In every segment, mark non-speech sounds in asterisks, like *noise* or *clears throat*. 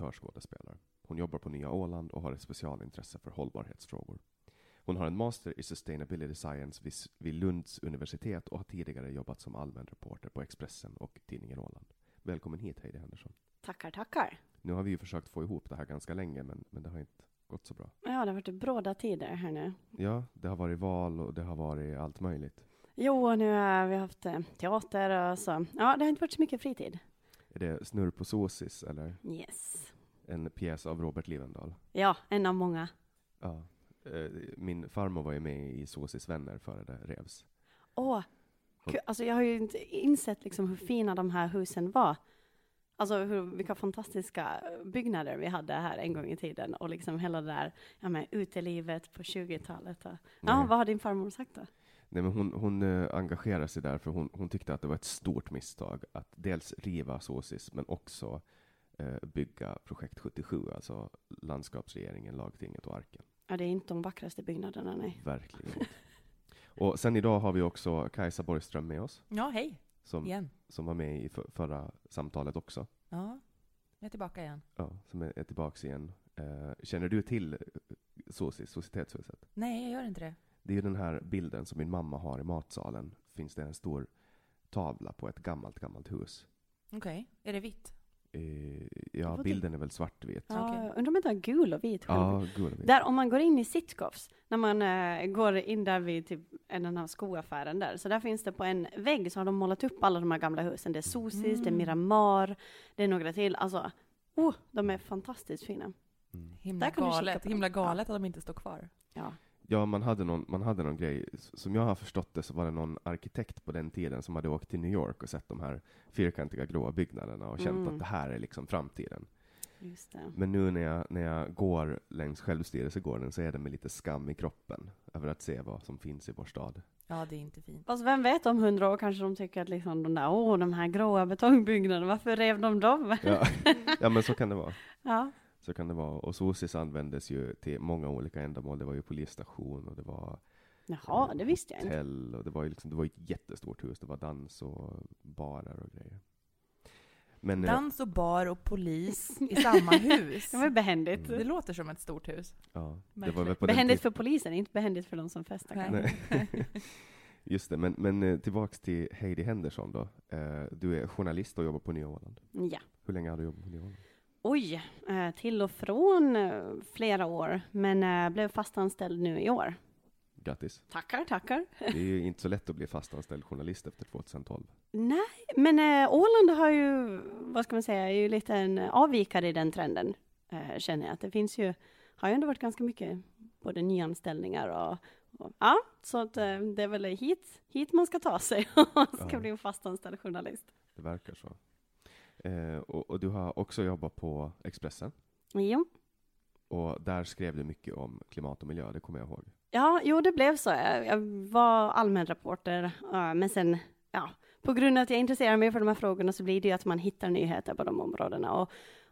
Amatörskådespelare. Hon jobbar på Nya Åland och har ett specialintresse för hållbarhetsfrågor. Hon har en master i Sustainability Science vid, Lunds universitet och har tidigare jobbat som allmän reporter på Expressen och tidningen Åland. Välkommen hit Heidi Henderson. Tackar, tackar. Nu har vi ju försökt få ihop det här ganska länge, men, men det har inte gått så bra. Ja, det har varit bråda tider här nu. Ja, det har varit val och det har varit allt möjligt. Jo, nu har vi haft eh, teater och så. Ja, det har inte varit så mycket fritid. Är det Snurr på Sosis eller Yes. En pjäs av Robert Livendal? Ja, en av många. Ja. Eh, Min farmor var ju med i Sosis vänner före det revs. Åh, alltså jag har ju inte insett liksom hur fina de här husen var. Alltså hur, vilka fantastiska byggnader vi hade här en gång i tiden och liksom hela det där ja, men, utelivet på 20-talet. Och, ja, Nej. vad har din farmor sagt då? Nej, men hon, hon eh, engagerade sig där för hon, hon tyckte att det var ett stort misstag att dels riva Sosis men också bygga projekt 77, alltså landskapsregeringen, lagtinget och arken. Ja, det är inte de vackraste byggnaderna, nej. Verkligen inte. Och sen idag har vi också Kajsa Borgström med oss, Ja, hej. som, Igen. som var med i för, förra samtalet också. Ja, jag är tillbaka igen. Ja, som är, är tillbaks igen. Eh, känner du till eh, SOSIS, Societetshuset? Nej, jag gör inte det. Det är ju den här bilden som min mamma har i matsalen. Finns det en stor tavla på ett gammalt, gammalt hus. Okej, är det vitt? Eh, ja, var bilden är väl svartvit. Ja, Okej. Undrar om det inte har gul och vit själv. Ja, gul och vit. Där om man går in i Sitkovs, när man eh, går in där vid typ en den här skoaffären där, så där finns det på en vägg så har de målat upp alla de här gamla husen. Det är Sosis, det är Mm. Miramar, det är några till. Alltså, oh, de är fantastiskt fina. Mm. Himla galet, himla galet att de inte står kvar. Ja. Ja, man hade, någon, man hade någon grej, som jag har förstått det så var det någon arkitekt på den tiden som hade åkt till New York och sett de här fyrkantiga gråa byggnaderna och känt Mm. att det här är liksom framtiden. Just det. Men nu när jag, när jag går längs självstyrelsegården så är det med lite skam i kroppen över att se vad som finns i vår stad. Ja, det är inte fint. Fast vem vet om hundra år kanske de tycker att liksom de där, åh, de här gråa betongbyggnaderna, varför rev de dem? Ja, ja men så kan det vara. *laughs* Ja. Så kan det vara. Och SOSIS användes ju till många olika ändamål. Det var ju polisstation och det var Jaha, det visste jag inte. och det var ju liksom, det var ett jättestort hus. Det var dans och barer och grejer. Men eh, Dans och bar och polis i samma *laughs* hus. Det var behändigt. Det låter som ett stort hus. ja, det var Verkligen. väl på Behändigt för polisen, inte behändigt för de som festar. Nej. *laughs* Just det, men, men eh, tillbaks till Heidi Henderson då. Eh, Du är journalist och jobbar på Nya Åland. Ja. Hur länge har du jobbat på Nya Åland? Oj, eh, till och från eh, flera år, men eh, blev fastanställd nu i år. Grattis. Tackar, tackar. Det är ju *laughs* inte så lätt att bli fastanställd journalist efter 2012. Nej, men eh, Åland har ju, vad ska man säga, är ju lite en avvikare i den trenden, eh, känner jag. Att det finns ju, har ju ändå varit ganska mycket både nyanställningar och, och ja, så att eh, det är väl hit, hit man ska ta sig *laughs* om man ska Ja. bli en fastanställd journalist. Det verkar så. Eh, och, och du har också jobbat på Expressen. Jo. Och där skrev du mycket om klimat och miljö, det kommer jag ihåg. Ja, jo, det blev så. Jag, var allmän reporter, eh, men sen, ja, på grund av att jag intresserar mig för de här frågorna så blir det ju att man hittar nyheter på de områdena. Och,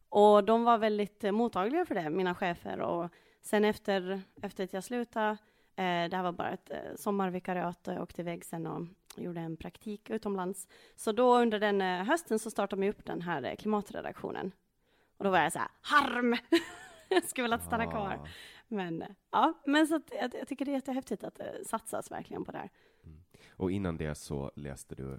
och de var väldigt mottagliga för det, mina chefer. Och sen efter, efter att jag slutade, eh, det här var bara ett eh, sommarvikariat, och jag åkte iväg sen och gjorde en praktik utomlands. Så då under den eh, hösten så startade vi upp den här eh, klimatredaktionen. Och då var jag så här, harm! *laughs* jag skulle vilja stanna kvar. Ah. Men eh, ja, men så att jag, jag tycker det är jättehäftigt att det satsas verkligen på det här. Och innan det så läste du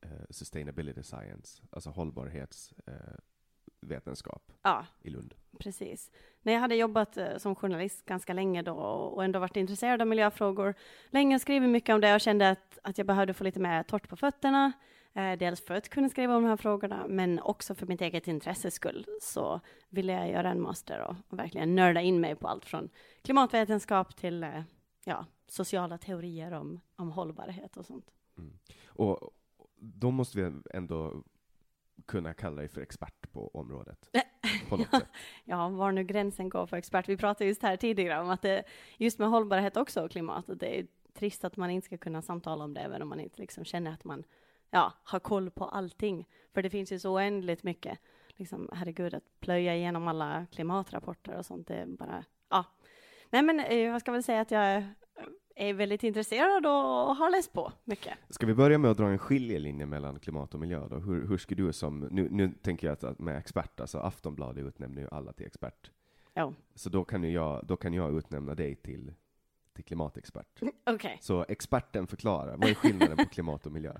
eh, Sustainability Science, alltså hållbarhetsvetenskap eh, vetenskap Ja, i Lund. precis. När jag hade jobbat eh, som journalist ganska länge då och ändå varit intresserad av miljöfrågor länge, skrivit mycket om det och kände att, att jag behövde få lite mer torrt på fötterna. Eh, dels för att kunna skriva om de här frågorna, men också för mitt eget intresses skull så ville jag göra en master och, och verkligen nörda in mig på allt från klimatvetenskap till eh, ja, sociala teorier om, om hållbarhet och sånt. Och då måste vi ändå kunna kalla dig för expert på området. *laughs* På något sätt. Ja, var nu gränsen går för expert. Vi pratade just här tidigare om att det, just med hållbarhet också och klimatet, det är trist att man inte ska kunna samtala om det, även om man inte liksom känner att man ja, har koll på allting. För det finns ju så oändligt mycket. Liksom, herregud, att plöja igenom alla klimatrapporter och sånt, det är bara, ja. Nej, men eh, jag ska väl säga att jag är väldigt intresserad och har läst på mycket. Ska vi börja med att dra en skiljelinje mellan klimat och miljö då? Hur, hur ska du som, nu, nu tänker jag att- med expert, alltså Aftonbladet utnämner ju alla till expert. Ja. Så då kan ju jag, då kan jag utnämna dig till, till klimatexpert. *laughs* Okej. Så experten förklarar, vad är skillnaden på klimat och miljö?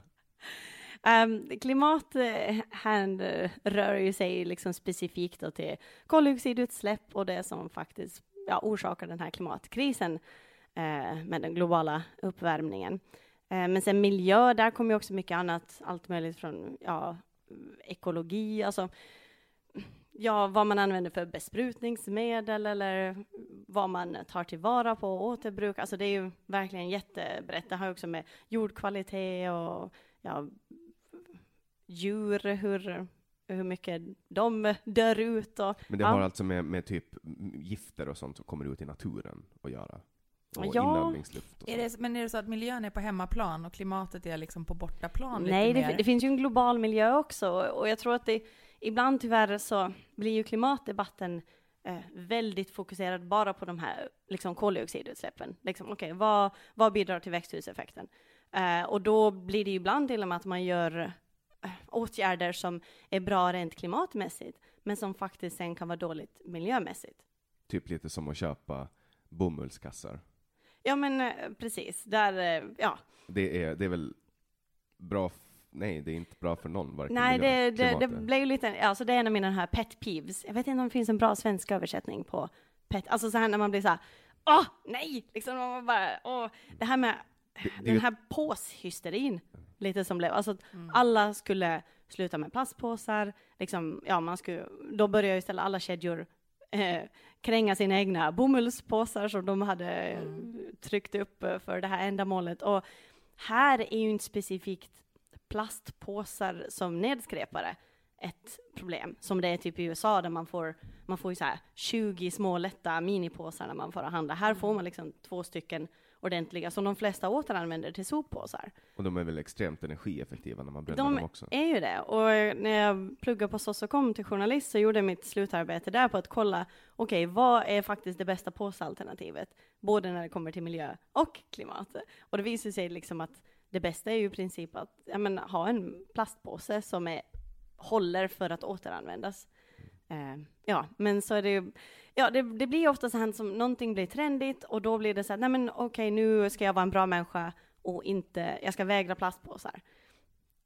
Um, *laughs* klimat eh, här eh, rör ju sig liksom specifikt till koldioxidutsläpp och det som faktiskt ja, orsakar den här klimatkrisen eh, med den globala uppvärmningen. Eh, men sen miljö, där kommer ju också mycket annat, allt möjligt från ja, ekologi, alltså ja, vad man använder för besprutningsmedel eller vad man tar tillvara på och återbruk. Alltså det är ju verkligen jättebrett. Det har ju också med jordkvalitet och ja, djur, hur, hur mycket de dör ut och Men det Ja. har alltså med, med typ gifter och sånt som kommer ut i naturen att göra? Och Ja. inandningsluft och Är det, men är det så att miljön är på hemmaplan och klimatet är liksom på bortaplan Nej, lite det, mer? det finns ju en global miljö också och jag tror att det ibland tyvärr så blir ju klimatdebatten eh, väldigt fokuserad bara på de här liksom, koldioxidutsläppen. Liksom, Okej, vad, vad bidrar till växthuseffekten? Eh, och då blir det ju ibland till och med att man gör eh, åtgärder som är bra rent klimatmässigt, men som faktiskt sen kan vara dåligt miljömässigt. Typ lite som att köpa bomullskassar. Ja, men eh, precis. Där, eh, ja. Det är, det är väl bra, nej det är inte bra för någon, varken Nej, det, det, det blev ju lite, alltså det är en av mina här pet peeves. Jag vet inte om det finns en bra svensk översättning på pet, alltså så här när man blir så här, åh, nej, liksom man bara, åh, det här med Det- den ju- här påshysterin, lite som blev, alltså att alla skulle sluta med plastpåsar, liksom, ja, man skulle, då började ju istället alla kedjor eh, kränga sina egna bomullspåsar som de hade eh, tryckt upp eh, för det här ändamålet. Och här är ju inte specifikt plastpåsar som nedskräpare ett problem, som det är typ i USA där man får, man får ju så här 20 små lätta minipåsar när man får handla. Här får man liksom två stycken ordentliga som de flesta återanvänder till soppåsar. Och de är väl extremt energieffektiva när man bränner De dem också. är ju det. Och när jag pluggade på SOS och kom till journalist så gjorde jag mitt slutarbete där på att kolla, okej, vad är faktiskt det bästa påsalternativet? Både när det kommer till miljö och klimat. Och det visar sig liksom att det bästa är ju i princip att ja, men, ha en plastpåse som är, håller för att återanvändas. Eh, ja, men så är det ju, ja, det, det blir ofta så här som någonting blir trendigt och då blir det så här, nej men okej, nu ska jag vara en bra människa och inte, jag ska vägra plastpåsar.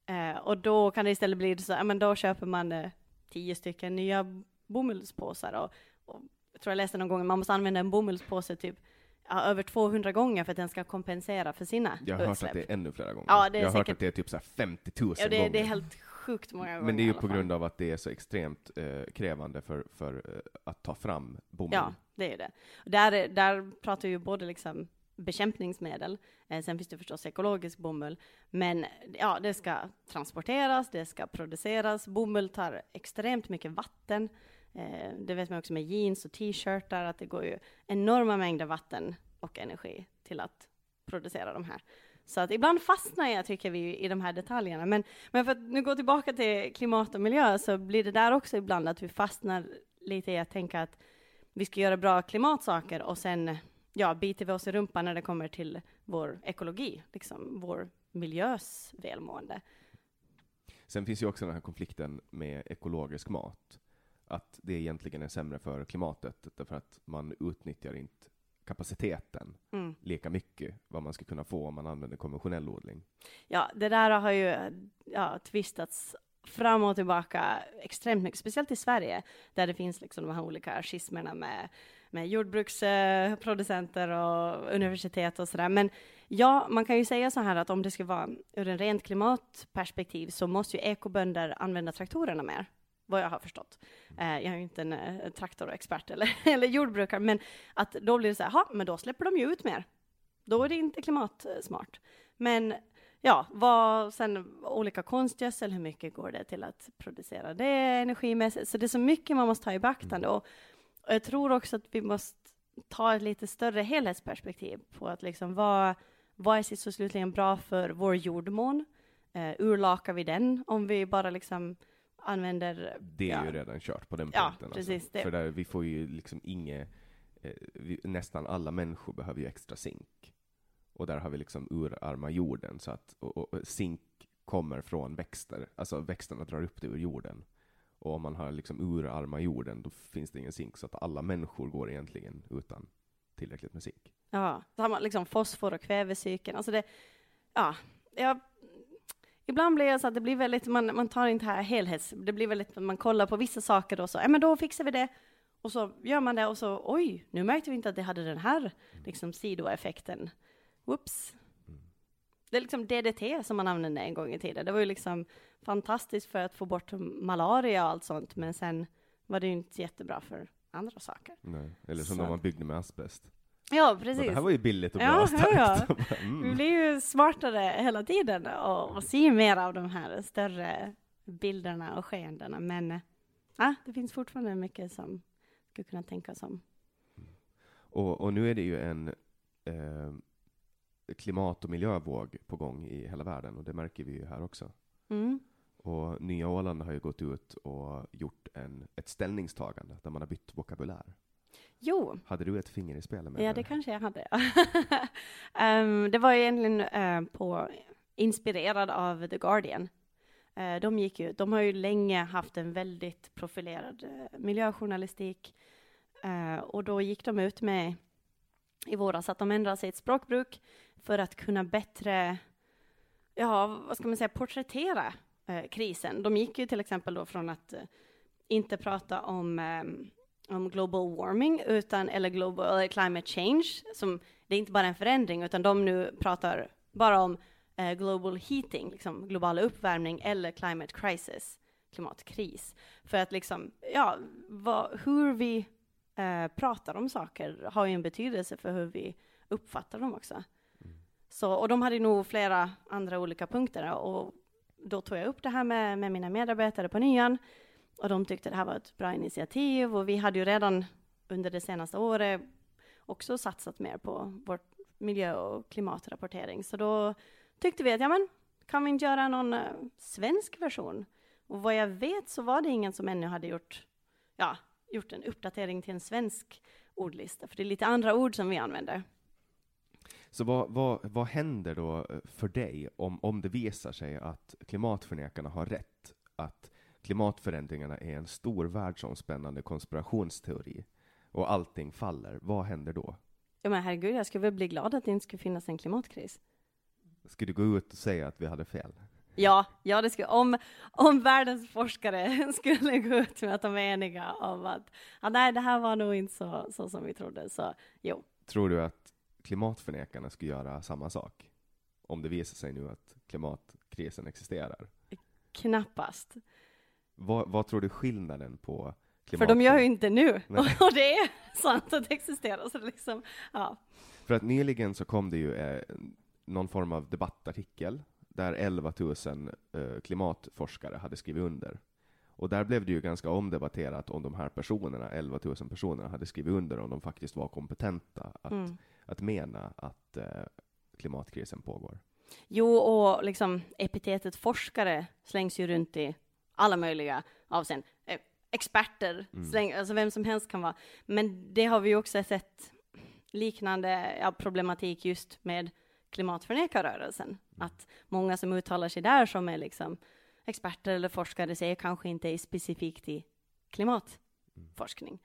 Eh, och då kan det istället bli så, ja men då köper man eh, tio stycken nya bomullspåsar och, och jag tror jag läste någon gång att man måste använda en bomullspåse typ ja, över 200 gånger för att den ska kompensera för sina Jag har hört utsläpp. att det är ännu flera gånger. Ja, det är jag har hört säkert- att det är typ så här 50 000 Ja, det, gånger. det är helt sjukt många gånger Men det är ju på grund av att det är så extremt eh, krävande för, för eh, att ta fram bomull. Ja, det är ju det. Där, där pratar vi ju både liksom bekämpningsmedel, eh, sen finns det förstås ekologisk bomull, men ja, det ska transporteras, det ska produceras, bomull tar extremt mycket vatten, eh, det vet man också med jeans och t-shirtar, att det går ju enorma mängder vatten och energi till att producera de här. Så att ibland fastnar jag, tycker vi, i de här detaljerna. Men, men för att nu gå tillbaka till klimat och miljö, så blir det där också ibland att vi fastnar lite i att tänka att vi ska göra bra klimatsaker och sen ja, biter vi oss i rumpan när det kommer till vår ekologi, liksom vår miljös välmående. Sen finns ju också den här konflikten med ekologisk mat. Att det egentligen är sämre för klimatet, därför att man utnyttjar inte kapaciteten Mm. lika mycket vad man ska kunna få om man använder konventionell odling. Ja, det där har ju ja, tvistats fram och tillbaka extremt mycket, speciellt i Sverige, där det finns liksom de här olika schismerna med, med jordbruksproducenter och universitet och sådär. Men ja, man kan ju säga så här att om det ska vara ur en rent klimatperspektiv så måste ju ekobönder använda traktorerna mer, vad jag har förstått. Eh, jag är ju inte en eh, traktorexpert eller, *laughs* eller jordbrukare, men att då blir det så här, "Ha, men då släpper de ju ut mer. Då är det inte klimatsmart. Men ja, vad, sen olika konstgödsel, hur mycket går det till att producera det energimässigt? Så det är så mycket man måste ta i beaktande. Och, och jag tror också att vi måste ta ett lite större helhetsperspektiv på att liksom vad, vad är sist och slutligen bra för vår jordmån? Uh, urlakar vi den om vi bara liksom använder Det är ja. ju redan kört på den Ja, punkten. precis, alltså. det- För där, vi får ju liksom inget, eh, vi, nästan alla människor behöver ju extra zink. Och där har vi liksom urarma jorden, så att och, och, zink kommer från växter, alltså växterna drar upp det ur jorden. Och om man har liksom urarma jorden, då finns det ingen zink, så att alla människor går egentligen utan tillräckligt med zink. Ja, samma liksom fosfor och kvävecykeln. Alltså det, ja, jag, ibland blir det så att det blir väldigt, man, man tar inte här helhets, det blir väldigt, man kollar på vissa saker och så, ja men då fixar vi det. Och så gör man det och så, oj, nu märkte vi inte att det hade den här liksom sidoeffekten. Whoops. Det är liksom DDT som man använde en gång i tiden. Det var ju liksom fantastiskt för att få bort malaria och allt sånt, men sen var det ju inte jättebra för andra saker. Nej. Eller som Så. de man byggde med asbest. Ja, Och precis. Det här var ju billigt och bra Ja, starkt. ja, *laughs* ja. Mm. Vi blir ju smartare hela tiden och, och ser mer av de här större bilderna och skeendena. Men ja, det finns fortfarande mycket som skulle kunna tänkas om. Och, och nu är det ju en eh, klimat och miljövåg på gång i hela världen och det märker vi ju här också. Mm. Och Nya Åland har ju gått ut och gjort en, ett ställningstagande där man har bytt vokabulär. Jo, Hade du ett finger i spelet med ja det? det kanske jag hade. Um, *laughs* det var egentligen uh, på, inspirerad av The Guardian. Uh, de, gick ju, de har ju länge haft en väldigt profilerad uh, miljöjournalistik. och då gick de ut med i våras att de ändrade sitt språkbruk för att kunna bättre, ja, vad ska man säga, porträttera krisen. De gick ju till exempel då från att inte prata om um, om global warming, utan, eller global eller climate change, som det är inte bara en förändring, utan de nu pratar bara om eh, global heating, liksom global uppvärmning, eller climate crisis, klimatkris. För att liksom, ja, vad, hur vi eh, pratar om saker har ju en betydelse för hur vi uppfattar dem också. Mm. Så, och de hade nog flera andra olika punkter, och då tog jag upp det här med, med mina medarbetare på nyan, och de tyckte det här var ett bra initiativ och vi hade ju redan under det senaste året också satsat mer på vår miljö och klimatrapportering. Så då tyckte vi att, ja men, kan vi inte göra någon uh, svensk version? Och vad jag vet så var det ingen som ännu hade gjort, ja, gjort en uppdatering till en svensk ordlista, för det är lite andra ord som vi använder. Så vad, vad, vad händer då eh, för dig om, om det visar sig att klimatförnekarna har rätt? Att klimatförändringarna är en stor världsomspännande konspirationsteori och allting faller, vad händer då? Ja men herregud, jag skulle väl bli glad att det inte skulle finnas en klimatkris. Skulle du gå ut och säga att vi hade fel? Ja, ja det skulle, om, om världens forskare *laughs* skulle gå ut med att de är eniga om att, ah, nej, det här var nog inte så, så som vi trodde, så jo. Tror du att klimatförnekarna skulle göra samma sak? Om det visar sig nu att klimatkrisen existerar? Knappast. Vad, vad tror du skillnaden på För de gör ju inte nu, *laughs* och det är sant att det existerar. Så liksom, ja. För att nyligen så kom det ju eh, någon form av debattartikel där 11 000 eh, klimatforskare hade skrivit under. Och där blev det ju ganska omdebatterat om de här personerna, 11 000 personerna, hade skrivit under om de faktiskt var kompetenta att, mm. att mena att eh, klimatkrisen pågår. Jo, och liksom epitetet forskare slängs ju runt i alla möjliga avseenden. Eh, experter, mm. släng, alltså vem som helst kan vara. Men det har vi ju också sett liknande ja, problematik just med klimatförnekarrörelsen. Mm. Att många som uttalar sig där som är liksom experter eller forskare säger kanske inte är specifikt i klimatforskning. Mm.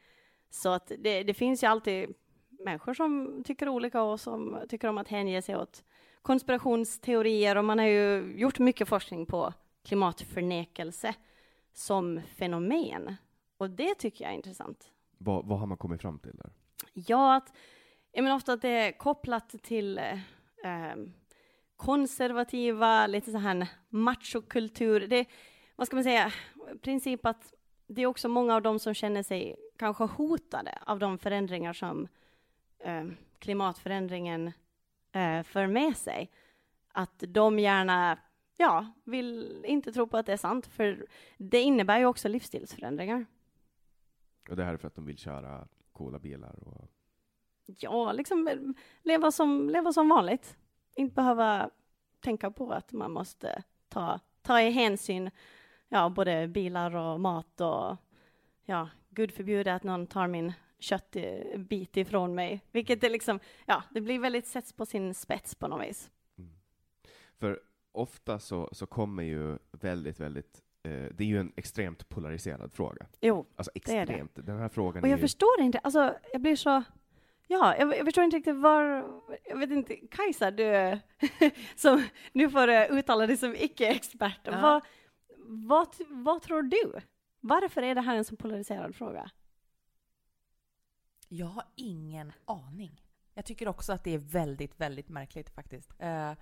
Så att det, det, finns ju alltid människor som tycker olika och som tycker om att hänge sig åt konspirationsteorier och man har ju gjort mycket forskning på klimatförnekelse som fenomen. Och det tycker jag är intressant. Vad, vad har man kommit fram till där? Ja, att, jag menar ofta att det är kopplat till eh, konservativa, lite så här machokultur. Det, vad ska man säga, princip att det är också många av dem som känner sig kanske hotade av de förändringar som eh, klimatförändringen eh, för med sig. Att de gärna ja, vill inte tro på att det är sant, för det innebär ju också livsstilsförändringar. Och det här är för att de vill köra coola bilar? Och... Ja, liksom leva som, leva som vanligt. Inte behöva tänka på att man måste ta, ta i hänsyn, ja, både bilar och mat och ja, gud förbjude att någon tar min köttbit ifrån mig, vilket är liksom, ja, det blir väldigt sätts på sin spets på något vis. Mm. För ofta så, så kommer ju väldigt, väldigt eh, det är ju en extremt polariserad fråga. Jo, alltså extremt. Det är det. Den här frågan Och jag ju... förstår inte, alltså jag blir så, ja, jag, jag förstår inte riktigt var, jag vet inte, Kajsa, du *laughs* som nu får uttala dig som icke-expert, ja. vad, vad, vad tror du? Varför är det här en så polariserad fråga? Jag har ingen aning. Jag tycker också att det är väldigt, väldigt märkligt faktiskt. Uh,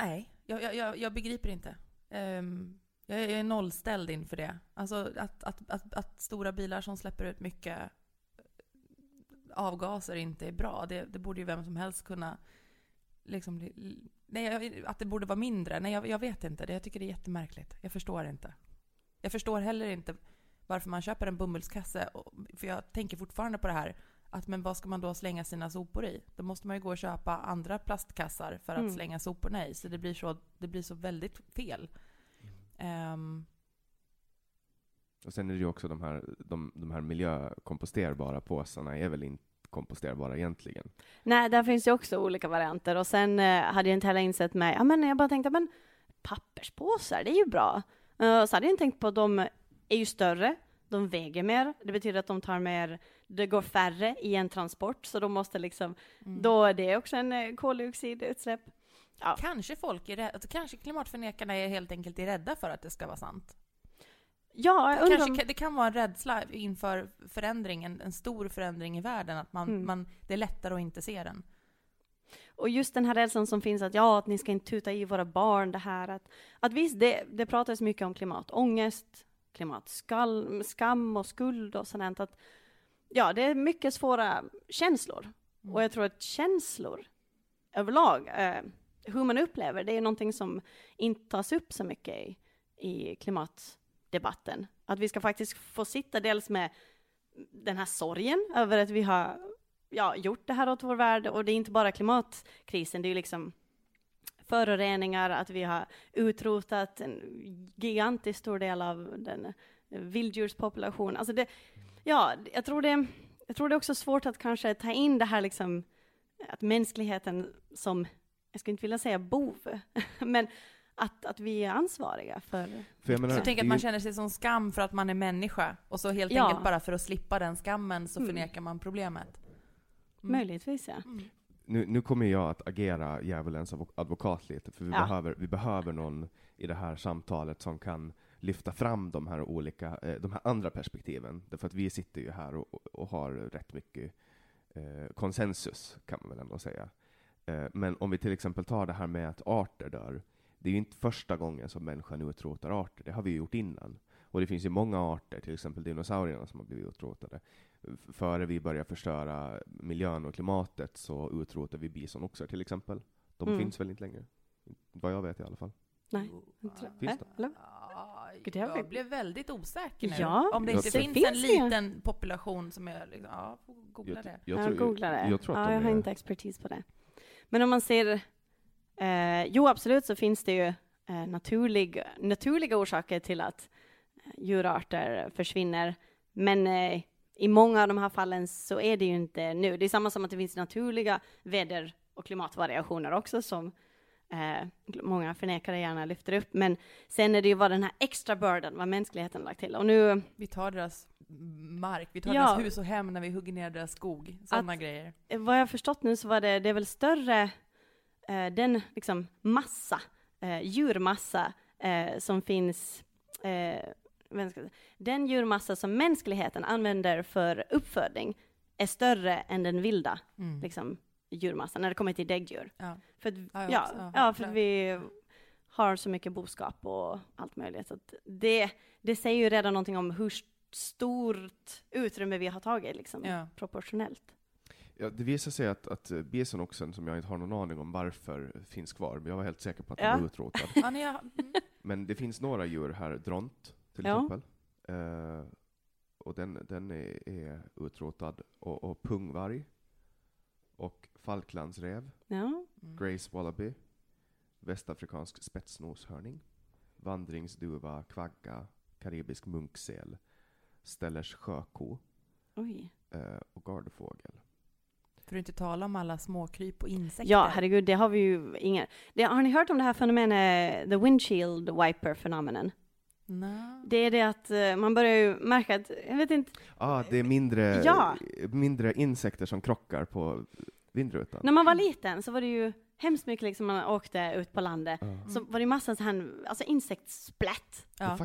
Nej, jag, jag, jag begriper inte. Um, jag är nollställd inför det. Alltså att, att, att, att, stora bilar som släpper ut mycket eh, avgaser inte är bra. Det, det borde ju vem som helst kunna... Liksom, nej, att det borde vara mindre. Nej, jag, jag vet inte. Det, jag tycker det är jättemärkligt. Jag förstår inte. Jag förstår heller inte varför man köper en bomullskasse. För jag tänker fortfarande på det här att men vad ska man då slänga sina sopor i? Då måste man ju gå och köpa andra plastkassar för att mm. slänga soporna i. Så det blir så, det blir så väldigt fel. Um, och sen är det ju också de här, de, de här miljökomposterbara påsarna är väl inte komposterbara egentligen. Nej, där finns ju också olika varianter. Och sen eh, hade jag inte heller insett mig, ja men jag bara tänkte, men papperspåsar, det är ju bra. Uh, så hade jag inte tänkt på att de är ju större, de väger mer, det betyder att de tar mer, det går färre i en transport, så de måste liksom, Mm. då är det också en eh, koldioxidutsläpp. Ja. Kanske folk är rädda, kanske klimatförnekarna är helt enkelt är rädda för att det ska vara sant. Ja, undrar Kanske, om- det kan vara en rädsla inför förändring, en, stor förändring i världen, att man, Mm. man, det är lättare att inte se den. Och just den här rädslan som finns att ja, att ni ska inte tuta i våra barn det här att, att visst, det, det pratas mycket om klimatångest, klimatskam skam och skuld och sådant att ja, det är mycket svåra känslor. Mm. Och jag tror att känslor överlag, eh, hur man upplever, det är någonting som inte tas upp så mycket i, i klimatdebatten. Att vi ska faktiskt få sitta dels med den här sorgen över att vi har ja, gjort det här åt vår värld och det är inte bara klimatkrisen, det är ju liksom föroreningar, att vi har utrotat en gigantiskt stor del av den vilddjurspopulationen. Alltså det, ja, jag tror det, jag tror det är också svårt att kanske ta in det här liksom, att mänskligheten som, jag skulle inte vilja säga bov, *laughs* men att, att vi är ansvariga för... För jag menar, Så det att man känner sig som skam för att man är människa, och så helt Ja. enkelt bara för att slippa den skammen så Mm. förnekar man problemet. Mm. Möjligtvis, ja. Mm. nu, nu kommer jag att agera djävulens advo- advokat lite, för vi, Ja. behöver, vi behöver någon i det här samtalet som kan lyfta fram de här olika, eh, de här andra perspektiven. Därför att vi sitter ju här och, och har rätt mycket eh, konsensus, kan man väl ändå säga. Eh, men om vi till exempel tar det här med att arter dör, det är ju inte första gången som människan utrotar arter, det har vi ju gjort innan. Och det finns ju många arter, till exempel dinosaurierna som har blivit utrotade. Före vi börjar förstöra miljön och klimatet så utrotar vi bisonoxar till exempel. De Mm. finns väl inte längre? Vad jag vet i alla fall. Nej. Finns det? Eller? Det har jag blev väldigt osäker nu. Ja, Om det inte finns, en finns ju. liten population som är liksom, ja, googla Jag, det. jag, Jag, tror, googlar det. jag tror att ja, de jag har är, inte expertis på det. Men om man ser, eh, jo absolut så finns det ju eh, naturlig, naturliga orsaker till att eh, djurarter försvinner. Men eh, i många av de här fallen så är det ju inte nu. Det är samma som att det finns naturliga väder och klimatvariationer också som eh, många förnekare gärna lyfter upp. Men sen är det ju vad den här extra bördan, vad mänskligheten lagt till. Och nu, Vi tar deras mark, vi tar Ja. deras hus och hem när vi hugger ner deras skog. Sådana grejer. Eh, vad jag har förstått nu så var det, det är väl större, eh, den liksom massa, eh, djurmassa eh, som finns, eh, den djurmassa som mänskligheten använder för uppfödning är större än den vilda Mm. liksom, djurmassan när det kommer till däggdjur. Ja. För att, Ja, ja, också. Ja, ja, för att vi har så mycket boskap och allt möjligt. Så att det, det säger ju redan någonting om hur stort utrymme vi har tagit liksom, Ja. proportionellt. ja, det visar sig att, att bisonoxen, som jag inte har någon aning om varför finns kvar, men jag var helt säker på att Ja. den var utrotad. *laughs* Mm. Men det finns några djur här, dront till Ja. exempel. Eh, och den, den är, är utrotad. Och, och pungvarg. Och falklandsräv. Ja. Mm. Grace wallaby. Västafrikansk spetsnoshörning. Vandringsduva, kvagga, karibisk munksel. Stellers sjöko Oj. eh, och gardfågel. För att inte tala om alla småkryp och insekter. Ja, herregud, det har vi ju ingen. Det, har ni hört om det här fenomenet, the windshield wiper phenomenon? Nej. Det är det att eh, man börjar ju märka att, jag vet inte, Ah, det är mindre, Ja. mindre insekter som krockar på vindrutan. när man var liten så var det ju hemskt mycket liksom man åkte ut på landet, Ja. så var det massa så här, alltså är Ja.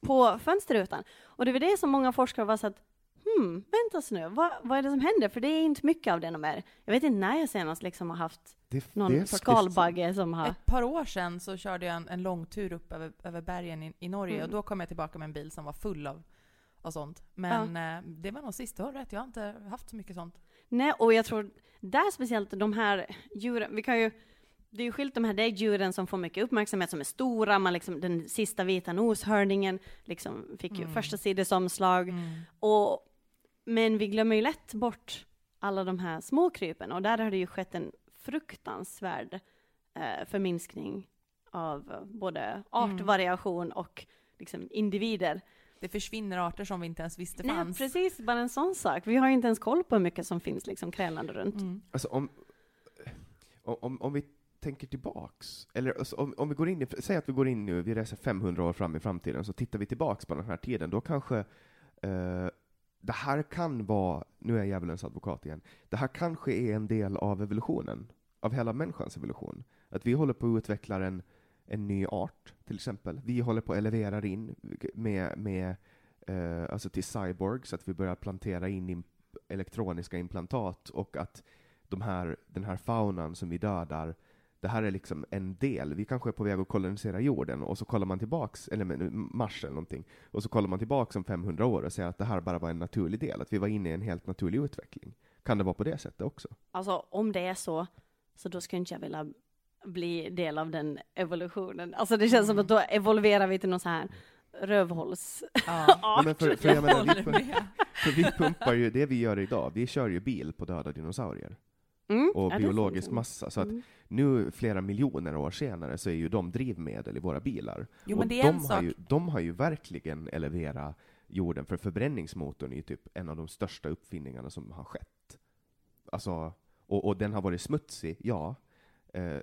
på fönsterrutan. Och det var det som många forskare var så att, hmm, vänta nu, vad, vad är det som händer? För det är inte mycket av det de är. Jag vet inte när jag senast liksom har haft Det, någon det faktiskt skalbagge som har... Ett par år sedan så körde jag en, en långtur upp över, över bergen i, i Norge Mm. och då kom jag tillbaka med en bil som var full av, av sånt. Men eh, det var nog sista året, jag har inte haft så mycket sånt. Nej, och jag tror där speciellt de här djuren, vi kan ju, det är ju skilt de här däggdjuren som får mycket uppmärksamhet, som är stora, man liksom, den sista vita noshörningen liksom fick ju Mm. första sidesomslag, och, men vi glömmer ju lätt bort alla de här småkrypen, och där har det ju skett en fruktansvärd eh, förminskning av eh, både artvariation och liksom individer. Det försvinner arter som vi inte ens visste Nej, fanns. precis, bara en sån sak. Vi har ju inte ens koll på hur mycket som finns liksom krälande runt. Mm. Alltså om, om, om vi tänker tillbaks, eller alltså, om, om vi går in i, säg att vi går in nu, vi reser 500 år fram i framtiden, så tittar vi tillbaks på den här tiden, då kanske eh, det här kan vara, nu är jag djävulens advokat igen, det här kanske är en del av evolutionen, av hela människans evolution. Att vi håller på att utveckla en, en ny art, till exempel. Vi håller på att elevera in med, med eh, alltså till cyborgs, att vi börjar plantera in im elektroniska implantat och att de här, den här faunan som vi dödar, det här är liksom en del. Vi kanske är på väg att kolonisera jorden och så kollar man tillbaks, eller men, Mars eller någonting, och så kollar man tillbaks om 500 år och säger att det här bara var en naturlig del, att vi var inne i en helt naturlig utveckling. Kan det vara på det sättet också? Alltså om det är så, så då skulle inte jag vilja bli del av den evolutionen. Alltså det känns som att då evolverar vi till någon sån här rövhålls... Ja. *laughs* Nej, men för, för, menar, vi, för vi pumpar ju det vi gör idag, vi kör ju bil på döda dinosaurier Mm, och ja, biologisk massa. Så att Mm. nu, flera miljoner år senare, så är ju de drivmedel i våra bilar. Jo, och de, har ju, de har ju verkligen eleverat jorden, för förbränningsmotorn är ju typ en av de största uppfinningarna som har skett. Alltså, och, och den har varit smutsig, ja. Eh,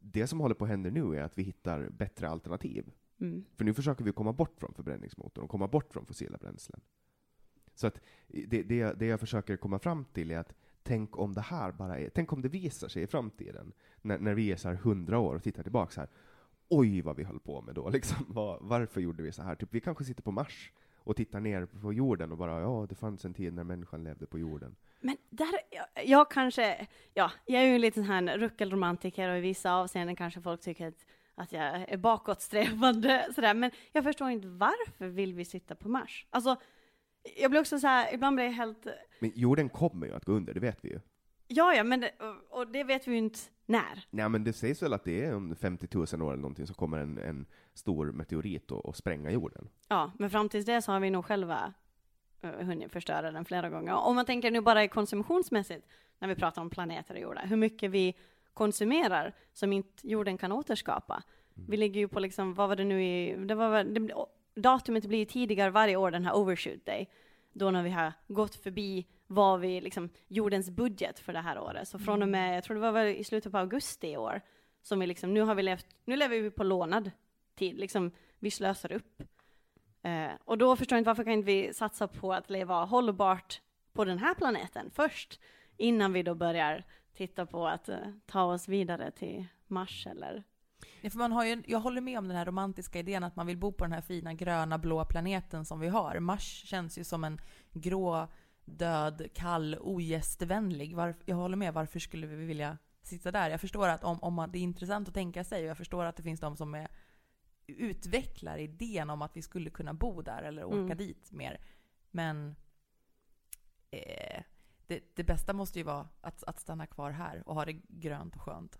det som håller på att hända nu är att vi hittar bättre alternativ. Mm. För nu försöker vi komma bort från förbränningsmotorn och komma bort från fossila bränslen. Så att det, det, det jag försöker komma fram till är att tänk om det här bara är, tänk om det visar sig i framtiden, när, när vi är så här hundra år och tittar tillbaka så här, oj vad vi höll på med då, *laughs* liksom, Var, varför gjorde vi så här? Typ, vi kanske sitter på Mars och tittar ner på jorden och bara, ja, det fanns en tid när människan levde på jorden. Men där, jag, jag kanske, ja, jag är ju en liten här ruckelromantiker och i vissa avseenden kanske folk tycker att, att jag är bakåtsträvande sådär, men jag förstår inte varför vill vi sitta på Mars? Alltså, jag blir också så här, ibland blir jag helt, Men jorden kommer ju att gå under, det vet vi ju. ja, ja, men det, och, och det vet vi ju inte när. Nej, men det sägs väl att det är om 50 000 år eller någonting så kommer en, en stor meteorit och, och spränga jorden. Ja, men fram tills det så har vi nog själva uh, hunnit förstöra den flera gånger. Om man tänker nu bara konsumtionsmässigt, när vi pratar om planeter och jordar, hur mycket vi konsumerar som inte jorden kan återskapa. Vi ligger ju på liksom, vad var det nu i, det var, det, datumet blir ju tidigare varje år, den här overshoot day, då när vi har gått förbi vad vi, liksom, jordens budget för det här året. Så från och med, jag tror det var väl i slutet på augusti i år, som vi liksom, nu har vi levt, nu lever vi på lånad tid, liksom, vi slösar upp. Eh, och då förstår jag inte varför kan inte vi satsa på att leva hållbart på den här planeten först, innan vi då börjar titta på att eh, ta oss vidare till Mars eller Ja, för man har ju, jag håller med om den här romantiska idén att man vill bo på den här fina gröna blå planeten som vi har. Mars känns ju som en grå, död, kall, ogästvänlig. Varf, jag håller med, varför skulle vi vilja sitta där? Jag förstår att om, om man, det är intressant att tänka sig och jag förstår att det finns de som är, utvecklar idén om att vi skulle kunna bo där eller åka Mm. dit mer. Men eh, det, det bästa måste ju vara att, att stanna kvar här och ha det grönt och skönt.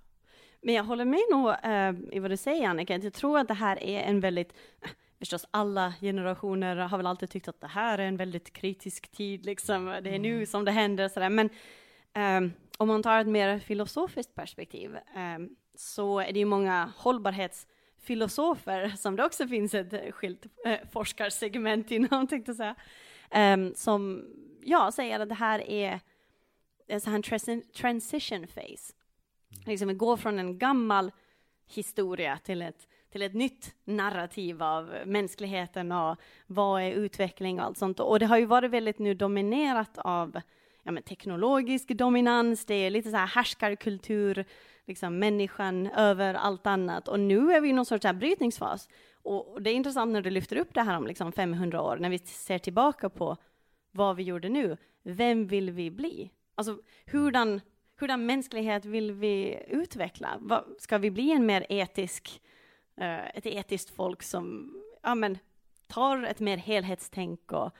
Men jag håller med nog eh, i vad du säger Annika, jag tror att det här är en väldigt, eh, förstås alla generationer har väl alltid tyckt att det här är en väldigt kritisk tid, liksom, det är nu som det händer sådär, men eh, om man tar ett mer filosofiskt perspektiv eh, så är det ju många hållbarhetsfilosofer som det också finns ett skilt eh, forskarsegment inom, *laughs* tänkte jag säga, eh, som ja, säger att det här är en sån här transi- transition phase liksom gå från en gammal historia till ett, till ett nytt narrativ av mänskligheten och vad är utveckling och allt sånt. Och det har ju varit väldigt nu dominerat av ja, men teknologisk dominans, det är lite så här härskarkultur, liksom människan över allt annat. Och nu är vi i någon sorts här brytningsfas. Och och det är intressant när du lyfter upp det här om liksom 500 år, när vi ser tillbaka på vad vi gjorde nu. Vem vill vi bli? Alltså, hurdan, hurdan mänsklighet vill vi utveckla? Vad, ska vi bli en mer etisk, eh, ett etiskt folk som ja, men, tar ett mer helhetstänk? Och,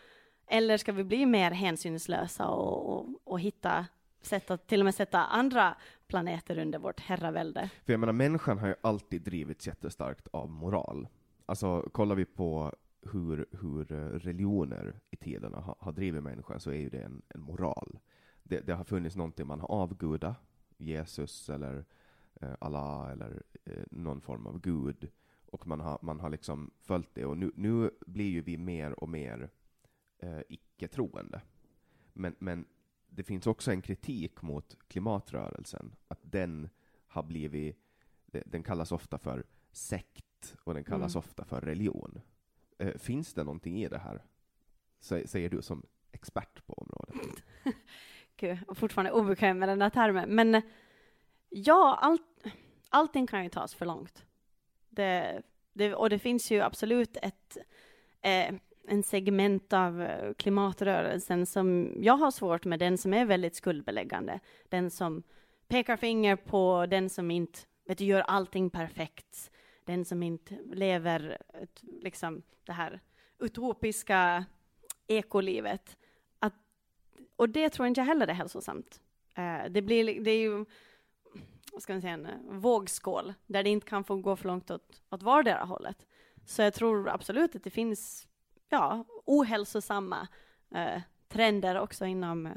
eller ska vi bli mer hänsynslösa och, och, och hitta sätt att till och med sätta andra planeter under vårt herravälde? För jag menar, människan har ju alltid drivits jättestarkt av moral. Alltså, kollar vi på hur, hur religioner i tiderna har, har drivit människan, så är ju det en, en moral. Det, det har funnits någonting man har avgudat, Jesus eller eh, Allah eller eh, någon form av gud. och man har, man har liksom följt det. Och nu, nu blir ju vi mer och mer eh, icke-troende. Men, men det finns också en kritik mot klimatrörelsen, att den har blivit, den kallas ofta för sekt och den kallas Mm. ofta för religion. Eh, finns det någonting i det här? Sä- Säger du som expert på området. *laughs* Gud, jag är fortfarande obekväm med den där termen. Men eh, ja, all, allting kan ju tas för långt. Det, det, och det finns ju absolut ett, eh, en segment av eh, klimatrörelsen som jag har svårt med, den som är väldigt skuldbeläggande. Den som pekar finger på den som inte vet du, gör allting perfekt. Den som inte lever ett, liksom, det här utopiska ekolivet. Och det tror inte jag heller är hälsosamt. Eh, det, blir, det är ju vad ska man säga, en eh, vågskål där det inte kan få gå för långt åt, åt vardera hållet. Så jag tror absolut att det finns ja, ohälsosamma eh, trender också inom eh,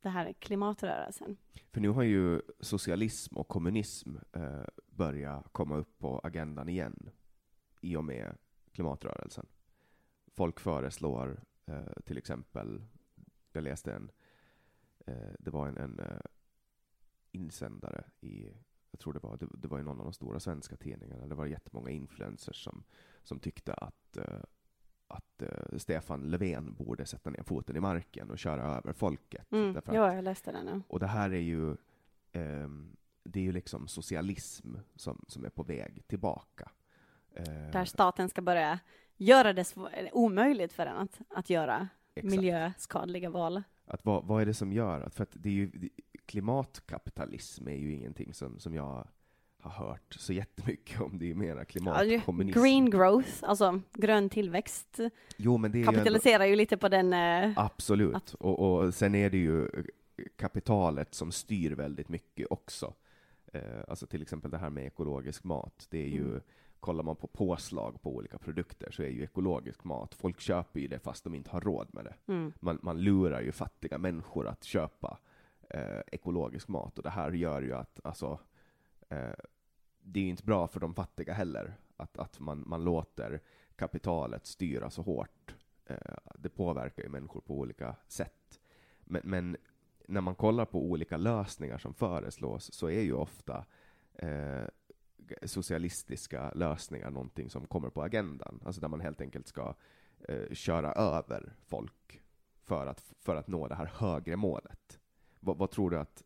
det här klimatrörelsen. För nu har ju socialism och kommunism eh, börjat komma upp på agendan igen i och med klimatrörelsen. Folk föreslår eh, till exempel, jag läste en, eh, det var en, en eh, insändare i, jag tror det var, det, det var i någon av de stora svenska tidningarna, det var jättemånga influencers som, som tyckte att eh, att eh, Stefan Löfven borde sätta ner foten i marken och köra över folket. Mm. Ja, jag läste det nu. och det här är ju, ehm, det är ju liksom socialism som, som är på väg tillbaka. Eh, Där staten ska börja göra det omöjligt för en att, att göra exakt. miljöskadliga val. Att vad, vad är det som gör att, för att det är ju, klimatkapitalism är ju ingenting som, som jag har hört så jättemycket om, det är ju mera klimatkommunism. green growth, alltså grön tillväxt, jo, men det är ju ändå, kapitaliserar ju lite på den eh, Absolut, Att- och, och sen är det ju kapitalet som styr väldigt mycket också. Eh, alltså till exempel det här med ekologisk mat, det är ju, Mm. Kollar man på påslag på olika produkter så är ju ekologisk mat, folk köper ju det fast de inte har råd med det. mm. Man, man lurar ju fattiga människor att köpa eh, ekologisk mat och det här gör ju att, alltså, eh, det är ju inte bra för de fattiga heller, att, att man, man låter kapitalet styra så hårt. Eh, det påverkar ju människor på olika sätt. Men, men när man kollar på olika lösningar som föreslås så är ju ofta eh, socialistiska lösningar någonting som kommer på agendan. Alltså där man helt enkelt ska eh, köra över folk för att, för att nå det här högre målet. Vad, vad tror du att,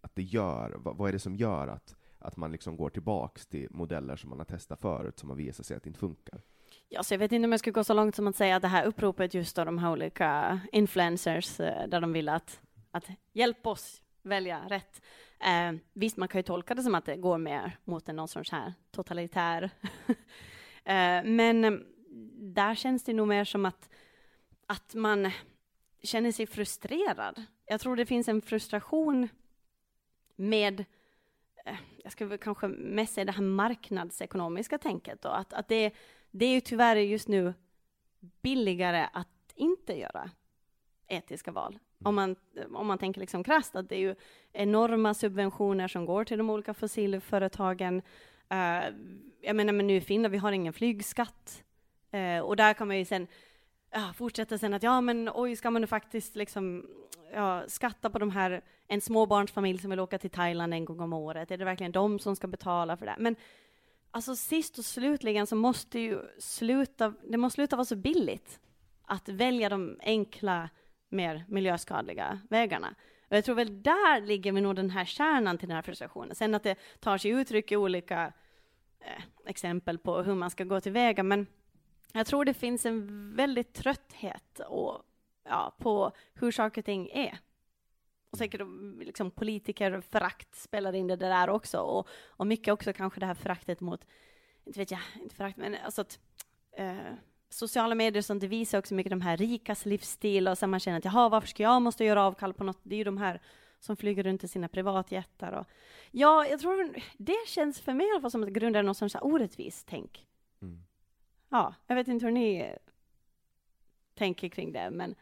att det gör? Vad, vad är det som gör att, att man liksom går tillbaks till modeller som man har testat förut som har visat sig att det inte funkar? Ja, så jag vet inte om jag skulle gå så långt som att säga att det här uppropet just av de här olika influencers eh, där de vill att, att hjälp oss välja rätt. Eh, visst, man kan ju tolka det som att det går mer mot en någon sorts här totalitär. *laughs* eh, men eh, där känns det nog mer som att, att man känner sig frustrerad. Jag tror det finns en frustration med eh, jag skulle kanske mest säga det här marknadsekonomiska tänket då, att, att det, det är ju tyvärr just nu billigare att inte göra etiska val. Om man, om man tänker liksom krasst, att det är ju enorma subventioner som går till de olika fossilföretagen. Uh, jag menar, men nu i Finland, vi har ingen flygskatt. Uh, och där kan man ju sen uh, fortsätta sen att ja, men oj, ska man nu faktiskt liksom ja, skatta på de här, en småbarnsfamilj som vill åka till Thailand en gång om året, är det verkligen de som ska betala för det? Men alltså sist och slutligen så måste ju sluta, det måste sluta vara så billigt att välja de enkla, mer miljöskadliga vägarna. Och jag tror väl där ligger vi nog den här kärnan till den här frustrationen. Sen att det tar sig uttryck i olika eh, exempel på hur man ska gå tillväga, men jag tror det finns en väldigt trötthet och, ja, på hur saker och ting är. Och säkert liksom politikerförakt spelar in det där också. Och, och mycket också kanske det här föraktet mot, inte vet jag, inte förakt, men alltså att eh, sociala medier som det visar också mycket de här rikas livsstil och så man känner att jaha, varför ska jag måste göra avkall på något? Det är ju de här som flyger runt i sina privatjättar och ja, jag tror det känns för mig i alla fall som att grunden är något här orättvist tänk. Mm. Ja, jag vet inte hur ni tänker kring det, men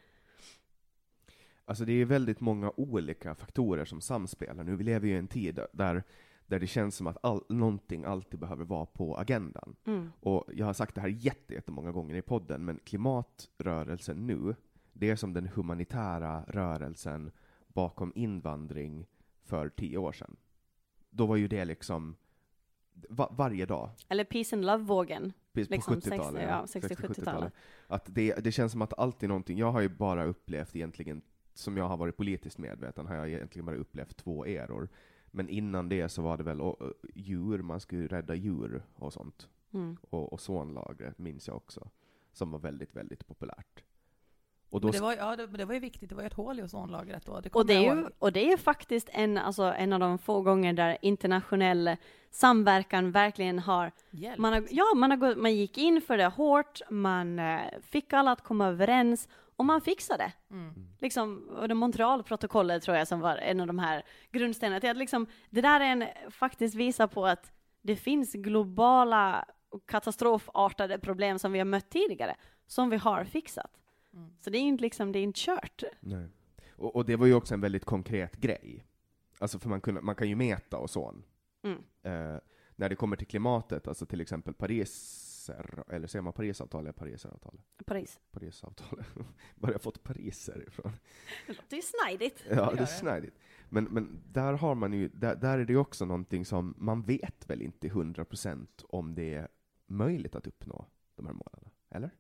Alltså det är väldigt många olika faktorer som samspelar nu. Vi lever ju i en tid där, där det känns som att all, någonting alltid behöver vara på agendan. Mm. Och jag har sagt det här jätte, jättemånga gånger i podden, men klimatrörelsen nu, det är som den humanitära rörelsen bakom invandring för tio år sedan. Då var ju det liksom va, varje dag. Eller Peace and Love-vågen. På Liksom 70-talet. 60, ja, 60-70-talet. Att det, det känns som att alltid någonting, jag har ju bara upplevt egentligen, som jag har varit politiskt medveten, har jag egentligen bara upplevt två eror. Men innan det så var det väl och, och, djur, man skulle rädda djur och sånt. Mm. Och ozonlagret minns jag också, som var väldigt, väldigt populärt. Och då, Men det, var, ja, det, det var ju viktigt, det var ju ett hål i ozonlagret då. Det Och det, är ju, och det är faktiskt en, alltså, en av de få gånger där internationell samverkan verkligen har Hjälp. Man, har, ja, man, har man gick in för det hårt, man eh, fick alla att komma överens och man fixade. Mm. Liksom, och det Montrealprotokollet tror jag som var en av de här grundstenarna till att liksom, det där är en, faktiskt visar på att det finns globala och katastrofartade problem som vi har mött tidigare, som vi har fixat. Mm. Så det är inte liksom, det är inte kört. nej. Och, och det var ju också en väldigt konkret grej. Alltså för man, kunde, man kan ju mäta ozon. Mm. Eh, när det kommer till klimatet, alltså till exempel Pariser, eller säger man Parisavtal eller Pariseravtalet? Paris. Parisavtalet. *laughs* Var har jag fått Pariser ifrån? Det låter ju snajdigt. Ja, det är snajdigt. Men, men där har man ju, där, där är det ju också någonting som, man vet väl inte 100% om det är möjligt att uppnå de här målen, eller?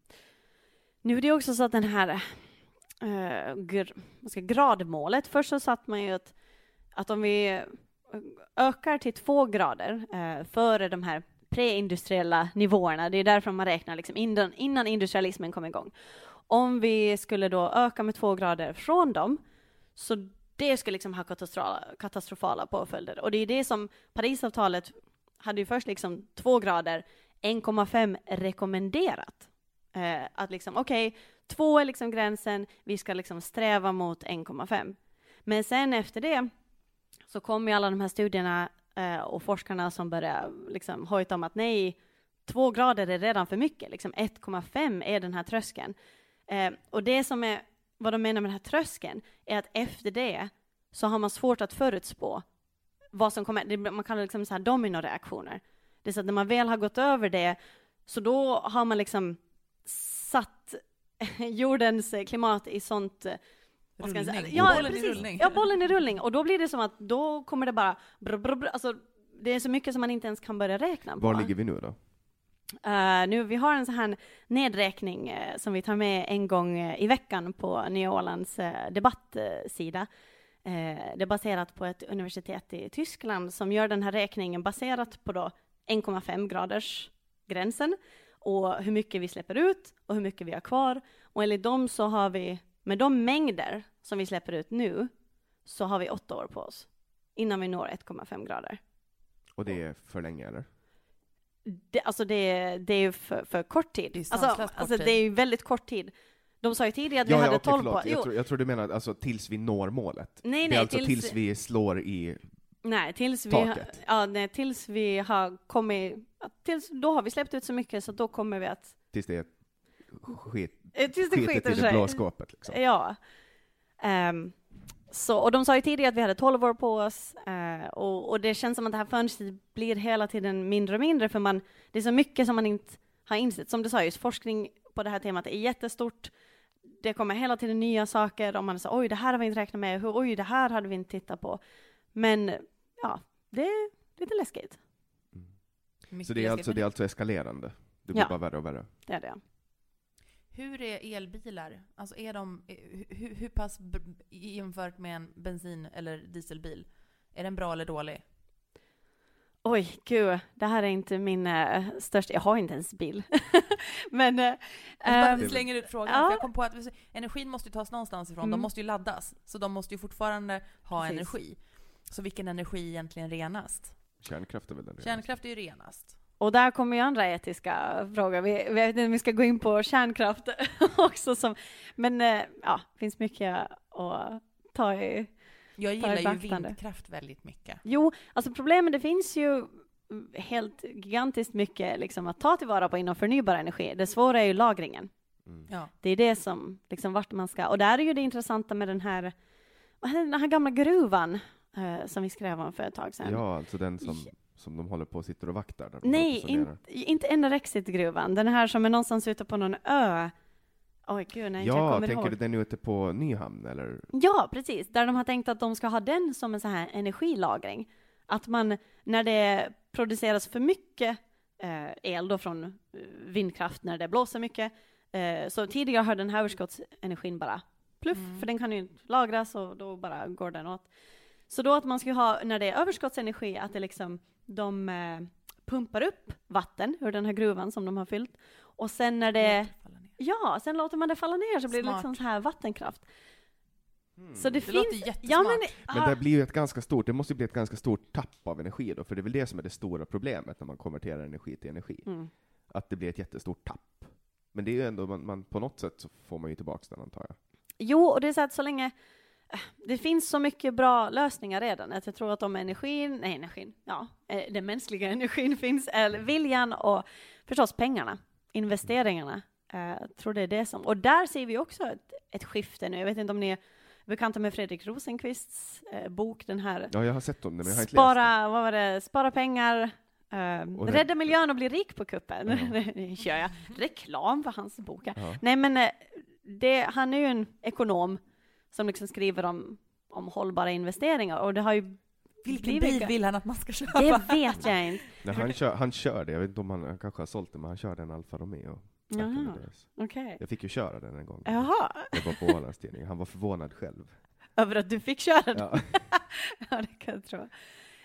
Nu är det också så att den här eh, gr, ska, gradmålet, först så satt man ju att, att om vi ökar till två grader eh, före de här preindustriella nivåerna, det är därför man räknar liksom innan, innan industrialismen kom igång. Om vi skulle då öka med två grader från dem, så det skulle liksom ha katastrofala, katastrofala påföljder. Och det är det som Parisavtalet hade ju först liksom två grader, 1,5 rekommenderat. Eh, att liksom, okej, två är liksom gränsen, vi ska liksom sträva mot 1,5. Men sen efter det så kom ju alla de här studierna eh, och forskarna som börjar liksom hojta om att nej, två grader är redan för mycket, liksom 1,5 är den här tröskeln. Eh, och det som är, vad de menar med den här tröskeln, är att efter det så har man svårt att förutspå vad som kommer, det, man kallar det liksom så här dominoreaktioner. Det är så att när man väl har gått över det, så då har man liksom satt *laughs* jordens klimat i sånt jag säga? Rullning. Ja, Bollen i precis. rullning. Ja, bollen i rullning. Och då blir det som att då kommer det bara brr, brr, brr. Alltså, det är så mycket som man inte ens kan börja räkna på. Var ligger vi nu då? Eh, nu, vi har en sån här nedräkning eh, som vi tar med en gång eh, i veckan på Nya Ålands uh, debattsida. Det är baserat på ett universitet i Tyskland som gör den här räkningen baserat på då 1,5 graders gränsen och hur mycket vi släpper ut och hur mycket vi har kvar. Och enligt dem så har vi, med de mängder som vi släpper ut nu, så har vi åtta år på oss innan vi når 1,5 grader. Och det är för länge, eller? Det, alltså det, det är ju för, för kort tid. Det är alltså, kort alltså tid. det är ju väldigt kort tid. De sa ju tidigare att vi hade okej, 12 förlåt. på... Jag, Jo, tror, jag tror du menar alltså tills vi når målet. nej, det nej, är alltså tills, tills vi slår i... nej, tills vi, taket. ja, nej, tills vi har kommit... Tills, då har vi släppt ut så mycket så då kommer vi att... Tills det är skit, Tills det skitet skiter i det sig. blå skåpet. Liksom. Ja. Ehm, så, och de sa ju tidigare att vi hade 12 år på oss eh, och, och det känns som att det här fönstret blir hela tiden mindre och mindre för man, det är så mycket som man inte har insett. Som du sa, just forskning på det här temat är jättestort. Det kommer hela tiden nya saker och man säger oj, det här har vi inte räknat med, oj, det här hade vi inte tittat på. Men ja, det är lite läskigt. Mycket Så det är, alltså, det är alltså eskalerande? Det blir Ja. bara värre och värre? Det är det. Hur är elbilar? Alltså är de, hur, hur pass jämfört med en bensin eller dieselbil? Är den bra eller dålig? Oj, gud, det här är inte min eh, största, jag har inte ens bil. *laughs* Men eh, Jag bara ehm, slänger ut frågan, ja. för jag kom på att energin måste ju tas någonstans ifrån. Mm. De måste ju laddas, så de måste ju fortfarande ha Precis. energi. Så vilken energi är egentligen renast? Kärnkraft är väl den redan? Kärnkraft är ju renast. Och där kommer ju andra etiska frågor. Vi, vi vet inte om vi ska gå in på kärnkraft *laughs* också. Som, men eh, ja, det finns mycket att ta i. Jag Ta i gillar ju vindkraft väldigt mycket. Jo, alltså problemet, det finns ju helt gigantiskt mycket liksom, att ta tillvara på inom förnybar energi. Det svåra är ju lagringen. Mm. Ja. Det är det som, liksom vart man ska. Och där är ju det intressanta med den här, den här gamla gruvan eh, som vi skrev om för ett tag sedan. Ja, alltså den som, som de håller på och sitter och vaktar. Nej, in, inte enda Rexit-gruvan. Den här som är någonstans ute på någon ö. Oj, gud, nej, jag Ja, kommer tänker ihåg. du den ute på Nyhamn eller? Ja, precis. Där de har tänkt att de ska ha den som en sån här energilagring. Att man, när det produceras för mycket eh, el då från eh, vindkraft, när det blåser mycket, eh, så tidigare har den här överskottsenergin bara pluff, för den kan ju inte lagras och då bara går den åt. Så då att man ska ha, när det är överskottsenergi, att det liksom, de eh, pumpar upp vatten ur den här gruvan som de har fyllt. Och sen när det, ja, sen låter man det falla ner så blir det Smart. liksom så här vattenkraft. Hmm. Så det, Det finns... låter jättesmart. Ja, men, Men det blir ju ett ganska stort, det måste ju bli ett ganska stort tapp av energi då, för det är väl det som är det stora problemet när man konverterar energi till energi. mm. Att det blir ett jättestort tapp. Men det är ju ändå, man, man, på något sätt så får man ju tillbaks den antar jag. Jo, och det är så att så länge det finns så mycket bra lösningar redan, att jag tror att om energin, nej energin, ja, eh, den mänskliga *laughs* energin finns, eller viljan och förstås pengarna, investeringarna, eh, jag tror det är det som, och där ser vi också ett, ett skifte nu, jag vet inte om ni är bekanta med Fredrik Rosenqvists eh, bok, den här Ja, jag har sett det, men jag har inte läst Spara, vad var det, spara pengar, rädd- rädda miljön och bli rik på kuppen. Ja. *laughs* det kör jag. Reklam för hans bok. Ja. Nej men det, han är ju en ekonom som liksom skriver om, om hållbara investeringar och det har ju Vilken bil vill han att man ska köpa? Det vet jag inte. *laughs* Nej, han, kör, han kör det, jag vet inte om han, han kanske har sålt det, men han körde en Alfa Romeo. Jaha, okej. Jag fick ju köra den en gång. Jaha, Jag var på Ålandstidningen, han var förvånad själv. över att du fick köra den. Ja. *laughs* ja, det kan jag tro.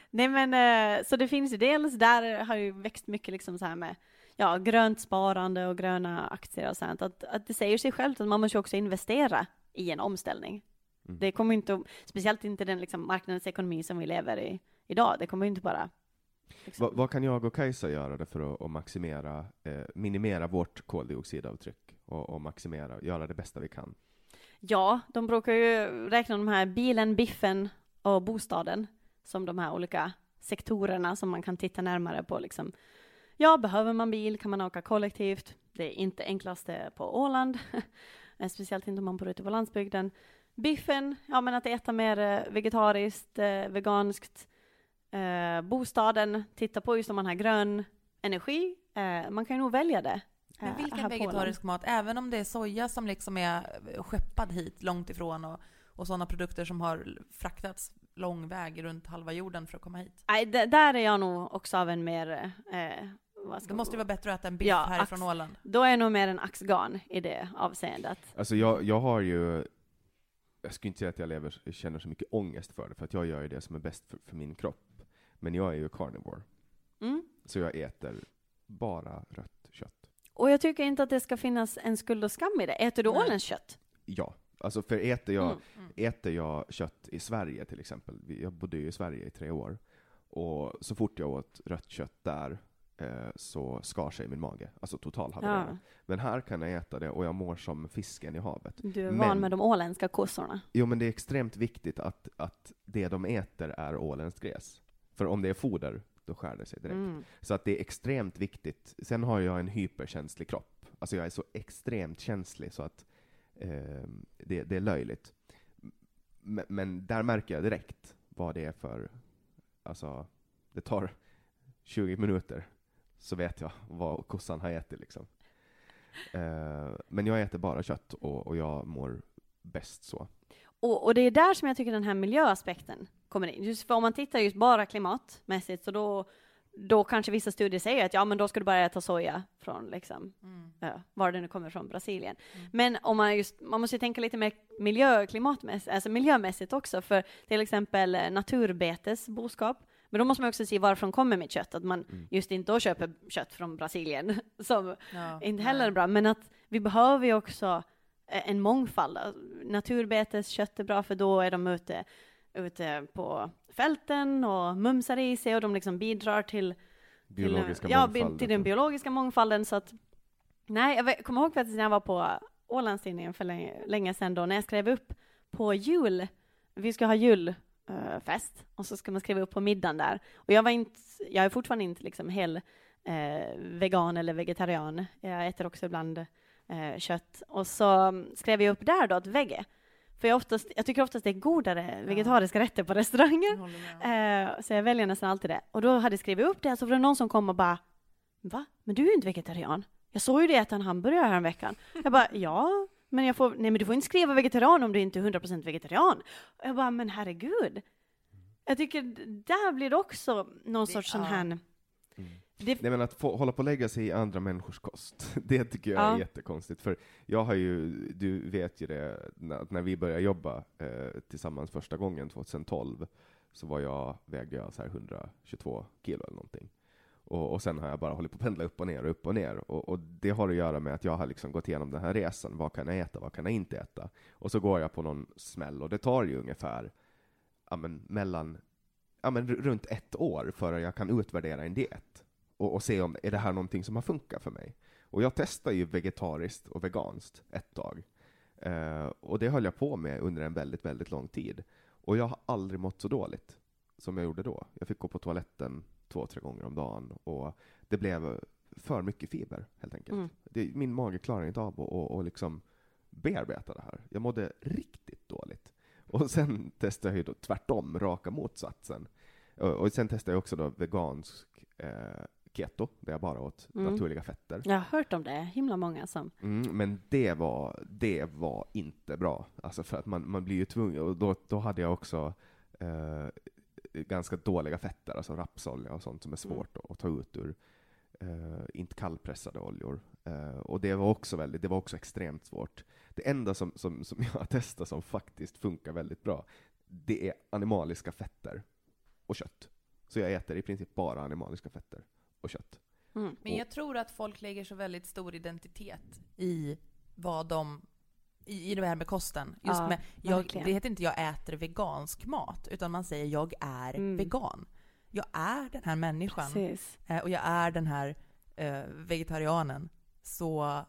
Nej, men eh, så det finns ju dels där har ju växt mycket liksom så här med ja, grönt sparande och gröna aktier och sånt. Att, att det säger sig självt att man måste också investera i en omställning. Mm. Det kommer inte, speciellt inte den liksom marknadens ekonomi som vi lever i idag. Det kommer inte bara liksom, Vad, vad kan jag och Kajsa göra då för att, att maximera, eh, minimera vårt koldioxidavtryck och, och maximera, göra det bästa vi kan? Ja, de brukar ju räkna de här bilen, biffen och bostaden som de här olika sektorerna som man kan titta närmare på. Liksom. Ja, behöver man bil kan man åka kollektivt. Det är inte enklaste på Åland, *laughs* speciellt inte om man bor ute på landsbygden. Biffen, ja men att äta mer eh, vegetariskt, eh, veganskt. Eh, bostaden, titta på just om man har grön energi. Eh, man kan ju nog välja det. Men eh, vilken vegetarisk mat, även om det är soja som liksom är skeppad hit långt ifrån och, och sådana produkter som har fraktats lång väg runt halva jorden för att komma hit. Nej, där är jag nog också av en mer... Eh, vad ska Det måste ju vara bättre att äta en biff Ja, härifrån ax- Åland. Då är jag nog mer en axgarn i det avseendet. Alltså jag, jag har ju, jag skulle inte säga att jag lever, känner så mycket ångest för det, för att jag gör ju det som är bäst för, för min kropp. Men jag är ju carnivore, Mm. så jag äter bara rött kött. Och jag tycker inte att det ska finnas en skuld och skam i det. Äter du Nej. ålens Ja, alltså för äter jag, Mm. äter jag kött i Sverige till exempel, jag bodde ju i Sverige i tre år, och så fort jag åt rött kött där så skar sig min mage, alltså total havererad. Ja, Men här kan jag äta det och jag mår som fisken i havet. du är Men- van med de åländska kossorna. Jo, men det är extremt viktigt att, att det de äter är åländskt gräs. För om det är foder, då skär det sig direkt. Mm. Så att det är extremt viktigt. Sen har jag en hyperkänslig kropp. Alltså jag är så extremt känslig så att eh, det, det är löjligt. Men, men där märker jag direkt vad det är för, alltså, det tar 20 minuter så vet jag vad kossan har ätit liksom. Eh, men jag äter bara kött och, och jag mår bäst så. Och, och det är där som jag tycker den här miljöaspekten kommer in. Just för om man tittar just bara klimatmässigt så då, då kanske vissa studier säger att ja men då ska du bara äta soja från liksom, Mm. ja, var det nu kommer från, Brasilien. Mm. Men om man just, man måste ju tänka lite mer miljö, klimatmässigt, alltså miljömässigt också, för till exempel eh, naturbetesboskap. Men då måste man också se varifrån kommer mitt kött, att man Mm. just inte då köper kött från Brasilien, *laughs* som Ja, inte nej. heller är bra, men att vi behöver ju också eh, en mångfald. Naturbeteskött är bra för då är de ute, ute på fälten och mumsar i sig och de liksom bidrar till, Biologiska till, ja, mångfalden. till den biologiska mångfalden. Så att, nej, jag kommer ihåg faktiskt när jag var på Ålandstidningen för länge, länge sedan då, när jag skrev upp på jul, vi ska ha julfest och så ska man skriva upp på middagen där. Och jag var inte, jag är fortfarande inte liksom hel eh, vegan eller vegetarian. Jag äter också ibland eh, kött. Och så skrev jag upp där då att vegge. För jag, oftast, jag tycker oftast det är godare vegetariska rätter på restauranger. Jag. Eh, så jag väljer nästan alltid det. Och då hade jag skrivit upp det, så var det någon som kom och bara Va? Men du är ju inte vegetarian. Jag såg ju det äta en hamburgare här veckan. Jag bara, ja, men jag får, nej men du får inte skriva vegetarian om du inte är 100% vegetarian. Och jag bara, men herregud. Jag tycker där blir det också någon Det- sorts sån här... Det, Nej men att få, hålla på och lägga sig i andra människors kost, *laughs* det tycker jag är Ja. jättekonstigt. För jag har ju, du vet ju det, när, att när vi började jobba eh, tillsammans första gången 2012, så var jag, vägde jag så här 122 kilo eller någonting. Och, och sen har jag bara hållit på att pendla upp och ner och upp och ner. Och, och det har att göra med att jag har liksom gått igenom den här resan. Vad kan jag äta, vad kan jag inte äta? Och så går jag på någon smäll och det tar ju ungefär ja, men, mellan, ja, men, runt ett år före jag kan utvärdera en diet och, och se om är det här någonting som har funkat för mig. Och jag testade ju vegetariskt och veganskt ett tag. Eh, och det höll jag på med under en väldigt, väldigt lång tid. Och jag har aldrig mått så dåligt som jag gjorde då. Jag fick gå på toaletten två, tre gånger om dagen och det blev för mycket fiber helt enkelt. Mm. Det, min mage klarar inte av att och, och liksom bearbeta det här. Jag mådde riktigt dåligt. Och sen testade jag ju då tvärtom, raka motsatsen. Och, och sen testade jag också då vegansk eh, keto, där jag bara åt Mm. naturliga fetter. jag har hört om det, himla många som... Mm, men det var, det var inte bra. Alltså för att man, man blir ju tvungen, och då, då hade jag också eh, ganska dåliga fetter, alltså rapsolja och sånt som är svårt att, att ta ut ur, eh, inte kallpressade oljor. Eh, och det var också väldigt, det var också extremt svårt. Det enda som, som, som *laughs* jag har testat som faktiskt funkar väldigt bra, det är animaliska fetter och kött. Så jag äter i princip bara animaliska fetter och kött. Mm. Men jag tror att folk lägger så väldigt stor identitet i vad de i, i det här med kosten. Just Ja, med, jag, det heter inte jag äter vegansk mat, utan man säger jag är Mm. vegan. Jag är den här människan Precis. eh, och jag är den här eh, vegetarianen. Så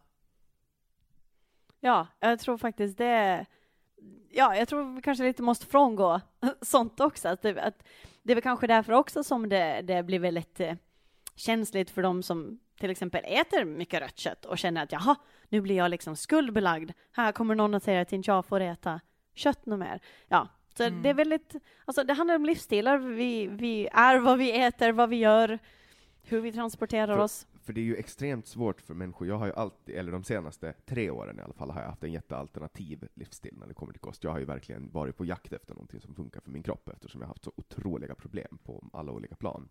Ja, jag tror faktiskt det... Ja, jag tror vi kanske lite måste frångå *laughs* sånt också. Att det, att det är väl kanske därför också som det, det blir väldigt eh, känsligt för de som till exempel äter mycket rött kött och känner att jaha, nu blir jag liksom skuldbelagd. Här kommer någon att säga att inte jag får äta kött något mer. Ja, så Mm. det är väldigt, alltså det handlar om livsstilar. Vi, vi är vad vi äter, vad vi gör, hur vi transporterar För- oss. För det är ju extremt svårt för människor. Jag har ju alltid, eller de senaste tre åren i alla fall, har jag haft en jättealternativ livsstil när det kommer till kost. Jag har ju verkligen varit på jakt efter någonting som funkar för min kropp eftersom jag har haft så otroliga problem på alla olika plan.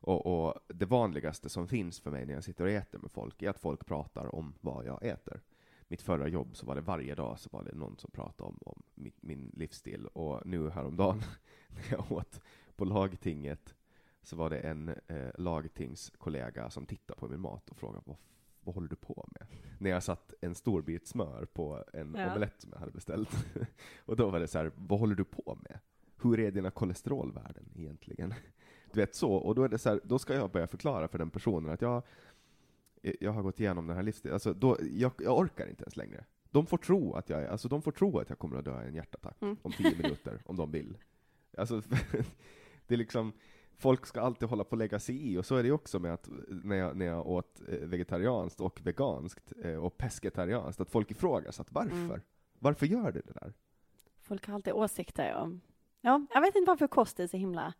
Och, och det vanligaste som finns för mig när jag sitter och äter med folk är att folk pratar om vad jag äter. Mitt förra jobb så var det varje dag så var det någon som pratade om, om min, min livsstil. Och nu häromdagen *laughs* när jag åt på lagtinget så var det en eh, lagtingskollega som tittade på min mat och frågade vad, vad håller du på med? När jag satt en stor bit smör på en Ja. omelett som jag hade beställt. *laughs* och då var det så här, vad håller du på med? Hur är dina kolesterolvärden egentligen? Du vet så, och då är det så här, då ska jag börja förklara för den personen att jag, jag har gått igenom den här livsstilen, alltså då, jag, jag orkar inte ens längre. De får tro att jag, alltså de får tro att jag kommer att dö i en hjärtattack Mm. om tio minuter, om de vill. Alltså, *laughs* det är liksom, folk ska alltid hålla på att lägga sig i, och så är det också med att när jag, när jag åt eh, vegetarianskt och veganskt eh, och pescetarianskt, att folk ifrågasatt varför. Mm. Varför gör du det där? Folk har alltid åsikter om... Ja, jag vet inte varför kost är så himla...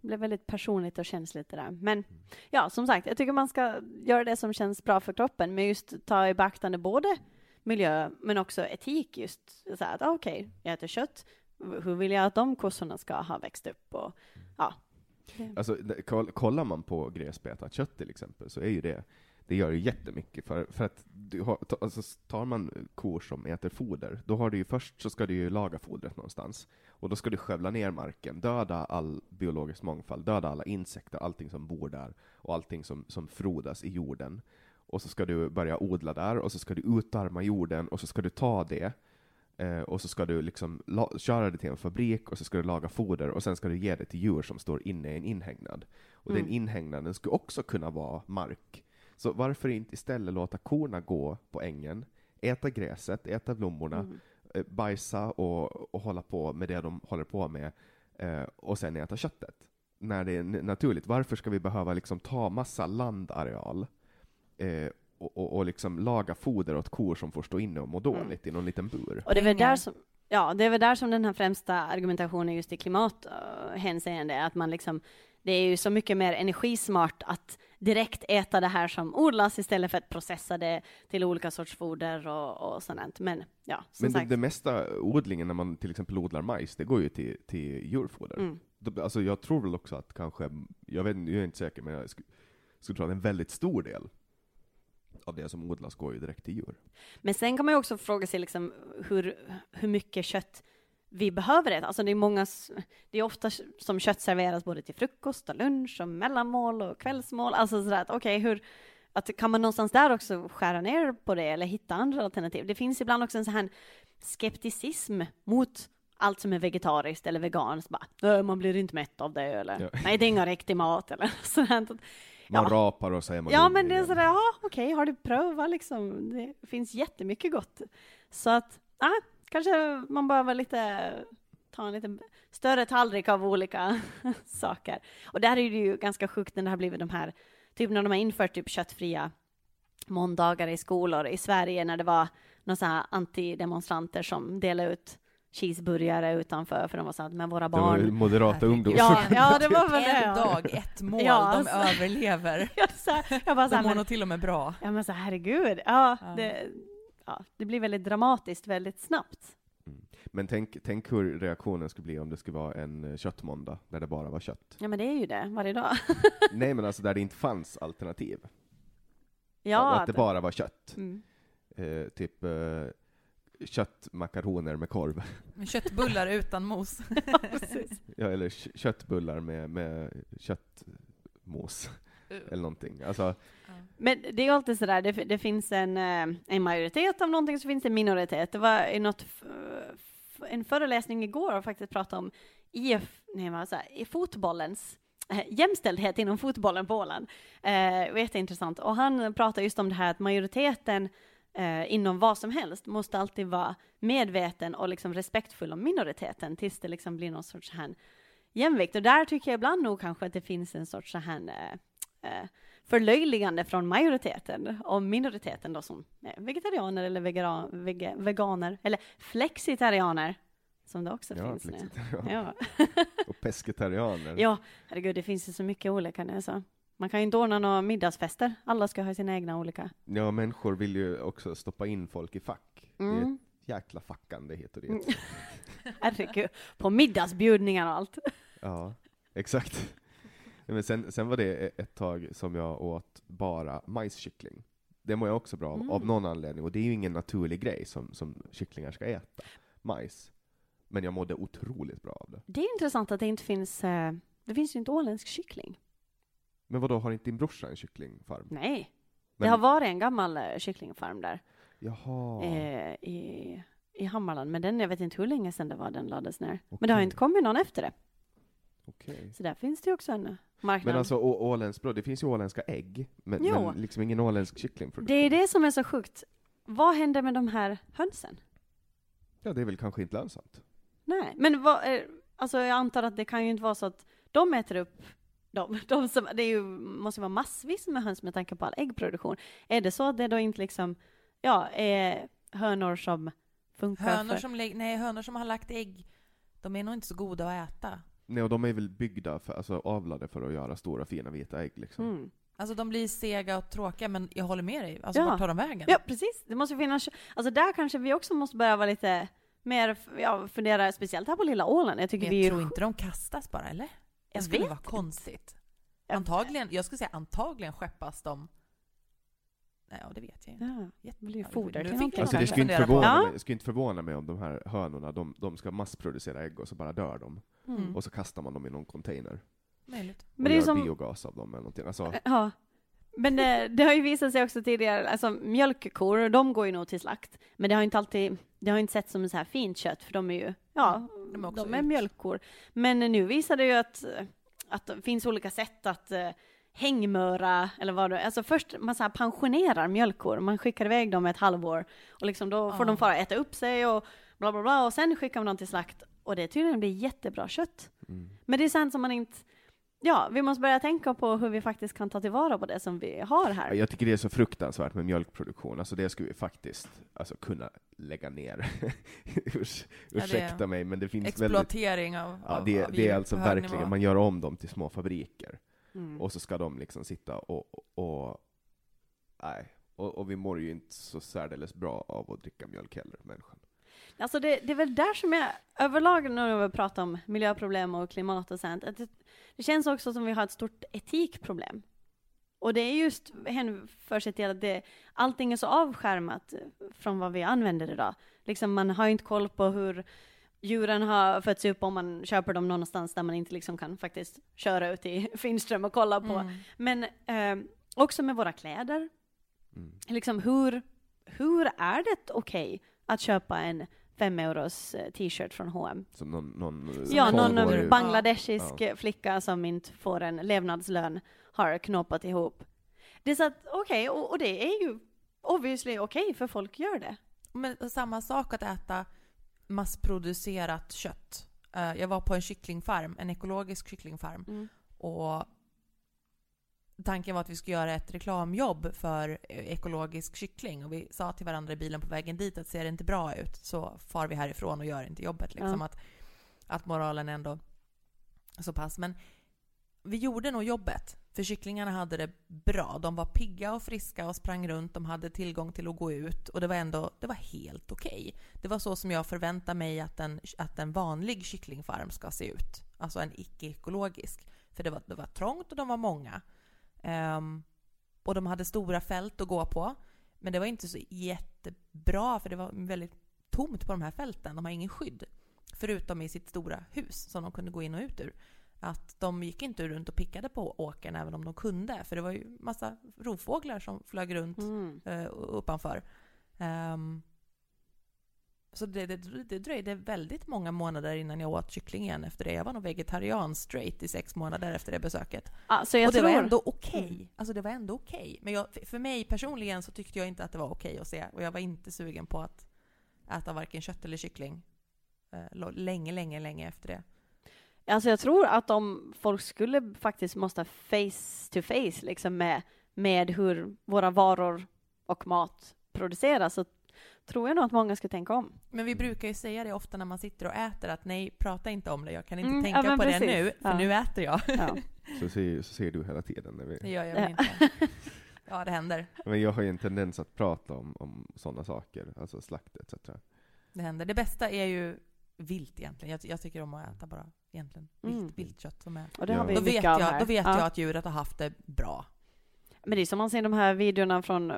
Det blev väldigt personligt och känsligt det där. Men ja, som sagt, jag tycker man ska göra det som känns bra för kroppen, men just ta i beaktande både miljö men också etik just så här att ah, okej, jag äter kött. Hur vill jag att de kossorna ska ha växt upp? Och, ja. Alltså, kollar man på gräsbetat kött till exempel, så är ju det, det gör ju jättemycket, för, för att du har, alltså, tar man kor som äter foder, då har du ju först så ska du ju laga fodret någonstans, och då ska du skövla ner marken, döda all biologisk mångfald, döda alla insekter, allting som bor där, och allting som, som frodas i jorden. Och så ska du börja odla där, och så ska du utarma jorden, och så ska du ta det, Eh, och så ska du liksom köra det till en fabrik och så ska du laga foder och sen ska du ge det till djur som står inne i en inhägnad. Och Mm. den inhägnaden skulle också kunna vara mark. Så varför inte istället låta korna gå på ängen, äta gräset, äta blommorna, Mm. eh, bajsa och, och hålla på med det de håller på med eh, och sen äta köttet. När det är naturligt. Varför ska vi behöva liksom ta massa landareal eh, och, och, och liksom laga foder åt kor som får stå inne och må dåligt i någon liten bur? Och det är väl där som... Ja, det är väl där som den här främsta argumentationen just i klimathänseende är att man liksom, det är ju så mycket mer energismart att direkt äta det här som odlas istället för att processa det till olika sorts foder och, och sådant. Men ja, som Men det, sagt. det mesta odlingen, när man till exempel odlar majs, det går ju till, till djurfoder. Mm. Alltså jag tror väl också att kanske, jag, vet, jag är inte säker, men jag skulle, skulle tro att en väldigt stor del av det som odlas går ju direkt till djur. Men sen kan man ju också fråga sig liksom hur, hur mycket kött vi behöver äta. Alltså det är många, det är ofta som kött serveras både till frukost och lunch och mellanmål och kvällsmål. Alltså sådär att okej, hur, att kan man någonstans där också skära ner på det eller hitta andra alternativ? Det finns ibland också en sån här skepticism mot allt som är vegetariskt eller veganskt. Bara, "Äh, man blir inte mätt av det eller Ja. nej, det är ingen riktig mat eller *laughs* sådant. Man Ja. rapar och säger man Ja, men det är sådär, ja, okej, har du prövat liksom? Det finns jättemycket gott. Så att, ja, kanske man behöver lite, ta en lite större tallrik av olika *laughs* saker. Och där är det ju ganska sjukt när det har blivit de här, typ när de har infört typ köttfria måndagar i skolor i Sverige när det var några så här antidemonstranter som delade ut cheeseburgare utanför för de var så att med våra Det var ju barn. moderata ungdomsförbundet. Ja, ja, det var väl det. En ja. dag, ett mål, Ja, de alltså. överlever. *laughs* Jag, så här, jag bara så De mår men, nog till och med bra. Ja men så herregud, ja, Ja. Det, ja, det blir väldigt dramatiskt väldigt snabbt. Men tänk, tänk hur reaktionen skulle bli om det skulle vara en eh, köttmåndag, där det bara var kött. Ja men det är ju det, varje dag. *laughs* Nej men alltså där det inte fanns alternativ. ja, att det bara var kött. Mm. Eh, typ eh, köttmakaroner med korv. *laughs* Med köttbullar utan mos. *laughs* ja. Ja, eller kö- köttbullar med, med köttmos. Eller någonting. Alltså, Men det är alltid sådär, det, det finns en, eh, en majoritet av någonting så finns det en minoritet. Det var i något, en föreläsning igår och faktiskt pratade om IF, nej, vad sa jag, i fotbollens eh, jämställdhet inom fotbollen på Åland. Eh, jätteintressant. Och han pratar just om det här att majoriteten eh, inom vad som helst måste alltid vara medveten och liksom respektfull om minoriteten tills det liksom blir någon sorts så här jämvikt. Och där tycker jag ibland nog kanske att det finns en sorts så här eh, eh, förlöjligande från majoriteten om minoriteten då som är vegetarianer eller vegera, vege, veganer eller flexitarianer som det också ja, finns nu. Ja. *laughs* Och pescetarianer. ja, herregud, det finns ju så mycket olika nu så. Man kan ju inte ordna några middagsfester. Alla ska ha sina egna olika. Ja, människor vill ju också stoppa in folk i fack. Det är Mm. ett jäkla fackande och dit. Mm. Herregud, på middagsbjudningar och allt. Ja, exakt. Men sen, sen var det e- ett tag som jag åt bara majskyckling. Det mår jag också bra av, Mm. av någon anledning, och det är ju ingen naturlig grej som, som kycklingar ska äta. Majs. Men jag mådde otroligt bra av det. Det är intressant att det inte finns, eh, det finns ju inte åländsk kyckling. Men vad då har inte din brorsa en kycklingfarm? Nej, Men, det har varit en gammal eh, kycklingfarm där. Jaha. eh, i, i Hammarland, men den, jag vet inte hur länge sedan det var den lades ner. Men det har inte kommit någon efter det. Okej. Så där finns det ju också en marknad. Men alltså å- åländsk bröd, det finns ju åländska ägg, men, Jo. men liksom ingen åländsk kycklingproduktion. det är det som är så sjukt. Vad händer med de här hönsen? Ja, det är väl kanske inte lönsamt. Nej, men vad, är, alltså jag antar att det kan ju inte vara så att de äter upp de, *laughs* de som, det är ju, måste vara massvis med höns med tanke på all äggproduktion. Är det så att det då inte liksom, ja, är hönor som funkar Hönor för... som, nej, hönor som har lagt ägg, de är nog inte så goda att äta. Nej, och de är väl byggda, för, alltså avlade för att göra stora fina vita ägg liksom. Mm. Alltså de blir sega och tråkiga, men jag håller med dig. Alltså Ja. vart tar de vägen? Ja, precis. Det måste finnas, alltså där kanske vi också måste börja vara lite mer, ja, fundera, speciellt här på lilla Åland. Jag tycker Men vi jag är tror inte de kastas bara, eller? Jag Det skulle vet vara konstigt. Jag- Antagligen, jag skulle säga antagligen skeppas de... Nej, ja, det vet jag inte. Ja, Jätte- det blir ju ja, foder nu till fick någonting. jag Alltså det skulle inte, förvåna mig, det skulle inte förvåna mig om de här hönorna, de, de ska massproducera ägg och så bara dör de. Mm. Och så kastar man dem i någon container. Möjligt. Men och det är gör som- biogas av dem eller någonting. Alltså, Ja. Men det, det har ju visat sig också tidigare, alltså mjölkkor, de går ju nog till slakt. Men det har inte alltid, det har inte sett som så här fint kött, för de är ju, ja, De är också de är mjölkkor. Men nu visar det ju att, att det finns olika sätt att eh, hängmöra, eller vad det Alltså först, man så här pensionerar mjölkkor, man skickar iväg dem ett halvår, och liksom då får Ja. de fara äta upp sig och bla bla bla, och sen skickar man dem till slakt, och det tydligen blir jättebra kött. mm. Men det är sånt som man inte, ja, vi måste börja tänka på hur vi faktiskt kan ta tillvara på det som vi har här. Jag tycker det är så fruktansvärt med mjölkproduktion, alltså det skulle vi faktiskt alltså, kunna lägga ner. *laughs* Urs, är ursäkta mig, men det finns väldigt... Exploatering av, Ja, det, av det är alltså verkligen, nivå. man gör om dem till små fabriker, Mm. och så ska de liksom sitta och, och, och nej, och, och vi mår ju inte så särdeles bra av att dricka mjölk heller, människan. Alltså det, det är väl där som jag överlag när vi pratar om miljöproblem och klimat och sånt, att det, det känns också som vi har ett stort etikproblem. Och det är just hänför sig till att det, allting är så avskärmat från vad vi använder idag. Liksom man har ju inte koll på hur djuren har fötts upp om man köper dem någonstans där man inte liksom kan faktiskt köra ut i *laughs* Finström och kolla på. Mm. Men eh, också med våra kläder. Mm. Liksom hur, hur är det okej att köpa en fem euros eh, t-shirt från H&M? Som någon, någon Ja, någon eh, bangladeshisk Ja. flicka som inte får en levnadslön har knåpat ihop. Det är så att, okej, och, och det är ju obviously okej för folk gör det. Men samma sak att äta massproducerat kött. Eh, Jag var på en kycklingfarm, en ekologisk kycklingfarm. Och tanken var att vi skulle göra ett reklamjobb för ekologisk kyckling. Och vi sa till varandra i bilen på vägen dit att ser det inte bra ut så far vi härifrån och gör inte jobbet. Liksom. Ja. Att, att moralen ändå så pass. Men vi gjorde nog jobbet. För kycklingarna hade det bra. De var pigga och friska och sprang runt. De hade tillgång till att gå ut. Och det var ändå det var helt okej. Det var så som jag förväntar mig att en, att en vanlig kycklingfarm ska se ut. Alltså en icke-ekologisk. För det var, det var trångt och de var många. Um, och de hade stora fält att gå på. Men det var inte så jättebra för det var väldigt tomt på de här fälten. De har ingen skydd. Förutom i sitt stora hus som de kunde gå in och ut ur. Att de gick inte runt och pickade på åkern även om de kunde. För det var ju massa rovfåglar som flög runt Mm. eh, uppanför. Ehm, så det, det, det dröjde väldigt många månader innan jag åt kyckling igen efter det. Jag var nog vegetarian straight i sex månader efter det besöket. Alltså och det tror, var ändå okej. Mm. Alltså det var ändå okej. Men jag, för mig personligen så tyckte jag inte att det var okej att se. Och jag var inte sugen på att äta varken kött eller kyckling. Eh, länge, länge, länge efter det. Alltså jag tror att om folk skulle faktiskt måste face to face liksom med, med hur våra varor och mat produceras så tror jag nog att många skulle tänka om. Men vi brukar ju säga det ofta när man sitter och äter att nej, prata inte om det. Jag kan inte Mm, tänka ja, på det precis. nu, för Ja. nu äter jag. Ja. Så ser, så ser du hela tiden. När Det vi, gör jag inte. Ja, det händer. men jag har ju en tendens att prata om, om sådana saker, alltså slakt etc. Det händer. Det bästa är ju vilt egentligen. Jag, jag tycker om att äta bara egentligen vilt, Mm. viltkött som är. Och det har vi Då vet, jag, då vet Ja. jag att djuret har haft det bra. Men det är som man ser de här videorna från,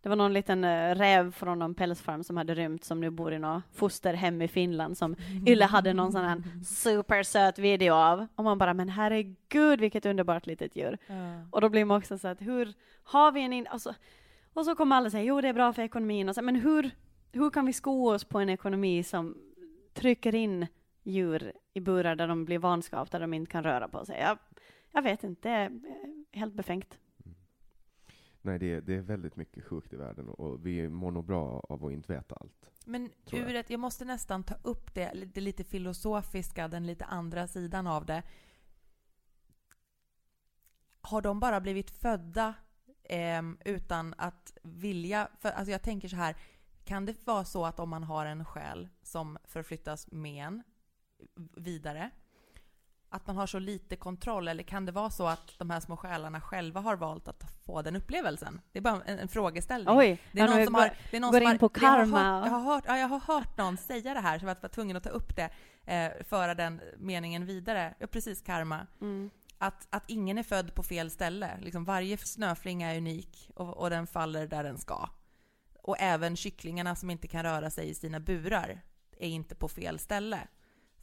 det var någon liten eh, räv från någon pälsfarm som hade rymt som nu bor i något fosterhem i Finland som Yle hade någon sån här supersöt video av. Och man bara, men herregud vilket underbart litet djur. Ja. Och då blir man också så att hur har vi en in, alltså, och så kommer alla säga jo det är bra för ekonomin och så, men hur, hur kan vi sko oss på en ekonomi som trycker in djur i burar där de blir vanskapta, där de inte kan röra på sig? Jag, jag vet inte, det är eh, helt befängt. Nej, det är, det är väldigt mycket sjukt i världen och vi mår nog bra av att inte veta allt. Men jag. ur ett, jag måste nästan ta upp det, det lite filosofiska, den lite andra sidan av det. Har de bara blivit födda ehm, utan att vilja? För, alltså jag tänker så här, kan det vara så att om man har en själ som förflyttas med en vidare, att man har så lite kontroll? Eller kan det vara så att de här små själarna själva har valt att få den upplevelsen? Det är bara en, en frågeställning. Oj, Det är någon som går- har, det är någon går som in har, på jag har karma. hört- Jag har, hört, ja, jag har hört någon säga det här, så jag var tvungen att ta upp det, eh, föra den meningen vidare. Ja, precis, karma. Mm. Att, att ingen är född på fel ställe. Liksom varje snöflinga är unik och, och den faller där den ska. Och även kycklingarna som inte kan röra sig i sina burar är inte på fel ställe.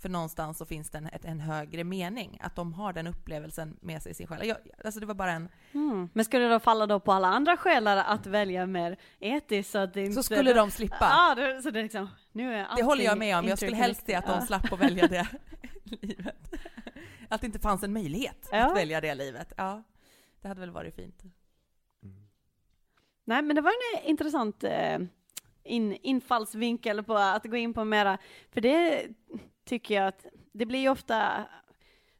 För någonstans så finns det en, en högre mening, att de har den upplevelsen med sig i sin själ. Jag, alltså det var bara en... Mm. Men skulle det då falla då på alla andra själar att välja mer etiskt så att det inte... Så skulle de slippa. Ja, det, så det liksom, nu är Det håller jag med om. Jag skulle helst se att de slapp att välja det *laughs* livet. Att det inte fanns en möjlighet Ja. att välja det livet. Ja, det hade väl varit fint. Nej, men det var en eh, intressant eh, in, infallsvinkel på att gå in på mera, för det tycker jag att det blir ju ofta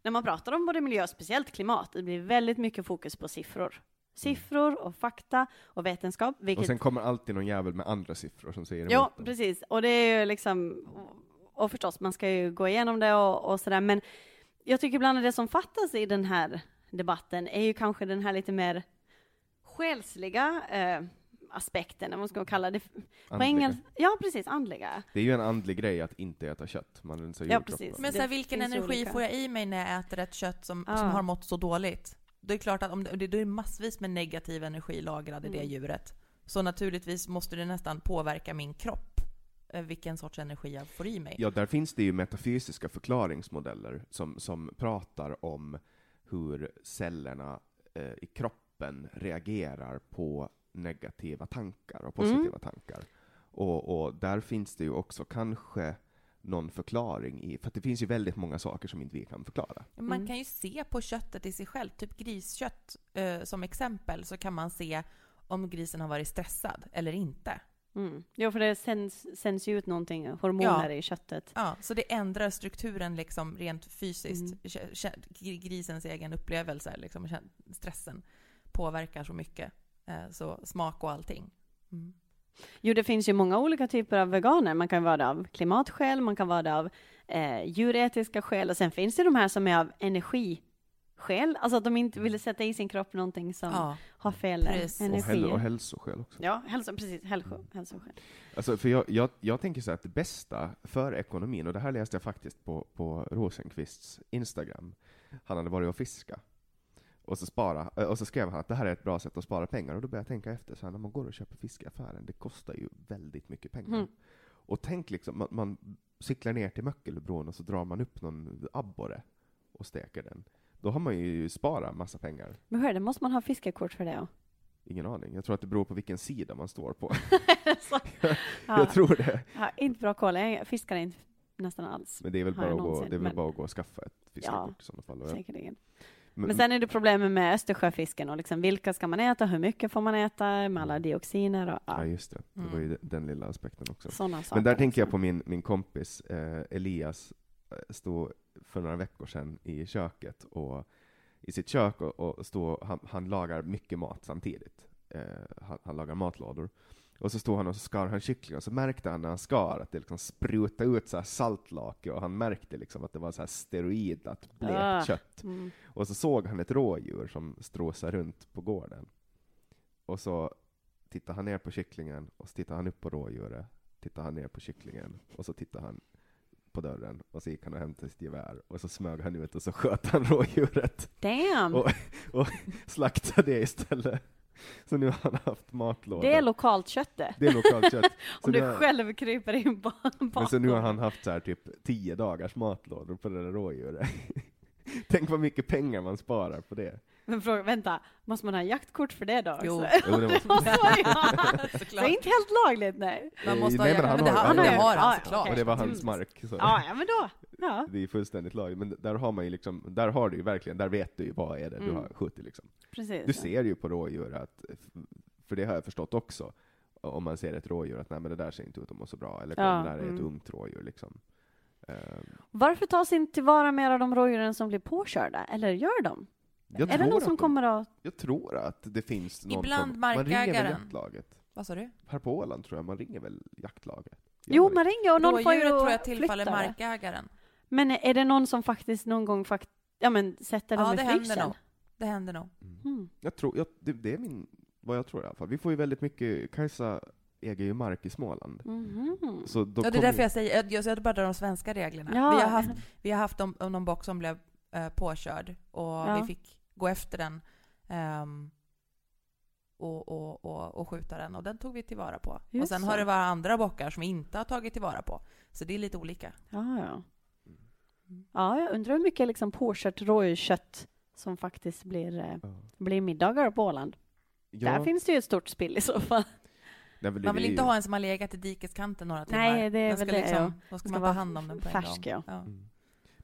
när man pratar om både miljö och speciellt klimat, det blir väldigt mycket fokus på siffror. Siffror och fakta och vetenskap. Vilket, Och sen kommer alltid någon jävel med andra siffror som säger emot ja, precis. Och det är ju liksom, och förstås, man ska ju gå igenom det och, och sådär, men jag tycker ibland att det som fattas i den här debatten är ju kanske den här lite mer själsliga eh, aspekten, eller vad ska man kalla det? På Andliga. engels- ja, precis, andliga. Det är ju en andlig grej att inte äta kött. Man rensar Ja, precis. Men så här, vilken energi olika. får jag i mig när jag äter ett kött som, Ja. som har mått så dåligt? Det är klart att om det, det är massvis med negativ energi lagrad i det Mm. djuret. Så naturligtvis måste det nästan påverka min kropp, eh, vilken sorts energi jag får i mig. Ja, där finns det ju metafysiska förklaringsmodeller som, som pratar om hur cellerna eh, i kroppen reagerar på negativa tankar och positiva tankar. Och, och där finns det ju också kanske någon förklaring i, för att det finns ju väldigt många saker som inte vi kan förklara. Man Mm. kan ju se på köttet i sig själv, typ griskött eh, som exempel, så kan man se om grisen har varit stressad eller inte. Mm. Jo, för det sänds, sänds ju ut någonting, hormoner i köttet. Ja, så det ändrar strukturen liksom rent fysiskt. Mm. Grisens egen upplevelse, liksom, stressen påverkar så mycket. Eh, Så smak och allting. Mm. Jo, det finns ju många olika typer av veganer. Man kan vara det av klimatskäl, man kan vara det av eh, djuretiska skäl och sen finns det de här som är av energiskäl, alltså att de inte vill sätta i sin kropp någonting som Ja, har fel Precis. Och, energi. häl- och hälsoskäl också. Ja, hälso, precis, hälso, hälsoskäl. Alltså, för jag, jag, jag tänker så att det bästa för ekonomin, och det här läste jag faktiskt på, på Rosenqvists Instagram, han hade varit och fiska. Och så, spara, äh, och så skrev han att det här är ett bra sätt att spara pengar, och då började jag tänka efter, så här, när man går och köper fisk i affären, det kostar ju väldigt mycket pengar. Mm. Och tänk liksom, man, man cyklar ner till Möckelbron och så drar man upp någon abborre och steker den. Då har man ju sparat massa pengar. Men det, måste man ha fiskekort för det? Ingen aning. Jag tror att det beror på vilken sida man står på. *laughs* *laughs* Jag ja, tror det. jag har inte bra koll, jag fiskar inte nästan alls. Men det är väl bara, jag att gå, det är väl men- bara att gå och skaffa ett fiskekort i sådana fall. Jag- Säkerligen. Men, Men sen är det problemet med Östersjöfisken och liksom vilka ska man äta, hur mycket får man äta med alla dioxiner och ja, ja, just det. Det var ju Mm. den lilla aspekten också. sådana saker. Men där tänker jag på min, min kompis eh, Elias, eh, stod för några veckor sedan i köket och i sitt kök och, och stod, han, han lagar mycket mat samtidigt. Eh, han, han lagar matlådor. Och så stod han och så skar han kyckling och så märkte han när han skar att det liksom sprutade ut så här saltlake och han märkte liksom att det var så här steroidat blekt Ah. kött. Mm. Och så såg han ett rådjur som strosade runt på gården. Och så tittade han ner på kycklingen, och så tittade han upp på rådjuret, tittade han ner på kycklingen, och så tittade han på dörren, och så gick han och hämtade sitt gevär, och så smög han ut och så sköt han rådjuret, Damn! Och- *laughs* slaktade det istället. *laughs* Så nu har han haft matlåda. det är lokalt kött det. det är lokalt kött. *laughs* Om du har- själv kryper in på *laughs* Men så nu har han haft så här typ tio dagars matlådor på det där rådjuret. Tänk vad mycket pengar man sparar på det. Men fråga, vänta, måste man ha jaktkort för det då? Jo. Så- Jo, det måste man *laughs* ha. *laughs* Såklart. Så inte helt lagligt, nej. Man måste ha Nej, men jakt- han men det har- har, han det har- har han ja, såklart. okej. Och det var hans Mm. mark. Så. Ja, ja men då. Ja, Det är fullständigt lagligt, men där har man ju liksom, där har du ju verkligen, där vet du ju vad är det du Mm. har skjutit liksom. precis. Du ser ju på rådjur att, för det har jag förstått också, om man ser ett rådjur att nej men det där ser inte ut att må så bra, eller Ja, det där är ett mm. ungt rådjur liksom. Ehm, Varför tas inte tillvara mer av de rådjuren som blir påkörda? Eller gör de? Jag, är det tror någon att som de, kommer att... jag tror att det finns någon Ibland som, man ringer väl jaktlaget. Vad sa du? Här på Åland tror jag man ringer väl jaktlaget. Gör Jo, man ringer och någon får ju Rådjuret tror jag tillfaller flytta markägaren. Men är det någon som faktiskt någon gång fakt ja, men sätter dem Ja, i det händer frysen? nog. Det händer nog. Mm. Mm. Jag tror, jag, det, det är min, vad jag tror i alla fall. Vi får ju väldigt mycket, Kajsa äger ju mark i Småland. Mhm. Så då Ja, det är därför jag säger, jag, jag bara drar de svenska reglerna. Ja. Vi har haft, vi har haft om, om någon bock som blev eh, påkörd och Ja. vi fick gå efter den ehm, och, och, och, och skjuta den och den tog vi tillvara på. och Just sen så. har det varit andra bockar som vi inte har tagit tillvara på. Så det är lite olika. Ja, ja. Ja, jag undrar hur mycket liksom påkört rådjurskött som faktiskt blir, eh, Ja. blir middagar på Åland. Ja, Där finns det ju ett stort spill i så fall. Man vill inte ju- ha en som har legat i dikeskanten några timmar. Nej, det är Den väl det, liksom, ja. Då ska Ska man ta hand om den på en färsk, gång. ja. Ja. Mm.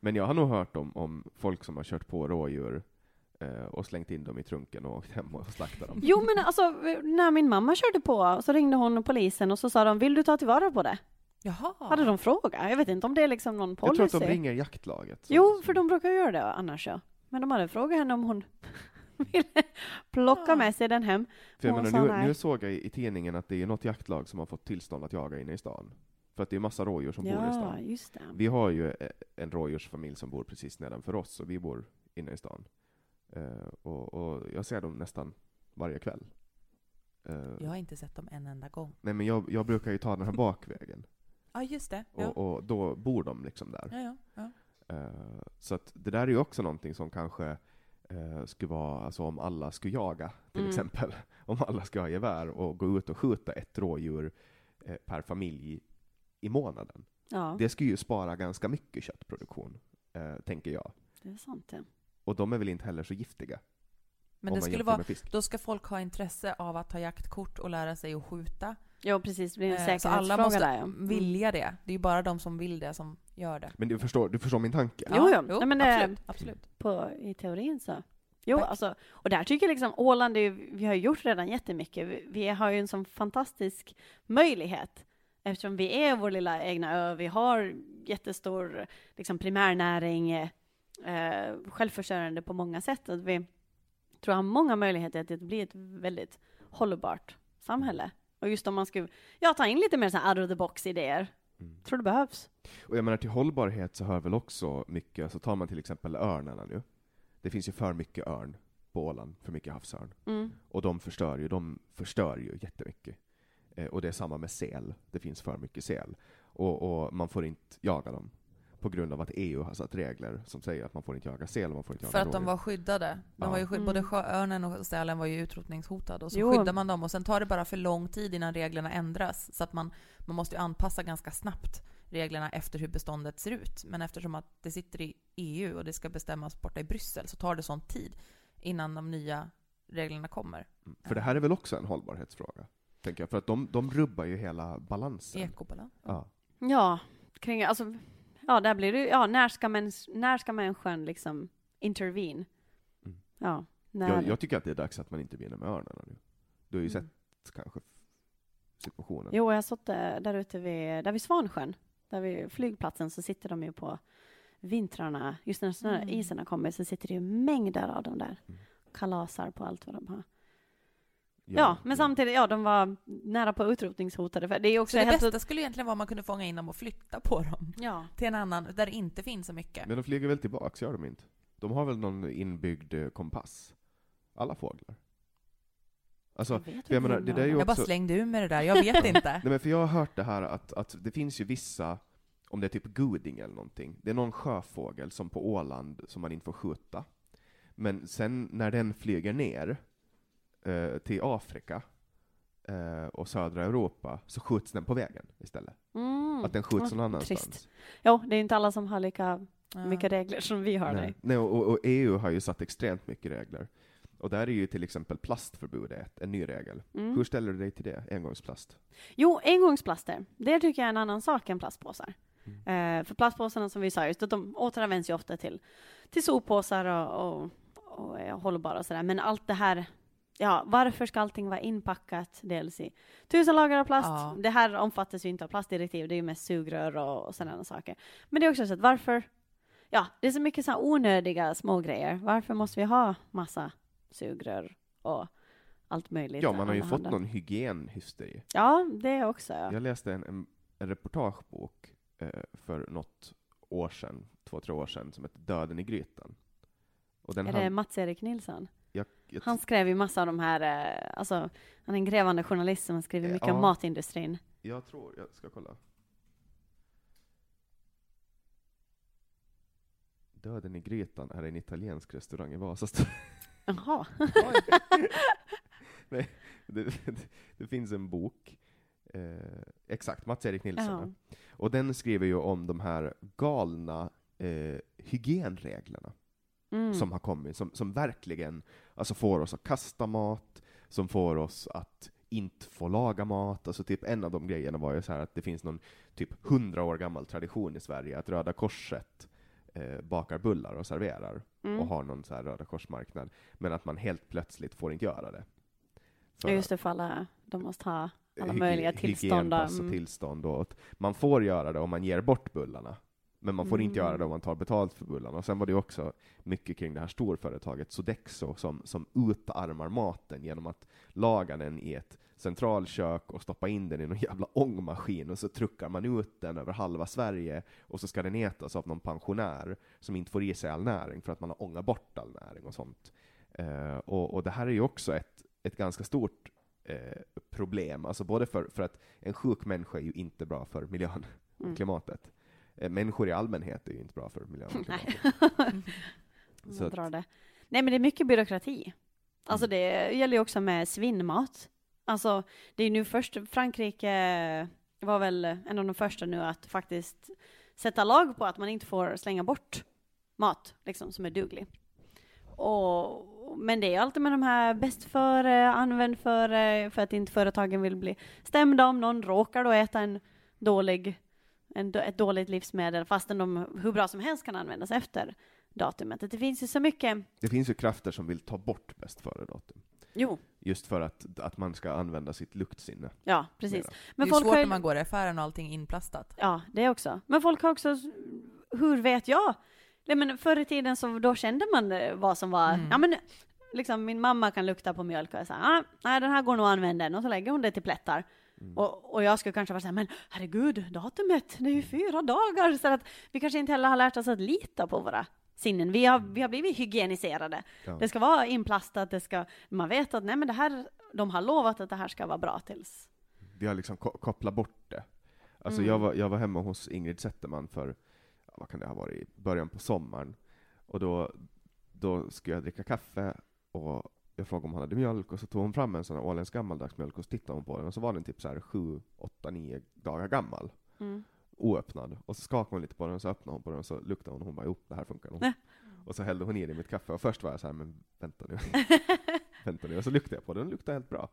Men jag har nog hört om, om folk som har kört på rådjur eh, och slängt in dem i trunken och åkt hem och slaktat dem. Jo, men alltså när min mamma körde på så ringde hon polisen och så sa de, vill du ta tillvara på det? Jaha. Hade de frågat? Jag vet inte om det är liksom någon Jag policy. tror att de ringer jaktlaget. som- Jo, för de brukar göra det annars ja. Men de hade frågat henne om hon *laughs* ville plocka Ja. med sig den hem. För jag menar, nu, nu såg jag i, i tidningen att det är något jaktlag som har fått tillstånd att jaga inne i stan. För att det är massa rådjur som bor i Ja, stan. just det. Vi har ju eh, en rådjursfamilj som bor precis nedanför oss, och vi bor inne i stan. Eh, och, och jag ser dem nästan varje kväll. Eh, Jag har inte sett dem en enda gång. Nej men jag, jag brukar ju ta den här bakvägen, Ja, just det. Ja. och, och då bor de liksom där. Ja, ja, ja. Eh, så att det där är ju också någonting som kanske skulle vara, alltså om alla skulle jaga, till Mm. exempel. *laughs* Om alla ska ha gevär och gå ut och skjuta ett rådjur per familj i månaden. Ja, Det skulle ju spara ganska mycket köttproduktion, eh, tänker jag. det är sant ja. Och de är väl inte heller så giftiga? Men det skulle vara, då ska folk ha intresse av att ta jaktkort och lära sig att skjuta. Jo, precis. Det blir en Eh, Så alla säkerhetsfråga måste där ja. Mm. vilja det. Det är ju bara de som vill det som gör det. Men du förstår, du förstår min tanke? Jo, jo. Nej, men det- absolut, absolut. På, I teorin så. Jo, Tack. alltså, och där tycker jag liksom Åland, är, vi har ju gjort redan jättemycket. Vi, vi har ju en sån fantastisk möjlighet eftersom vi är vår lilla egna ö. Vi har jättestor liksom, primärnäring, eh, självförsörjande på många sätt. Att vi tror har många möjligheter till att bli ett väldigt hållbart samhälle. Och just om man skulle ja, ta in lite mer så här out of the box idéer. Mm. Tror det behövs. Och jag menar till hållbarhet så hör väl också mycket, så tar man till exempel örnarna nu. Det finns ju för mycket örn på Åland, för mycket havsörn. Mm. Och de förstör ju, de förstör ju jättemycket. Eh, och det är samma med säl, det finns för mycket säl. Och, och man får inte jaga dem. På grund av att EU har satt regler som säger att man får inte jaga säl och man får inte jaga För att de rådjur. var skyddade. De Ja. var ju skydd, Mm. Både sjöörnen och sälen var ju utrotningshotade. Och så Jo. skyddar man dem och sen tar det bara för lång tid innan reglerna ändras. Så att man, man måste ju anpassa ganska snabbt reglerna efter hur beståndet ser ut. Men eftersom att det sitter i EU och det ska bestämmas borta i Bryssel så tar det sån tid innan de nya reglerna kommer. Mm. För det här är väl också en hållbarhetsfråga? Tänker jag, för att de, de rubbar ju hela balansen. Ekobalans. Ja. Ja, kring, alltså, ja, där blir det ja, när ska, mäns, när ska människan liksom intervene? Mm. Ja, när, Jag, jag tycker att det är dags att man intervenerar med örnarna nu. Du har ju Mm. sett kanske situationen. Jo, jag har stått där, där ute vid, där vid Svansjön, där vid flygplatsen, så sitter de ju på vintrarna, just när snö, Mm. isen har kommit, så sitter det ju mängder av dem där. Mm. Kalasar på allt vad de har. Ja, men samtidigt, ja, de var nära på utrotningshotade. För det är också Så det helt... bästa skulle egentligen vara om man kunde fånga in dem och flytta på dem Ja. till en annan där det inte finns så mycket. Men de flyger väl tillbaks, gör de inte? De har väl någon inbyggd eh, kompass? Alla fåglar? Alltså, Jag vet jag menar, det de där är ju har- Jag bara också- slängde ur med det där, jag vet inte. *laughs* Nej men för jag har hört det här att, att det finns ju vissa, om det är typ guding eller någonting, det är någon sjöfågel som på Åland som man inte får skjuta. Men sen när den flyger ner eh, till Afrika eh, och södra Europa så skjuts den på vägen istället. Mm. Att den skjuts Ja, någon annanstans. trist. Jo, det är inte alla som har lika Ja. mycket regler som vi har. Nej, Nej. Nej och, och EU har ju satt extremt mycket regler. Och där är ju till exempel plastförbud ett, en ny regel. Mm. Hur ställer du dig till det? Engångsplast? Jo, engångsplaster. Det tycker jag är en annan sak än plastpåsar. Mm. Eh, för plastpåsarna som vi sa just, att de återanvänds ju ofta till, till soppåsar och, och, och är hållbara och sådär. Men allt det här, ja, varför ska allting vara inpackat dels i tusen lager av plast? Ja. Det här omfattas ju inte av plastdirektiv, det är ju mest sugrör och, och sådana saker. Men det är också så att varför, ja, det är så mycket så här onödiga små grejer. Varför måste vi ha massa sugrör och allt möjligt? Ja, man har ju fått någon hygienhysteri. Ja, det också. Ja. Jag läste en, en, en reportagebok eh, för något år sedan, två, tre år sedan, som heter Döden i grytan. Och den Är det Mats-Erik Nilsson? Jag, Han skrev ju massa av de här, eh, alltså, han är en grävande journalist som har skrivit Eh, mycket ja. om matindustrin. jag tror, jag ska kolla. Döden i grytan är en italiensk restaurang i Vasastan. *laughs* Jaha. *laughs* Nej, det, det, det finns en bok, eh, exakt, Mats-Erik Nilsson. Ja. Och den skriver ju om de här galna eh, hygienreglerna Mm. som har kommit, som, som verkligen alltså får oss att kasta mat, som får oss att inte få laga mat. Alltså typ en av de grejerna var ju så här att det finns någon typ hundra år gammal tradition i Sverige att Röda Korset eh, bakar bullar och serverar Mm. och har någon så här Röda Korsmarknad, men att man helt plötsligt får inte göra det. För just det, för alla, de måste ha alla möjliga tillstånd. hygienpass och Mm. tillstånd. Och att man får göra det om man ger bort bullarna. Men man får inte Mm. göra det om man tar betalt för bullarna. Och sen var det också mycket kring det här storföretaget Sodexo som, som utarmar maten genom att laga den i ett centralkök och stoppa in den i någon *laughs* jävla ångmaskin och så truckar man ut den över halva Sverige och så ska den ätas av någon pensionär som inte får i sig all näring för att man har ångat bort all näring och sånt. Eh, och, och det här är ju också ett, ett ganska stort eh, problem, alltså både för, för att en sjuk människa är ju inte bra för miljön och Mm. klimatet. Eh, människor i allmänhet är ju inte bra för miljön Nej. *laughs* Så att- drar det. Nej, men det är mycket byråkrati. Alltså Mm. det gäller ju också med svinnmat. Alltså det är nu först, Frankrike var väl en av de första nu att faktiskt sätta lag på att man inte får slänga bort mat, liksom, som är duglig. Och, men det är alltid med de här bäst före, använd före, för att inte företagen vill bli stämda om någon råkar då äta en dålig, en, ett dåligt livsmedel, fastän de hur bra som helst kan användas efter datumet. Det finns ju så mycket, Det finns ju krafter som vill ta bort bäst före-datum. jo, Just för att, att man ska använda sitt luktsinne. ja precis. mera. Men det är folk svårt har när man går i affären och allting är inplastat. Ja, det också. Men folk har också, hur vet jag? Nej, men förr i tiden så då kände man eh, vad som var, Mm. ja men liksom min mamma kan lukta på mjölk och jag säger, ah, nej den här går nog att använda och så lägger hon det till plättar. Mm. Och, och jag skulle kanske vara såhär, men herregud, datumet, det är ju fyra dagar. Så att vi kanske inte heller har lärt oss att lita på våra sinnen. Vi har, vi har blivit hygieniserade. Ja. Det ska vara inplastat, det ska, man vet att nej men det här, de har lovat att det här ska vara bra tills. Vi har liksom ko- kopplat bort det. Alltså Mm. jag, var, jag var hemma hos Ingrid Zetterman för, vad kan det ha varit, i början på sommaren. Och då, då skulle jag dricka kaffe och jag frågade om hon hade mjölk och så tog hon fram en sån här åländsk gammaldags mjölk och så tittade hon på den och så var den typ så här sju, åtta, nio dagar gammal. Mm. Oöppnad. Och så skakade hon lite på den och så öppnade hon på den och så luktade hon och hon bara jo, det här funkar nog. Och så hällde hon i det i mitt kaffe och först var jag så här, men vänta nu. *laughs* vänta nu. Och så luktade jag på den och den luktade helt bra.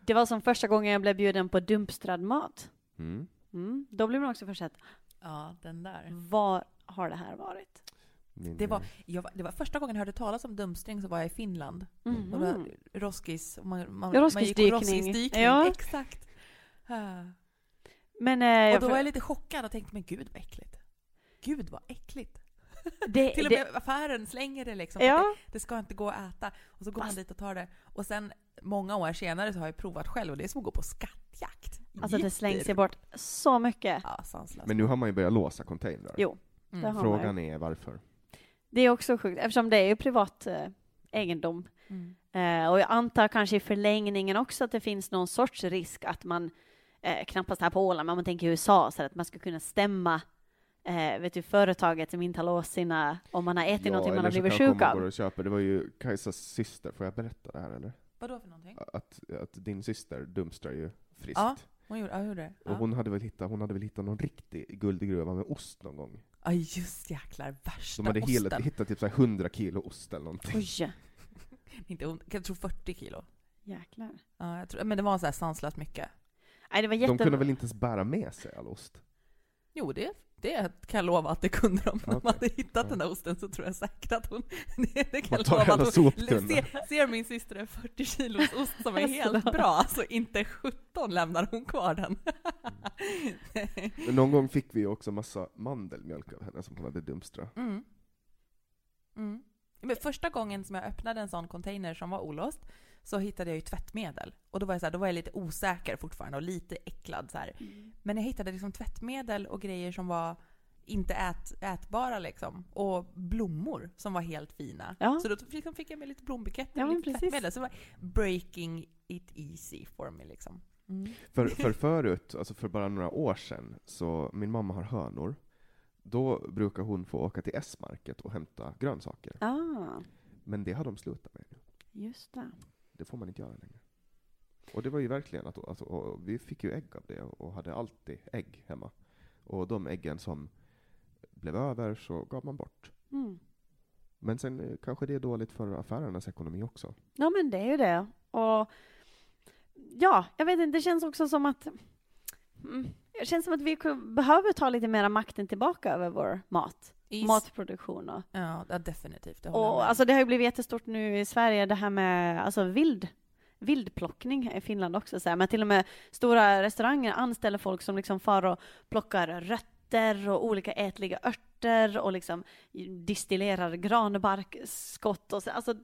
Det var som första gången jag blev bjuden på dumpstrad mat. Mm. Mm. Då blev man också försett. Ja, den där. Var har det här varit? Min, Det var, eh, jag, det var första gången jag hörde talas om dumstring så var jag i Finland. Mhm. Och det var Roskis. Man, man, Ja, man gick Roskisdykning. Roskisdykning. Ja. Exakt. Ah. Men eh, Och då jag- var jag lite chockad och tänkte, men gud vad äckligt. Gud vad äckligt. det, *laughs* Till och det, med affären slänger det liksom. Ja, Det, det ska inte gå att äta. Och så går man Fast- dit och tar det. Och sen många år senare så har jag provat själv och det är som att gå på skattjakt. alltså det slängs ju bort så mycket. Ja. Men nu har man ju börjat låsa containrar. Jo, Mm. det man Frågan är varför. Det är också sjukt eftersom det är ju privat eh, egendom. Mm. Eh, och jag antar kanske i förlängningen också att det finns någon sorts risk att man, eh, knappast här på Åland, men man tänker i USA, så att man ska kunna stämma eh, vet du, företaget som inte har låst sina, om man har ätit någonting man har blivit sjuk av. och köper. Det var ju Kajsas syster, får jag berätta det här eller? Vadå för någonting? Att, att din syster dumpstrar ju friskt. Ja. Hon gjorde, ja, gjorde det. Och Ja. hon hade, väl hittat, hon hade väl hittat någon riktig guldgruva med ost någon gång. Ja, just jäklar. Värsta De hade osten. hittat, hittat typ så här 100 kilo ost eller någonting. Oj, *laughs* Inte, hon- jag tror 40 kilo. jäklar. Ja, jag tror, men det var så här sanslöst mycket. Nej, det var De jätte... kunde väl inte ens bära med sig all ost? Jo, det, det kan jag lova att det kunde de. Om de Okej. hade hittat den där osten så tror jag säkert att hon... *laughs* Det, det kan jag lova att hon... soptunnan. Ser, ser min syster en 40 kilos ost som är *laughs* helt bra, alltså inte 17 lämnar hon kvar den. *laughs* Men någon gång fick vi också massa mandelmjölk av henne som hon hade dumpstrat. Mm. Mm. Men första gången som jag öppnade en sån container som var olåst så hittade jag ju tvättmedel. Och då var jag, så här, då var jag lite osäker fortfarande och lite äcklad. Så här. Men jag hittade liksom tvättmedel och grejer som var inte ät, ätbara liksom. Och blommor som var helt fina. Ja. Så då liksom fick jag med lite blombuketter Ja, och lite precis. tvättmedel. Så det var breaking it easy for me liksom. Mm. För, för förut, alltså för bara några år sedan, så min mamma har hönor. Då brukar hon få åka till S-market och hämta grönsaker. Ah, Men det har de slutat med nu. just det. Det får man inte göra längre. Och det var ju verkligen att, alltså, vi fick ju ägg av det och hade alltid ägg hemma. Och de äggen som blev över så gav man bort. Mm. Men sen eh, kanske det är dåligt för affärernas ekonomi också. Ja, men det är ju det. Och ja, jag vet inte, det känns också som att mm, det känns som att vi behöver ta lite mera makten tillbaka över vår mat. Is- Matproduktion och, Ja, definitivt. Det och alltså det har ju blivit jättestort nu i Sverige det här med alltså vild vildplockning i Finland också. Så här. Men till och med stora restauranger anställer folk som liksom far och plockar rötter och olika ätliga örter och liksom distillerar granbarkskott och så. Alltså,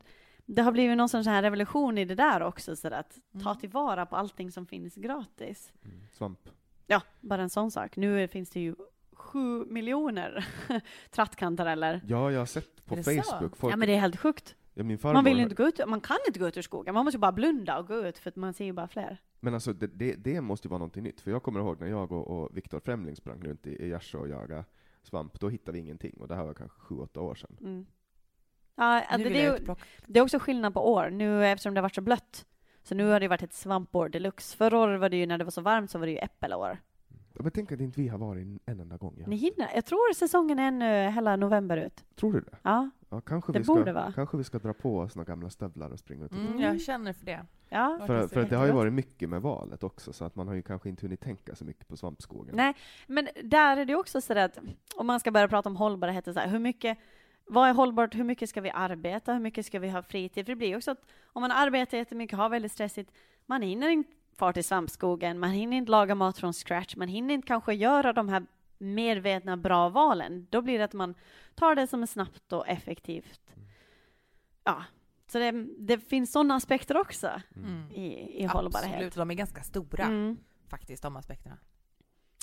det har blivit någon sån här revolution i det där också, så att ta Mm. tillvara på allting som finns gratis. Mm. Svamp. Ja, bara en sån sak. Nu finns det ju sju miljoner *laughs* trattkantareller. Ja, jag har sett på? Facebook. Folk, Ja, men det är helt sjukt. ja, min farmor, Man vill inte gå ut, man kan inte gå ut ur skogen. Man måste ju bara blunda och gå ut, för att man ser ju bara fler. Men alltså det, det, det måste ju vara någonting nytt, för jag kommer ihåg när jag och, och Viktor Främling sprang runt i, i Gärsö och jagade svamp, då hittade vi ingenting, och det här var kanske sju, åtta år sedan. Mm. Ja, det, det, är det är också skillnad på år, nu eftersom det har varit så blött. Så nu har det varit ett svampår deluxe. Förra året var det ju, när det var så varmt, så var det ju äppelår. Ja, Men tänk att inte vi har varit en enda gång. Ja. Ni hinner, jag tror säsongen är ännu hela november ut. Tror du det? Ja, Ja, kanske, Det vi ska, borde vara. kanske vi ska dra på oss några gamla stövlar och springa ut. och Mm, jag känner för det. ja. För, för att det har ju varit mycket med valet också, så att man har ju kanske inte hunnit tänka så mycket på svampskogen. Nej, men där är det också så att om man ska börja prata om hållbarhet, så här, hur mycket, vad är hållbart, hur mycket ska vi arbeta, hur mycket ska vi ha fritid? För det blir ju också att om man arbetar jättemycket, har väldigt stressigt, man hinner inte fara till svampskogen, man hinner inte laga mat från scratch, man hinner inte kanske göra de här medvetna bra valen. Då blir det att man tar det som är snabbt och effektivt. Ja, så det, det finns sådana aspekter också Mm. i, i hållbarhet. Absolut, de är ganska stora Mm. faktiskt, de aspekterna.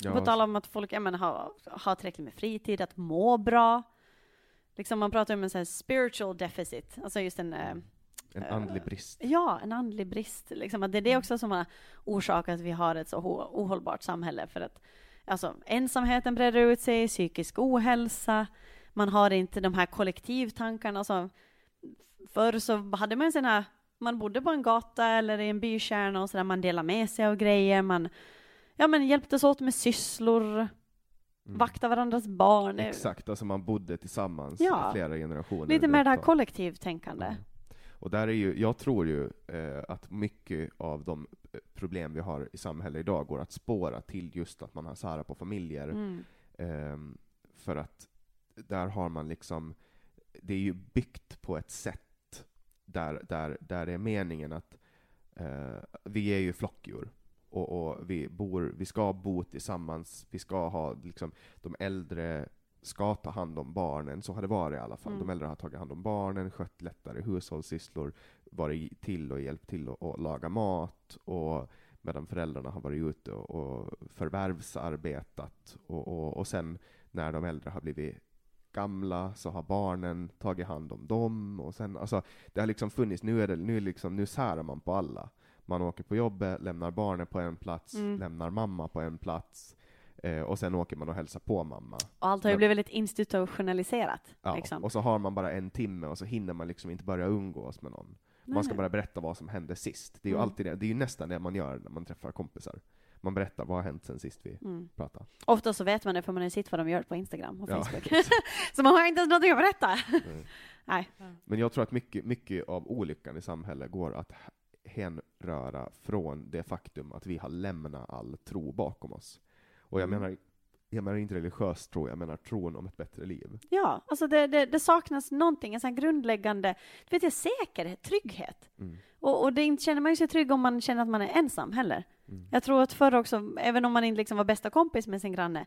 Ja, På tal om att folk menar, har, har tillräckligt med fritid, att må bra. Liksom man pratar om en sån här spiritual deficit, alltså just en, eh, en andlig brist. ja, en andlig brist. Liksom. Att det är det också som har orsakat att vi har ett så ohållbart samhälle. För att alltså, ensamheten breder ut sig, psykisk ohälsa, man har inte de här kollektivtankarna. Alltså, förr så hade man här, man bodde på en gata eller i en bykärna och så där man delade med sig av grejer, man ja, men hjälptes åt med sysslor, Mm. vakta varandras barn. Exakt, alltså man bodde tillsammans Ja. i flera generationer. Lite mer det här kollektivtänkande. Mm. Och där är ju, jag tror ju eh, att mycket av de eh, problem vi har i samhället idag går att spåra till just att man har sära på familjer. Mm. Ehm, för att där har man liksom, det är ju byggt på ett sätt där, där, där det är meningen att eh, vi är ju flockdjur. Och, och vi, bor, vi ska bo tillsammans, vi ska ha liksom, de äldre ska ta hand om barnen, så har det varit i alla fall. Mm. De äldre har tagit hand om barnen, skött lättare hushållssysslor, varit till och hjälpt till att laga mat, och medan föräldrarna har varit ute och, och förvärvsarbetat. Och, och, och sen när de äldre har blivit gamla så har barnen tagit hand om dem. Och sen, alltså, det har liksom funnits, nu, är det, nu, liksom, nu särar man på alla. Man åker på jobbet, lämnar barnen på en plats, Mm. lämnar mamma på en plats, eh, och sen åker man och hälsar på mamma. Och allt har ju blivit lite institutionaliserat. Ja, liksom. Och så har man bara en timme och så hinner man liksom inte börja umgås med någon. Nej, Man ska nej. bara berätta vad som hände sist. Det är ju Mm. alltid det, det är ju nästan det man gör när man träffar kompisar. Man berättar vad har hänt sen sist vi Mm. pratade. Ofta så vet man det för man har sett vad de gör på Instagram och Ja, Facebook. *laughs* så man har inte ens någonting att berätta. Mm. *laughs* Nej. Men jag tror att mycket, mycket av olyckan i samhället går att hänröra från det faktum att vi har lämnat all tro bakom oss. Och jag Mm. menar, jag menar inte religiös tro, jag menar tron om ett bättre liv. Ja, alltså det, det, det saknas någonting, en sån grundläggande, du vet jag, säkerhet, trygghet. Mm. Och, och det inte känner man ju sig trygg om man känner att man är ensam heller. Mm. Jag tror att förr också, även om man inte liksom var bästa kompis med sin granne,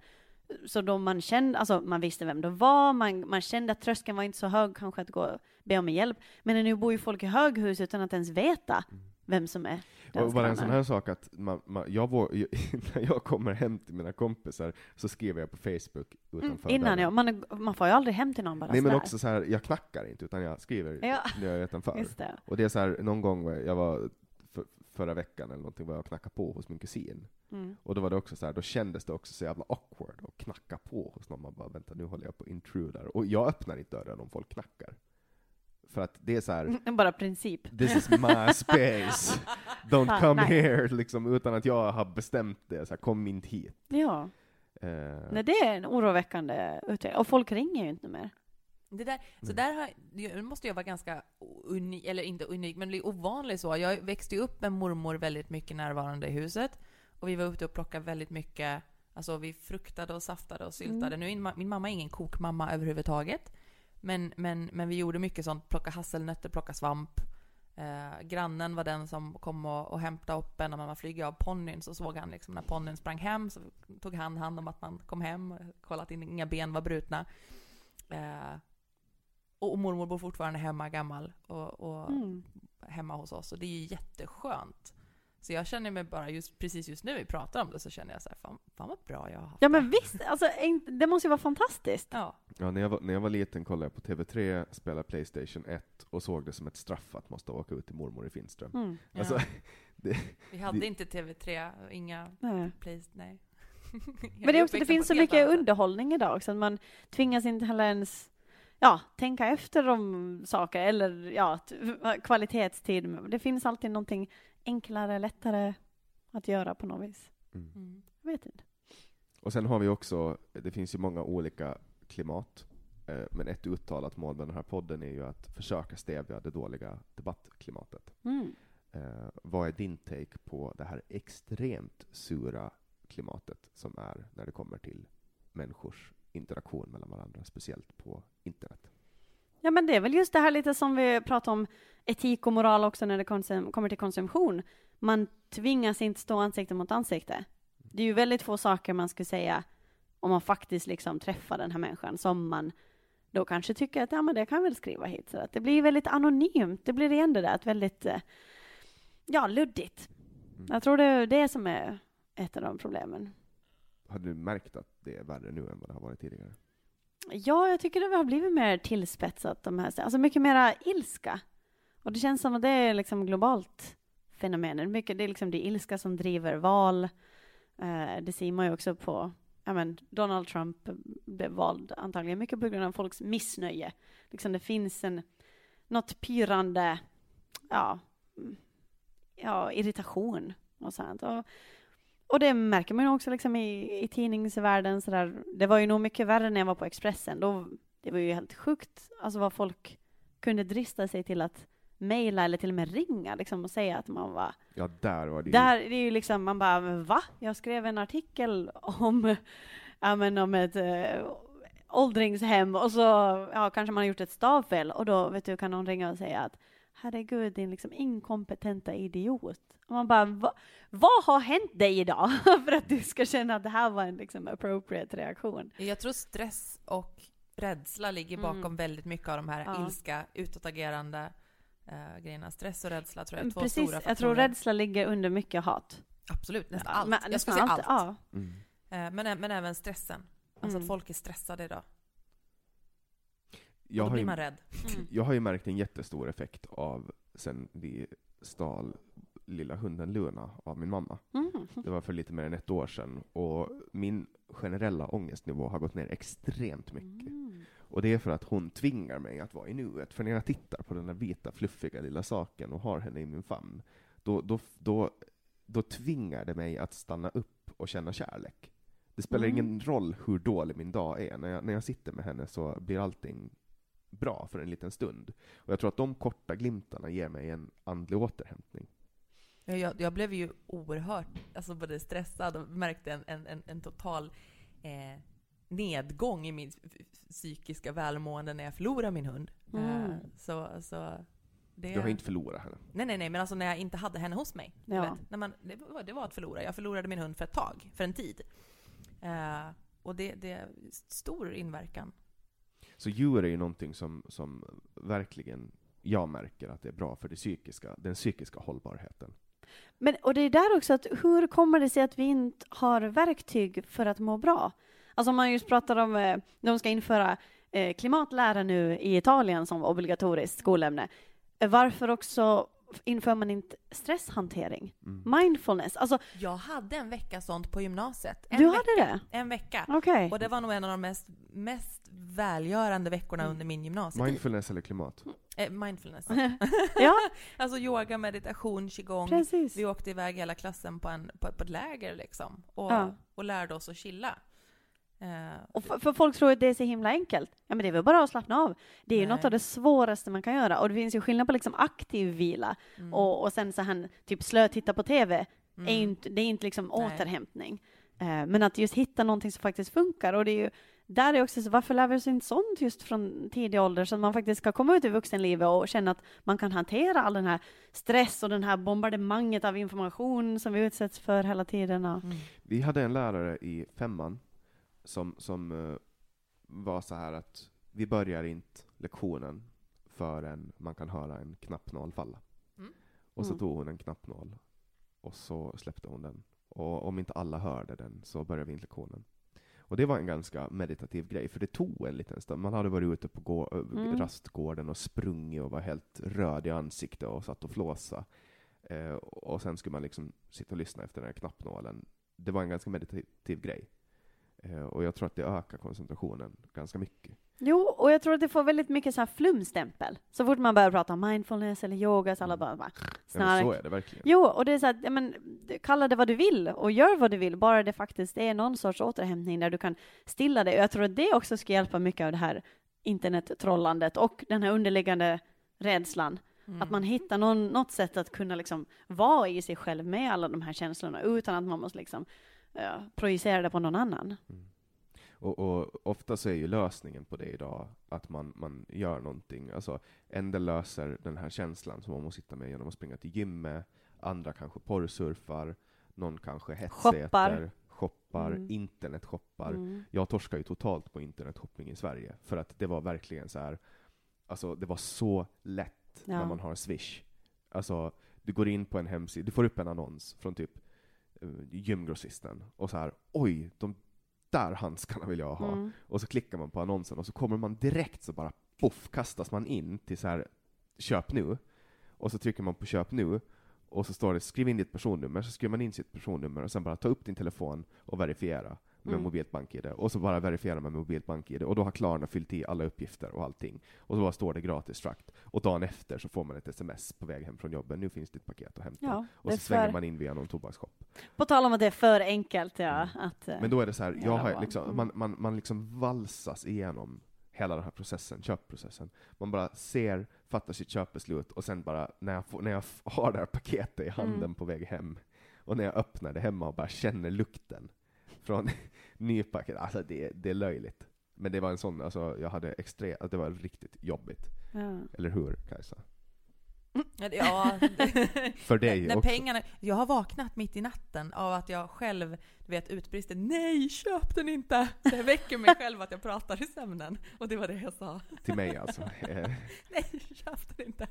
så då man kände, alltså man visste vem det var, man, man kände att tröskeln var inte så hög kanske att gå och be om hjälp. Men nu bor ju folk i höghus utan att ens veta vem som är Och bara en sån här sak att man, man, jag vår, *laughs* när jag kommer hem till mina kompisar så skriver jag på Facebook Mm, utanför innan dörren. ja, man, man får ju aldrig hem till någon bara Nej men också så här, jag knackar inte utan jag skriver Ja. när jag är utanför. Just det. Och det är så här, någon gång jag var för, förra veckan eller någonting var jag knackade på hos min kusin. Mm. Och då var det också så här, då kändes det också så jävla awkward att knacka på hos någon. Man bara, vänta nu håller jag på att intruda. Och jag öppnar inte dörren om folk knackar. För att det är så här, *laughs* Bara princip. this is my space. *laughs* Don't Ja, come nej. here, liksom utan att jag har bestämt det. Så här, kom inte hit. Ja, Eh, nej, det är en oroväckande utveckling. Och folk ringer ju inte mer. Det där, så Mm. där har, det måste jag vara ganska unik, eller inte unik, men ovanlig så. Jag växte ju upp med mormor väldigt mycket närvarande i huset. Och vi var ute och plockade väldigt mycket, alltså vi fruktade och saftade och syltade. Nu är min, ma- min mamma är ingen kokmamma överhuvudtaget. Men, men, men vi gjorde mycket sånt, plocka hasselnötter, plocka svamp. Eh, grannen var den som kom och, och hämtade upp en när man flyger av ponnyn. Så såg han liksom när ponnyn sprang hem så tog han hand om att man kom hem. och Kollade att inga ben var brutna. Eh, och, och mormor bor fortfarande hemma gammal och, och Mm. hemma hos oss. Och det är ju jätteskönt. Så jag känner mig bara, just, precis just nu vi pratar om det så känner jag så här, fan, fan vad bra jag har haft Ja det. men visst, alltså, det måste ju vara fantastiskt. Ja, Ja, när, jag var, när jag var liten kollade jag på TV3, spelade Playstation 1 och såg det som ett straff att måste åka ut till mormor i Finström. Mm. ja. Alltså, *laughs* vi hade det- inte TV3, inga Nej. Plays, nej. *laughs* Men det, också, det finns så mycket underhållning idag också, att man tvingas inte heller ens ja, tänka efter om saker, eller ja, kvalitetstid. Det finns alltid någonting enklare, lättare att göra på något vis. mm. Mm. Jag vet inte. Och sen har vi också, det finns ju många olika klimat, eh, men ett uttalat mål med den här podden är ju att försöka stävja det dåliga debattklimatet. Mm. Eh, vad är din take på det här extremt sura klimatet som är när det kommer till människors interaktion mellan varandra, speciellt på internet? Ja, men det är väl just det här lite som vi pratar om etik och moral också när det kommer till konsumtion. Man tvingas inte stå ansikte mot ansikte. Det är ju väldigt få saker man skulle säga om man faktiskt liksom träffar den här människan som man då kanske tycker att ja, men det kan jag väl skriva hit. Så att det blir väldigt anonymt. Det blir igen det där, ett väldigt eh, ja, luddigt. Mm. Jag tror det är det som är ett av de problemen. Har du märkt att det är värre nu än vad det har varit tidigare? Ja, jag tycker det har blivit mer tillspetsat, de här, alltså mycket mera ilska. Och det känns som att det är liksom globalt fenomen. Mycket, det är liksom det ilska som driver val. Eh, det ser man ju också på, ja men Donald Trump blev vald antagligen mycket på grund av folks missnöje. Liksom det finns en, något pyrande, ja, mm, ja, irritation och sånt. Och, och det märker man ju också liksom i, i tidningsvärlden. Så där. Det var ju nog mycket värre när jag var på Expressen. Då, det var ju helt sjukt alltså vad folk kunde drista sig till att mejla eller till och med ringa liksom, och säga att man var... Ja, där var det. Där, det är ju liksom, man bara, va? Jag skrev en artikel om, *laughs* ja, men om ett äh, åldringshem och så ja, kanske man har gjort ett stavfel och då vet du, kan någon ringa och säga att herregud, din liksom inkompetenta idiot. Och man bara, va, vad har hänt dig idag *laughs* för att du ska känna att det här var en liksom appropriate reaktion? Jag tror stress och rädsla ligger Mm. bakom väldigt mycket av de här Ja. ilska, utåtagerande eh, grejerna. Stress och rädsla tror jag är två Mm, Precis, stora jag tror faktorer. rädsla ligger under mycket hat. Absolut, nästan Ja, allt. men jag skulle säga allt. allt. Ja. Mm. Eh, men, men även stressen. Alltså Mm. att folk är stressade idag. Jag och då har blir ju man rädd. Jag har ju märkt en jättestor effekt av sen vi stal lilla hunden Luna av min mamma. Mm. Det var för lite mer än ett år sedan och min generella ångestnivå har gått ner extremt mycket. Mm. Och det är för att hon tvingar mig att vara i nuet. För när jag tittar på den där vita fluffiga lilla saken och har henne i min famn, då, då, då, då tvingar det mig att stanna upp och känna kärlek. Det spelar Mm. ingen roll hur dålig min dag är. När jag, när jag sitter med henne så blir allting bra för en liten stund. Och jag tror att de korta glimtarna ger mig en andlig återhämtning. Jag, jag, blev ju oerhört alltså både stressad och märkte en, en, en, en total eh, nedgång i f- psykiska välmående när jag förlorade min hund. Mm. Eh, så, så det... Jag har inte förlorat henne. Nej, nej, nej, men alltså när jag inte hade henne hos mig. du Ja. Vet, när man, det, var, det var att förlora. Jag förlorade min hund för ett tag, för en tid. Eh, och det, det är stor inverkan. Så djur är ju någonting som, som verkligen jag märker att det är bra för det psykiska, den psykiska hållbarheten. Men, och det är där också att hur kommer det sig att vi inte har verktyg för att må bra? Alltså om man just pratar om, eh, de ska införa eh, klimatlära nu i Italien som obligatoriskt skolämne. Eh, varför också inför man inte stresshantering? Mm. Mindfulness, alltså Jag hade en vecka sånt på gymnasiet. En du vecka, hade det? En vecka. Okej. Och det var nog en av de mest, mest välgörande veckorna Mm. under min gymnasietid. Mindfulness eller klimat? Eh, mindfulness. *laughs* ja, *laughs* Alltså yoga, meditation, qigong. precis. Vi åkte iväg hela klassen på, en, på, på ett läger liksom. Och, Ja. och lärde oss att chilla. Eh, Och för, för folk tror att det är så himla enkelt. Ja, men det är väl bara att slappna av. Det är ju något av det svåraste man kan göra. Och det finns ju skillnad på liksom aktiv vila mm, och, och sen så här, typ slö titta på TV. är ju mm. inte, det är inte liksom Nej. återhämtning. Eh, men att just hitta någonting som faktiskt funkar. Och det är ju där är också så, varför lär vi oss inte sånt just från tidig ålder så att man faktiskt ska komma ut i vuxenlivet och känna att man kan hantera all den här stress och den här bombardemanget av information som vi utsätts för hela tiden. Och... Mm. Vi hade en lärare i femman som, som uh, var så här att vi börjar inte lektionen förrän man kan höra en knappnål falla. Mm. Och så Mm. tog hon en knappnål och så släppte hon den. Och om inte alla hörde den så började vi inte lektionen. Och det var en ganska meditativ grej, för det tog en liten stund. Man hade varit ute på gå- ö, Mm. rastgården och sprungit och var helt röd i ansiktet och satt och flåsa. Eh, och sen skulle man liksom sitta och lyssna efter den här knappnålen. Det var en ganska meditativ grej. Eh, och jag tror att det ökar koncentrationen ganska mycket. Jo, och jag tror att det får väldigt mycket så här flumstämpel. Så fort man börjar prata om mindfulness eller yoga så alla bara, bara Ja, men snarare så är det verkligen. Jo, och det är så att, ja, men, kalla det vad du vill och gör vad du vill, bara det faktiskt är någon sorts återhämtning där du kan stilla dig. Och jag tror att det också ska hjälpa mycket av det här internettrollandet och den här underliggande rädslan. Mm. Att man hittar någon, något sätt att kunna liksom vara i sig själv med alla de här känslorna utan att man måste liksom ja, projicera det på någon annan. Mm. Och, och ofta så är ju lösningen på det idag att man, man gör någonting. Alltså, en del löser den här känslan som man måste sitta med genom att springa till gymmet, andra kanske porrsurfar, någon kanske hetsäter, Shoppar. shoppar Mm. internetshoppar. Mm. Jag torskar ju totalt på internetshopping i Sverige, för att det var verkligen så här. alltså det var så lätt när Ja. man har Swish. Alltså, du går in på en hemsida, du får upp en annons från typ gymgrossisten, och så här, oj, de där handskarna vill jag ha. Mm. Och så klickar man på annonsen, och så kommer man direkt så bara poff, kastas man in till så här köp nu. Och så trycker man på köp nu, och så står det skriv in ditt personnummer, så skriver man in sitt personnummer, och sen bara ta upp din telefon och verifiera med Mm. mobilt bank-id. Och så bara verifiera med mobilt bank-id, och då har Klarna fyllt i alla uppgifter och allting. Och så bara står det gratis frakt. Och dagen efter så får man ett sms på väg hem från jobbet, nu finns ditt paket att hämta. Ja, och så svänger för, man in via någon tobaksshop. på tal om att det är för enkelt, ja. Att, eh, Men då är det så här, jag har liksom, Mm. man, man, man liksom valsas igenom hela den här processen, köpprocessen. Man bara ser, fattar sitt köpbeslut och sen bara, när jag, får, när jag har det här paketet i handen Mm. på väg hem, och när jag öppnar det hemma och bara känner lukten från *laughs* nypaket, alltså det, det är löjligt. Men det var en sån, alltså jag hade extremt, det var riktigt jobbigt. ja. Eller hur Kajsa? Ja, *laughs* För dig när, när också. pengarna, jag har vaknat mitt i natten av att jag själv du vet, utbrister nej, köp den inte! Så jag väcker mig själv att jag pratar i sömnen. Och det var det jag sa. Till mig alltså. *laughs* Eh, Nej, köp den inte!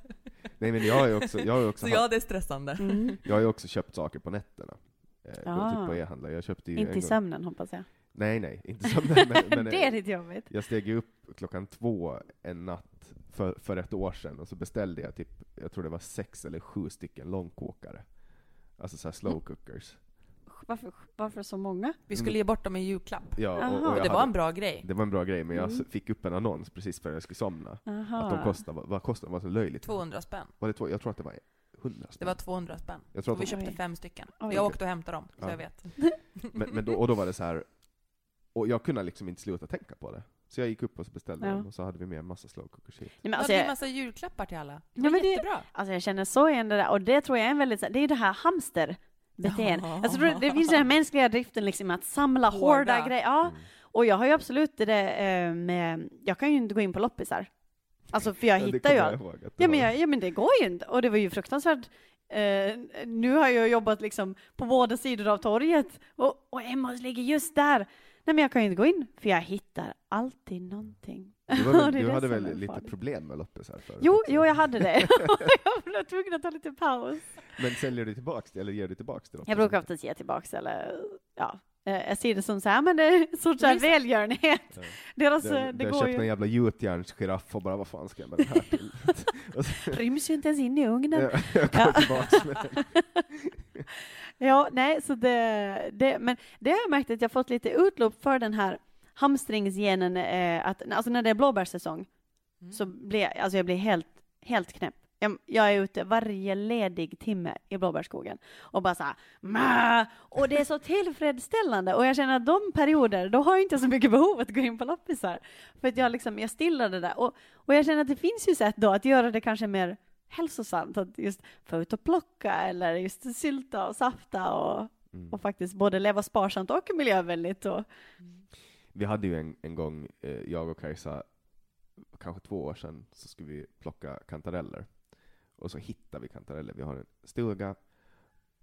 Nej men jag har ju också, jag har också, Så ja, det är stressande. Mm. jag har ju också köpt saker på nätterna. Eh, Ah. Typ på e-handlare. Jag köpte ju Inte i sömnen hoppas jag. Nej, nej, inte som den, men, *laughs* men det är eh, lite jobbigt. jag steg upp klockan två en natt för, för ett år sedan och så beställde jag typ, jag tror det var sex eller sju stycken långkokare. Alltså så här slow cookers. Varför, varför så många? Vi skulle ge bort dem i julklapp. Ja, och, och det var hade, en bra grej. det var en bra grej, men jag Mm. fick upp en annons precis före jag skulle somna. Aha. Att de kostade, vad kostade de? var så löjligt. 200 spänn. Var det två, jag tror att det var 100 Det spänn. var 200 spänn. Jag tror Och vi köpte Oj. fem stycken. Oj. Jag åkte och hämtade dem, så Ja. jag vet. *laughs* men, men då, och då var det så här och jag kunde liksom inte sluta tänka på det. Så jag gick upp och så beställde Ja. dem, och så hade vi med en massa slow cookers hit. Nej, men alltså, hade jag, en massa julklappar till alla. Det Ja, var men det- jättebra. alltså jag känner så igen det där, och det tror jag är en väldigt, så- det är ju det här hamsterbeteendet. Ja. Alltså, tror det finns den här mänskliga driften liksom att samla hårda, Hårda. grejer. Ja, Mm. och jag har ju absolut det där eh, med, jag kan ju inte gå in på loppisar. Alltså för jag Ja, hittar ju allt. Ja men, var. jag, ja men det går ju inte, och det var ju fruktansvärt. Eh, nu har jag jobbat liksom på båda sidor av torget, och, och Emma ligger just där. Nej men jag kan ju inte gå in, för jag hittar alltid någonting. Du, *laughs* var väl, du hade väl lite farligt. problem med loppisar förut Jo, jo jag hade det. *laughs* *laughs* jag blev tvungen att ta lite paus. Men säljer du tillbaks det, eller ger du tillbaks det? Jag brukar oftast ge tillbaks, eller ja, jag ser det som så här, men det är en sorts så här välgörenhet. Ja. Deras, Det, eh, det jag går köpte en ju, jävla gjutjärnsgiraff och bara vad fan ska jag med den här till? *laughs* ryms ju inte ens in i ugnen. Ja. *laughs* *laughs* Ja, nej, så det, det, men det har jag märkt att jag fått lite utlopp för den här hamstringsgenen, eh, att, alltså när det är blåbärssäsong, Mm. så blir jag, alltså jag blir helt, helt knäpp. Jag, jag är ute varje ledig timme i blåbärsskogen och bara så här, och det är så tillfredsställande och jag känner att de perioder, då har jag inte så mycket behov att gå in på loppisar. För att jag liksom, jag stillar det där och, och jag känner att det finns ju sätt då att göra det kanske mer hälsosamt, att just få ut och plocka eller just sylta och safta och, Mm. och faktiskt både leva sparsamt och miljövänligt och, Vi hade ju en, en gång, eh, jag och Kajsa, kanske två år sedan, så skulle vi plocka kantareller. Och så hittade vi kantareller. Vi har en stuga,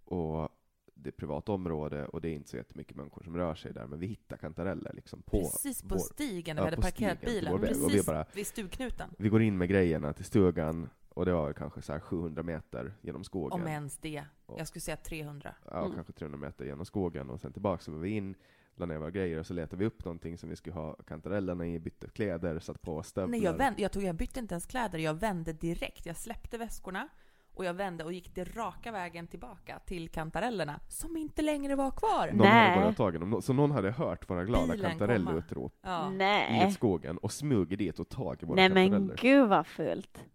och det är privat område, och det är inte så jättemycket människor som rör sig där, men vi hittar kantareller liksom på Precis på vår, stigen ja, vi hade på parkerat bilen. Och vi Precis bara- vid stugknuten. Vi går in med grejerna till stugan, och det var kanske så här 700 meter genom skogen. Om ens det. Ja. Jag skulle säga 300. ja, Mm. kanske 300 meter genom skogen, och sen tillbaka så var vi in, la ner våra grejer, och så letade vi upp någonting som vi skulle ha kantarellerna i, bytte kläder, satt på stövlar. Nej, jag, vände, jag, tog, jag bytte inte ens kläder, jag vände direkt. Jag släppte väskorna och jag vände och gick det raka vägen tillbaka till kantarellerna, som inte längre var kvar. Någon Nej. hade börjat tag i dem, så någon hade hört våra glada Bilen kantarellutrop Ja. i Nej. skogen och smugit dit och tagit våra Nej men kantareller. gud vad fult.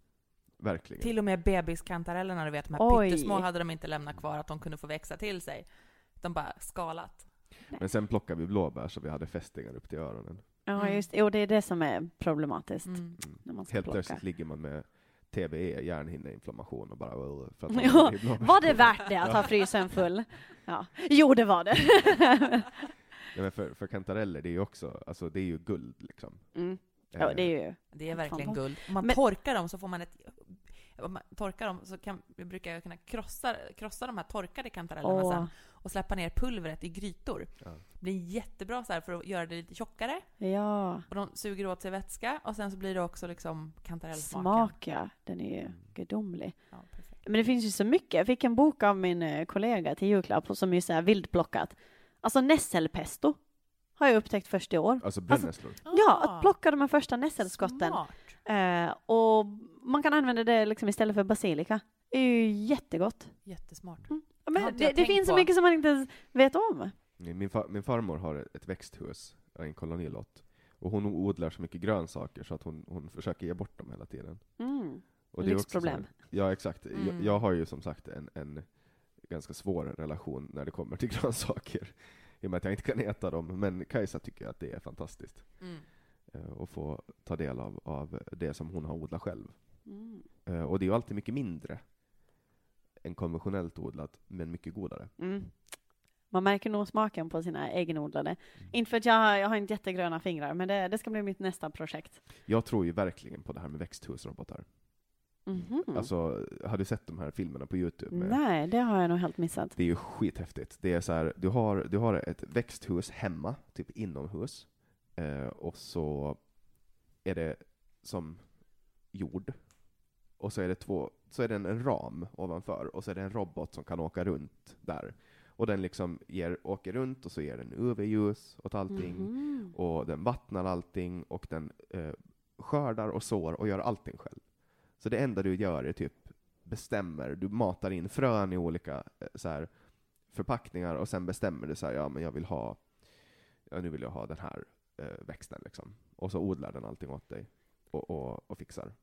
Verkligen. Till och med bebiskantarellerna, du vet, de här Oj. pyttesmå hade de inte lämnat kvar, att de kunde få växa till sig. De bara skalat. Men sen plockade vi blåbär så vi hade fästingar upp till öronen. Ja Mm. just Jo det är det som är problematiskt. Mm. När man ska Helt plocka. plötsligt ligger man med TBE, hjärnhinneinflammation och bara för att Ja. Var det värt det att ha frysen full? *laughs* Ja. Jo det var det. *laughs* Ja, men för, för kantareller, det är ju också, alltså det är ju guld liksom. mm. Ja det är ju Det är verkligen guld. Om man Men- torkar dem så får man ett... Om man torkar dem så kan, vi brukar jag kunna krossa, krossa de här torkade kantarellerna Åh. sen och släppa ner pulvret i grytor. Ja. Det blir jättebra så här för att göra det lite tjockare Ja. och de suger åt sig vätska och sen så blir det också liksom kantarellsmaken. Smak ja. Den är ju gudomlig. Ja. Men det finns ju så mycket. Jag fick en bok av min eh, kollega till julklapp och som är så här vildplockat. Alltså nässelpesto har jag upptäckt först i år. Alltså brännässlor. Ja, Ah, att plocka de här första nässelskotten. Smart. Eh, och man kan använda det liksom istället för basilika. Det är ju jättegott. Jättesmart. Ja, Men det, jag det finns så mycket som man inte ens vet om. Min, far, min farmor har ett- växthus, en kolonilott. Och hon odlar så mycket grönsaker så att hon, hon försöker ge bort dem hela tiden. Mm. Och det är också Lyxproblem. här- Ja, exakt. Jag, Mm. jag har ju som sagt en, en ganska svår relation när det kommer till *laughs* grönsaker. I och med att jag inte kan äta dem. Men Kajsa tycker att det är fantastiskt. Mm. eh, Att få ta del av, av det som hon har odlat själv. Mm. Eh, Och det är ju alltid mycket mindre än konventionellt odlat, men mycket godare. Mm. Man märker nog smaken på sina egenodlade. Inte för att jag, har- jag har inte jättegröna fingrar, men det, det ska bli mitt nästa projekt. Jag tror ju verkligen på det här med växthusrobotar. Mhm. Alltså, har du sett de här filmerna på Youtube? Nej, det har jag nog helt missat. Det är ju skithäftigt. Det är så här, du har, du har ett växthus hemma, typ inomhus, eh, och så är det som jord. Och så är det två, så är det en, en ram ovanför, och så är det en robot som kan åka runt där. Och den liksom ger, åker runt och så ger den UV-ljus åt allting, Mhm. och den vattnar allting, och den eh, skördar och sår och gör allting själv. Så det enda du gör är typ bestämmer, du matar in frön i olika eh, så här, förpackningar och sen bestämmer du så här, ja men jag vill ha, ja nu vill jag ha den här eh, växten liksom. Och så odlar den allting åt dig och, och, och fixar.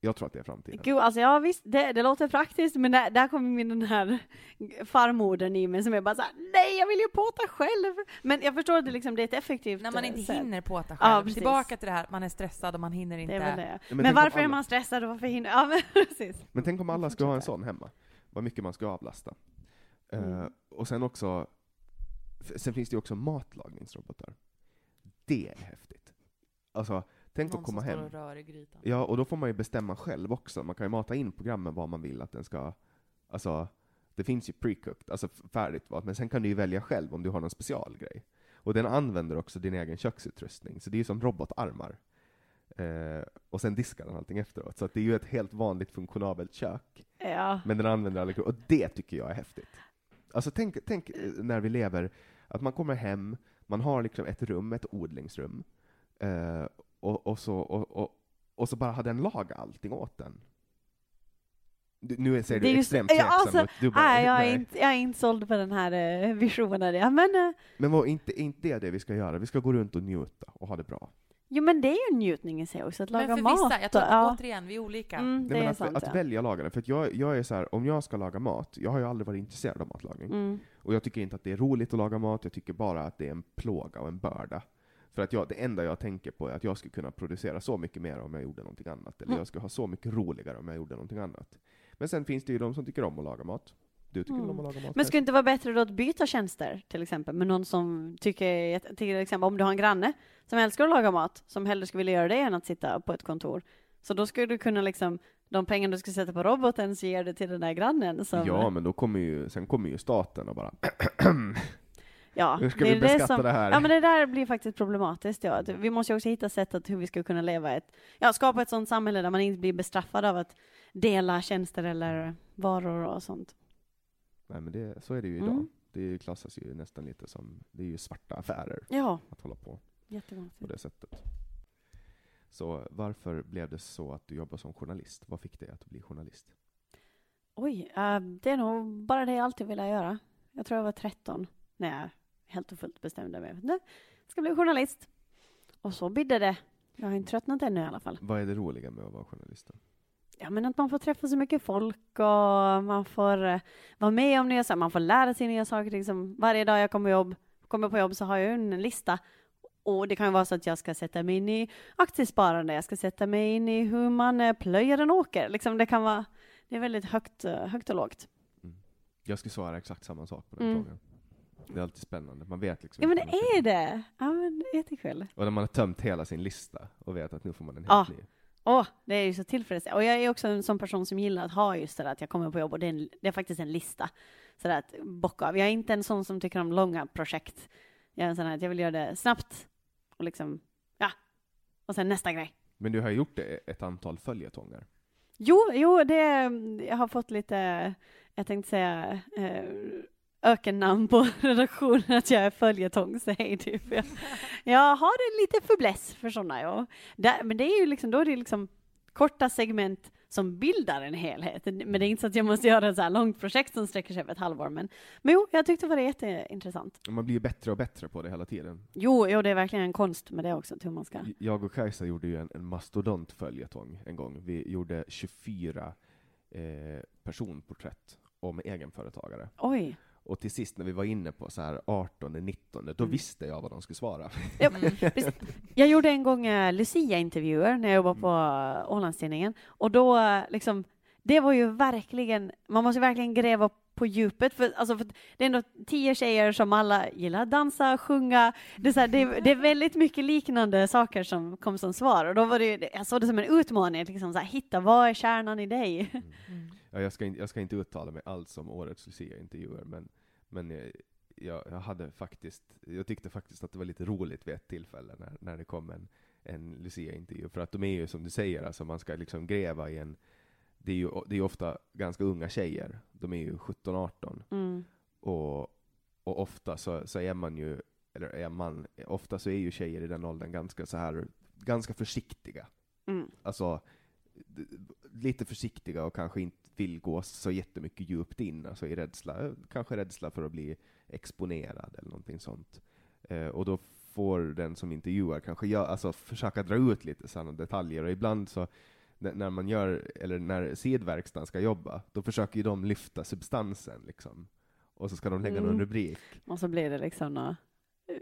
Jag tror att det är framtiden. Gud, alltså ja visst, det, det låter praktiskt, men där, där kommer min den här farmodern i mig som är bara såhär, nej jag vill ju påta själv. Men jag förstår att det, liksom, det är ett effektivt När man eh, inte sätt. hinner påta Ja, själv. precis. Tillbaka till det här, man är stressad och man hinner inte. Det är väl det. men Men, varför är alla- man stressad och varför hinner... *laughs* Ja men precis. Men tänk om alla skulle ha en sån hemma. Vad mycket man ska avlasta. Eh, Mm. och sen också, sen finns det ju också matlagningsrobotar. Det är häftigt. Alltså, tänk Någon att komma som hem. står och rör i grytan. Ja, och då får man ju bestämma själv också. Man kan ju mata in programmen vad man vill att den ska... Alltså, det finns ju pre-cooked, alltså färdigt vad, men sen kan du ju välja själv om du har någon specialgrej. Och den använder också din egen köksutrustning, så det är ju som robotarmar. Eh, och sen diskar den allting efteråt. Så att det är ju ett helt vanligt funktionabelt kök. Ja. Men den använder alla Och det tycker jag är häftigt. Alltså tänk, tänk eh, när vi lever, att man kommer hem, man har liksom ett rum, ett odlingsrum, eh, och, och, så, och, och, och så bara har den lagat allting åt den. Du, nu säger Det du är extremt tveksam alltså, ut. Du bara, Nej, jag är, inte, jag är inte såld på den här eh, visionen. Ja, men, eh, Men vad, inte, inte det det vi ska göra, vi ska gå runt och njuta och ha det bra. jo, men det är ju en njutning i sig också, att laga Men för mat. vissa, jag tror ja. återigen, vi är olika. Mm, det Nej, men är att, sant. att ja. välja lagande, för att jag, jag är så här, om jag ska laga mat, jag har ju aldrig varit intresserad av matlagning. Mm. Och jag tycker inte att det är roligt att laga mat, jag tycker bara att det är en plåga och en börda. För att jag, det enda jag tänker på är att jag skulle kunna producera så mycket mer om jag gjorde någonting annat. Eller Mm. jag skulle ha så mycket roligare om jag gjorde någonting annat. Men sen finns det ju de som tycker om att laga mat. Du tycker väl om att laga mat? Men kanske? skulle det inte vara bättre då att byta tjänster till exempel med någon som tycker, till exempel om du har en granne som älskar att laga mat, som hellre skulle vilja göra det än att sitta på ett kontor. Så då skulle du kunna liksom, de pengar du ska sätta på roboten så ger du till den där grannen som... Ja, men då kommer ju, sen kommer ju staten och bara *clears throat* ja Hur ska det är vi beskatta som, det här? Ja men det där blir faktiskt problematiskt. Ja. Vi måste ju också hitta sätt att hur vi ska kunna leva ett, ja skapa ett sådant samhälle där man inte blir bestraffad av att dela tjänster eller varor och sånt. Nej men det, så är det ju idag. Mm. Det klassas ju nästan lite som, det är ju svarta affärer Ja, att hålla på på det sättet. Så varför blev det så att du jobbar som journalist? Vad fick dig att bli journalist? Oj, eh, det är nog bara det jag alltid ville göra. Jag tror jag var 13 när jag helt och fullt bestämde mig för att ska bli journalist. Och så bidde det. Jag har inte tröttnat ännu i alla fall. Vad är det roliga med att vara journalist? Då? Ja, men att man får träffa så mycket folk och man får eh, vara med om nya saker, man får lära sig nya saker. Liksom, varje dag jag kommer, jobb, kommer på jobb så har jag en lista. Och det kan ju vara så att jag ska sätta mig in i aktiesparande, jag ska sätta mig in i hur man eh, plöjer en åker. Liksom, det kan vara, det är väldigt högt, eh, högt och lågt. Jag skulle svara exakt samma sak på den Mm. frågan. Det är alltid spännande. Man vet liksom Ja men det är det! Ja men det är jättekul. Och när man har tömt hela sin lista och vet att nu får man en helt Ja. ny. Åh, det är ju så tillfredsställande. Och jag är också en sån person som gillar att ha just det där att jag kommer på jobb och det är, en, det är faktiskt en lista. Så att bocka av. Jag är inte en sån som tycker om långa projekt. Jag är en sån här att jag vill göra det snabbt och liksom, ja. Och sen nästa grej. Men du har gjort det ett antal följetonger. Jo, jo, det, jag har fått lite, jag tänkte säga, eh, ökennamn på *laughs* redaktionen att jag är följetongshej typ. Jag, jag har en lite fäbless för sådana, ja. Där, men det är ju liksom, då är det liksom korta segment som bildar en helhet. Men det är inte så att jag måste göra ett så här långt projekt som sträcker sig över ett halvår. Men, men jo, jag tyckte det var jätteintressant. Man blir ju bättre och bättre på det hela tiden. Jo, jo, det är verkligen en konst med det också, hur man ska. Jag och Kajsa gjorde ju en, en mastodontföljetong en gång. Vi gjorde 24 eh, personporträtt om egenföretagare. Oj. Och till sist när vi var inne på så här 18, 19, då Mm. visste jag vad de skulle svara. Ja. Jag gjorde en gång eh, Lucia-intervjuer när jag jobbade på Ålandstidningen. Och då, eh, liksom, det var ju verkligen, man måste verkligen gräva på djupet. För, alltså, för det är ändå tio tjejer som alla gillar att dansa, sjunga. Det är, så här, det, är- det är väldigt mycket liknande saker som kom som svar. Och då var det, jag såg det som en utmaning, att liksom, så här, hitta vad är kärnan i dig? Mm. Ja, jag, ska inte, jag ska inte uttala mig alls om årets Lucia-intervjuer, men, men jag, jag, jag hade faktiskt, jag tyckte faktiskt att det var lite roligt vid ett tillfälle när, när det kom en, en Lucia-intervju, för att de är ju som du säger, alltså man ska liksom gräva i en, det är ju det är ofta ganska unga tjejer, de är ju 17-18, Mm. och, och ofta så, så är man ju, eller är man, ofta så är ju tjejer i den åldern ganska så här, ganska försiktiga. Mm. Alltså, lite försiktiga och kanske inte vill gå så jättemycket djupt in, alltså i rädsla, kanske rädsla för att bli exponerad eller någonting sånt. Eh, och då får den som intervjuar kanske gör, alltså försöka dra ut lite sådana detaljer, och ibland så när man gör, eller när sidverkstan ska jobba, då försöker ju de lyfta substansen liksom. Och så ska de lägga någon Mm. rubrik. Och så blir det liksom något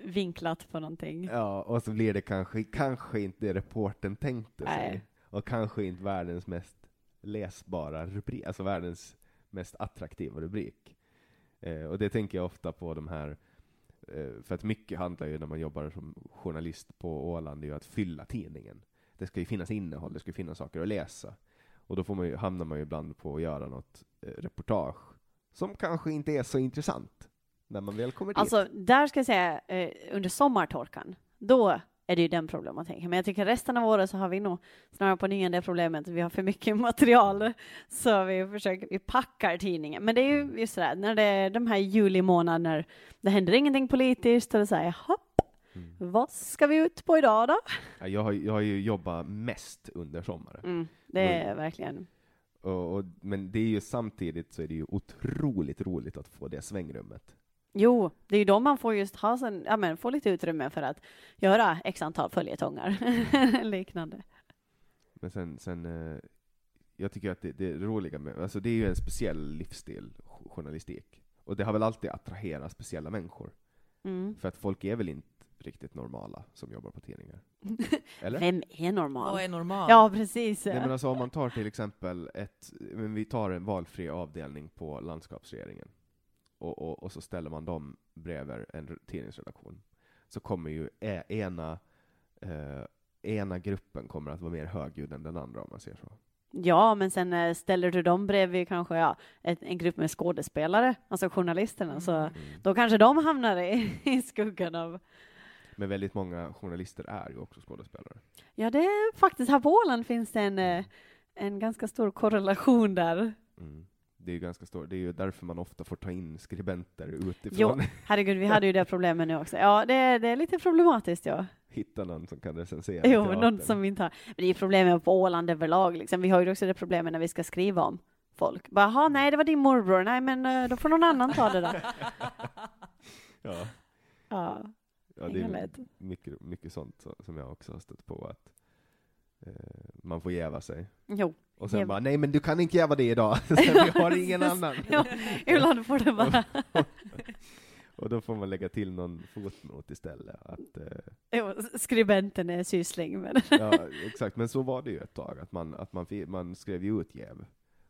vinklat på någonting. Ja, och så blir det kanske, kanske inte det reporten tänkte sig. Nej. Och kanske inte världens mest läsbara rubrik, alltså världens mest attraktiva rubrik. Eh, och det tänker jag ofta på de här, eh, för att mycket handlar ju när man jobbar som journalist på Åland, det är ju att fylla tidningen. Det ska ju finnas innehåll, det ska ju finnas saker att läsa. Och då får man ju, hamnar man ju ibland på att göra något eh, reportage som kanske inte är så intressant när man väl kommer dit. Alltså, där ska jag säga, eh, under sommartorkan, då är det ju den problematiken. Men jag tycker resten av året så har vi nog snarare på nyan det problemet, vi har för mycket *laughs* material, så vi försöker, vi packar tidningen. Men det är ju just sådär, när det är de här juli månader när det händer ingenting politiskt, och det säger hopp, Mm. vad ska vi ut på idag då? Ja, Jag har, jag har ju jobbat mest under sommaren. Mm, det är verkligen, Och, och, men det är ju samtidigt så är det ju otroligt roligt att få det svängrummet. Jo, det är ju då man får just ha sen, ja men få lite utrymme för att göra x antal följetongar, *laughs* liknande. Men sen, sen eh, jag tycker att det, det roliga med, alltså det är ju en speciell livsstil, jo- journalistik. Och det har väl alltid attraherat speciella människor. Mm. För att folk är väl inte riktigt normala som jobbar på tidningar. *laughs* Eller? Vem är normal? Vad är normal? Ja, precis. Nej, men alltså om man tar till exempel ett, men vi tar en valfri avdelning på landskapsregeringen och, och, och så ställer man dem bredvid en tidningsredaktion så kommer ju e- ena, eh, ena gruppen kommer att vara mer högljudd än den andra om man säger så. Ja, men sen eh, ställer du dem bredvid kanske ja, ett, en grupp med skådespelare, alltså journalisterna, så Mm. då kanske de hamnar i, *laughs* i skuggan av... Men väldigt många journalister är ju också skådespelare. Ja, det är faktiskt här på Åland finns det en, eh, en ganska stor korrelation där. Det är ju ganska stort, det är ju därför man ofta får ta in skribenter Jo, utifrån. herregud, vi hade ju det problemet nu också. Ja, det, är- det är lite problematiskt, ja. Hitta någon som kan recensera Jo, teatern. någon som inte har... Men det är ju problemet på Åland överlag, liksom. Vi har ju också det problemet när vi ska skriva om folk. Bara, "Jaha, nej, det var din morbror. Nej, men eh, då får någon annan ta det då. *laughs* Ja, Ja, ja det är mycket, mycket sånt så- som jag också har stött på, att man får jäva sig. Jo. Och sen Jäv- bara, nej men du kan inte jäva det idag, *laughs* vi har *laughs* ingen annan. Ja, ibland får det bara... *laughs* Och då får man lägga till någon fotnot istället. Att, eh, Jo, skribenten är sysling, men... ja, exakt, men så var det ju ett tag, att man, att man, man skrev ju ut jäv.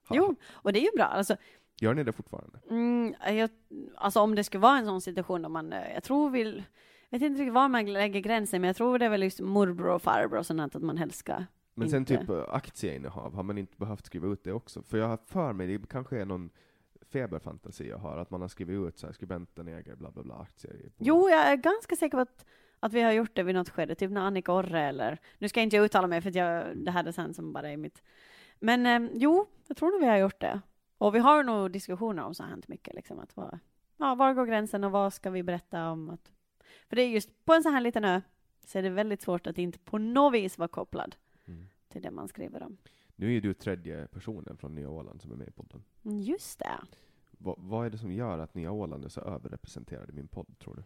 Ha. Jo, och det är ju bra. Alltså, Gör ni det fortfarande? mm, jag, alltså om det skulle vara en sån situation där man, eh, jag tror vill, vet inte riktigt var man lägger gränsen, men jag tror det är väl just morbror och farbror och sånt att man helst ska Men sen Inte. typ eh, aktieinnehav, har man inte behövt skriva ut det också? För jag har för mig, det kanske är någon feberfantasi jag har, att man har skrivit ut så här, skribenten äger bla bla bla aktier i bolag. Jo, jag är ganska säker på att, att vi har gjort det vid något skede, typ när Annika Orre eller, nu ska jag inte uttala mig för att jag, det här är sen som bara är mitt, men eh, jo, jag tror nog vi har gjort det. Och vi har nog diskussioner om så här mycket, liksom att vad, ja, var går gränsen och vad ska vi berätta om att, för det är just på en sån här liten ö, så är det väldigt svårt att inte på något vis vara kopplad Mm. till det man skriver om. Nu är ju du tredje personen från Nya Åland som är med i podden. Mm, Just det. Va, vad är det som gör att Nya Åland är så överrepresenterade i min podd, tror du?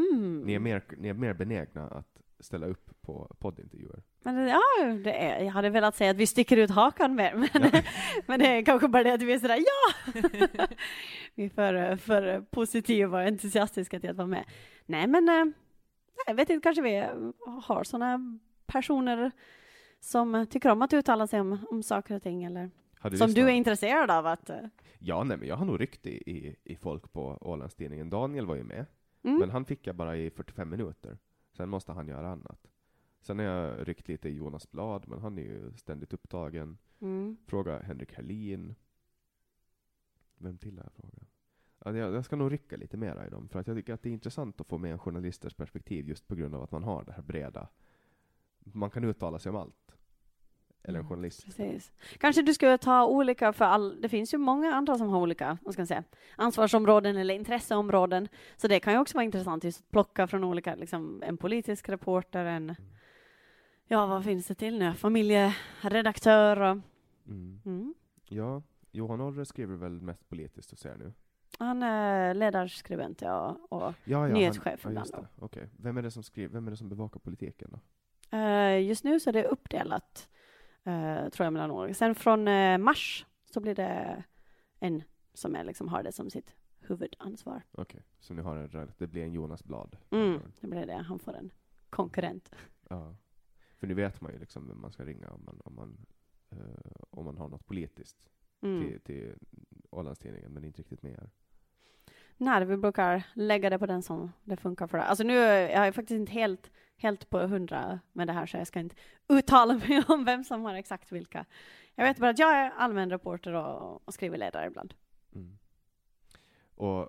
Hmm. Ni, är mer, ni är mer benägna att ställa upp på poddintervjuer? Men ja, det är, jag hade velat säga att vi sticker ut hakan mer, *laughs* men, Ja. *laughs* men det är kanske bara det att vi är sådär ja! *laughs* vi är för, för positiva och entusiastiska till att vara med. Nej, men eh, jag vet inte, kanske vi har sådana personer som tycker om att uttala sig om, om saker och ting, eller som du lyssnat? är intresserad av att... eh, Ja, nej, men jag har nog ryckt i, i, i folk på Ålandstidningen. Daniel var ju med, Mm, men han fick jag bara i 45 minuter. Sen måste han göra annat. Sen har jag ryckt lite i Jonas Blad, men han är ju ständigt upptagen. mm. Fråga Henrik Herlin. Vem till har jag frågat? Ja, jag, jag ska nog rycka lite mera i dem, för att jag tycker att det är intressant att få med journalisters perspektiv just på grund av att man har det här breda. Man kan uttala sig om allt. Eller en Mm, journalist. Precis. Kanske du skulle ta olika, för all, det finns ju många andra som har olika vad ska man säga, ansvarsområden eller intresseområden. Så det kan ju också vara intressant just att plocka från olika, liksom en politisk reporter, en, ja vad finns det till nu, familjeredaktör och, Mm. mm. Ja, Johan Orre skriver väl mest politiskt och ser nu. Han är ledarskribent ja, och Ja, ja, Nyhetschef han, ja, ibland det. Okej. Vem är det som skriver, vem är det som bevakar politiken då? eh, just nu så är det uppdelat, eh, tror jag mellan år. Sen från eh, mars så blir det en som är, liksom, har det som sitt huvudansvar. Okej, så ni har en, det blir en Jonas Blad? Mm, det blir det. Han får en konkurrent. Ja. För nu vet man ju liksom vem man ska ringa om man, om man, eh, om man har något politiskt Mm. till, till Ålandstidningen, men inte riktigt mer. Nej, vi brukar lägga det på den som det funkar för. Alltså nu är jag faktiskt inte helt, helt på hundra med det här, så jag ska inte uttala *laughs* mig om vem som har exakt vilka. Jag vet bara att jag är allmän reporter och, och skriver ledare ibland. Mm. Och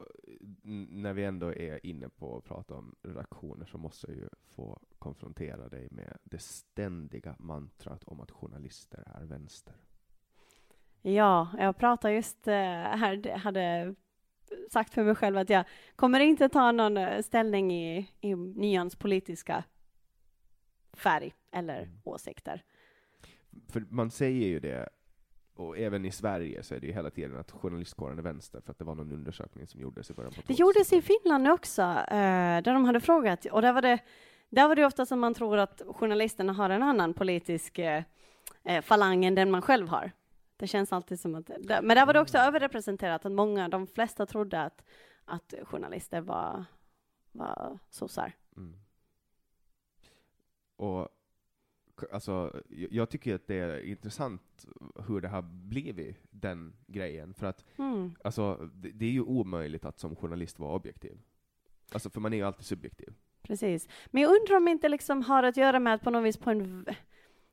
när vi ändå är inne på att prata om redaktioner så måste jag ju få konfrontera dig med det ständiga mantrat om att journalister är vänster. Ja, jag pratade just eh, här, hade sagt för mig själv att jag kommer inte ta någon eh, ställning i, i Nyans politiska färg eller Mm. åsikter. För man säger ju det, och även i Sverige så är det ju hela tiden att journalistkåren är vänster, för att det var någon undersökning som gjordes i början på Det gjordes i 2000-talet. Finland också, eh, där de hade frågat, och där var det, där var det ofta som man tror att journalisterna har en annan politisk eh, falang än den man själv har. Det känns alltid som att, men där var det också överrepresenterat, att många, de flesta trodde att, att journalister var, var sossar. Mm. och alltså, jag jag tycker att det är intressant hur det har blivit den grejen, för att Mm. alltså, det, det är ju omöjligt att som journalist vara objektiv. Alltså, för man är ju alltid subjektiv. Precis. Men jag undrar om det inte liksom har att göra med att på något vis på en...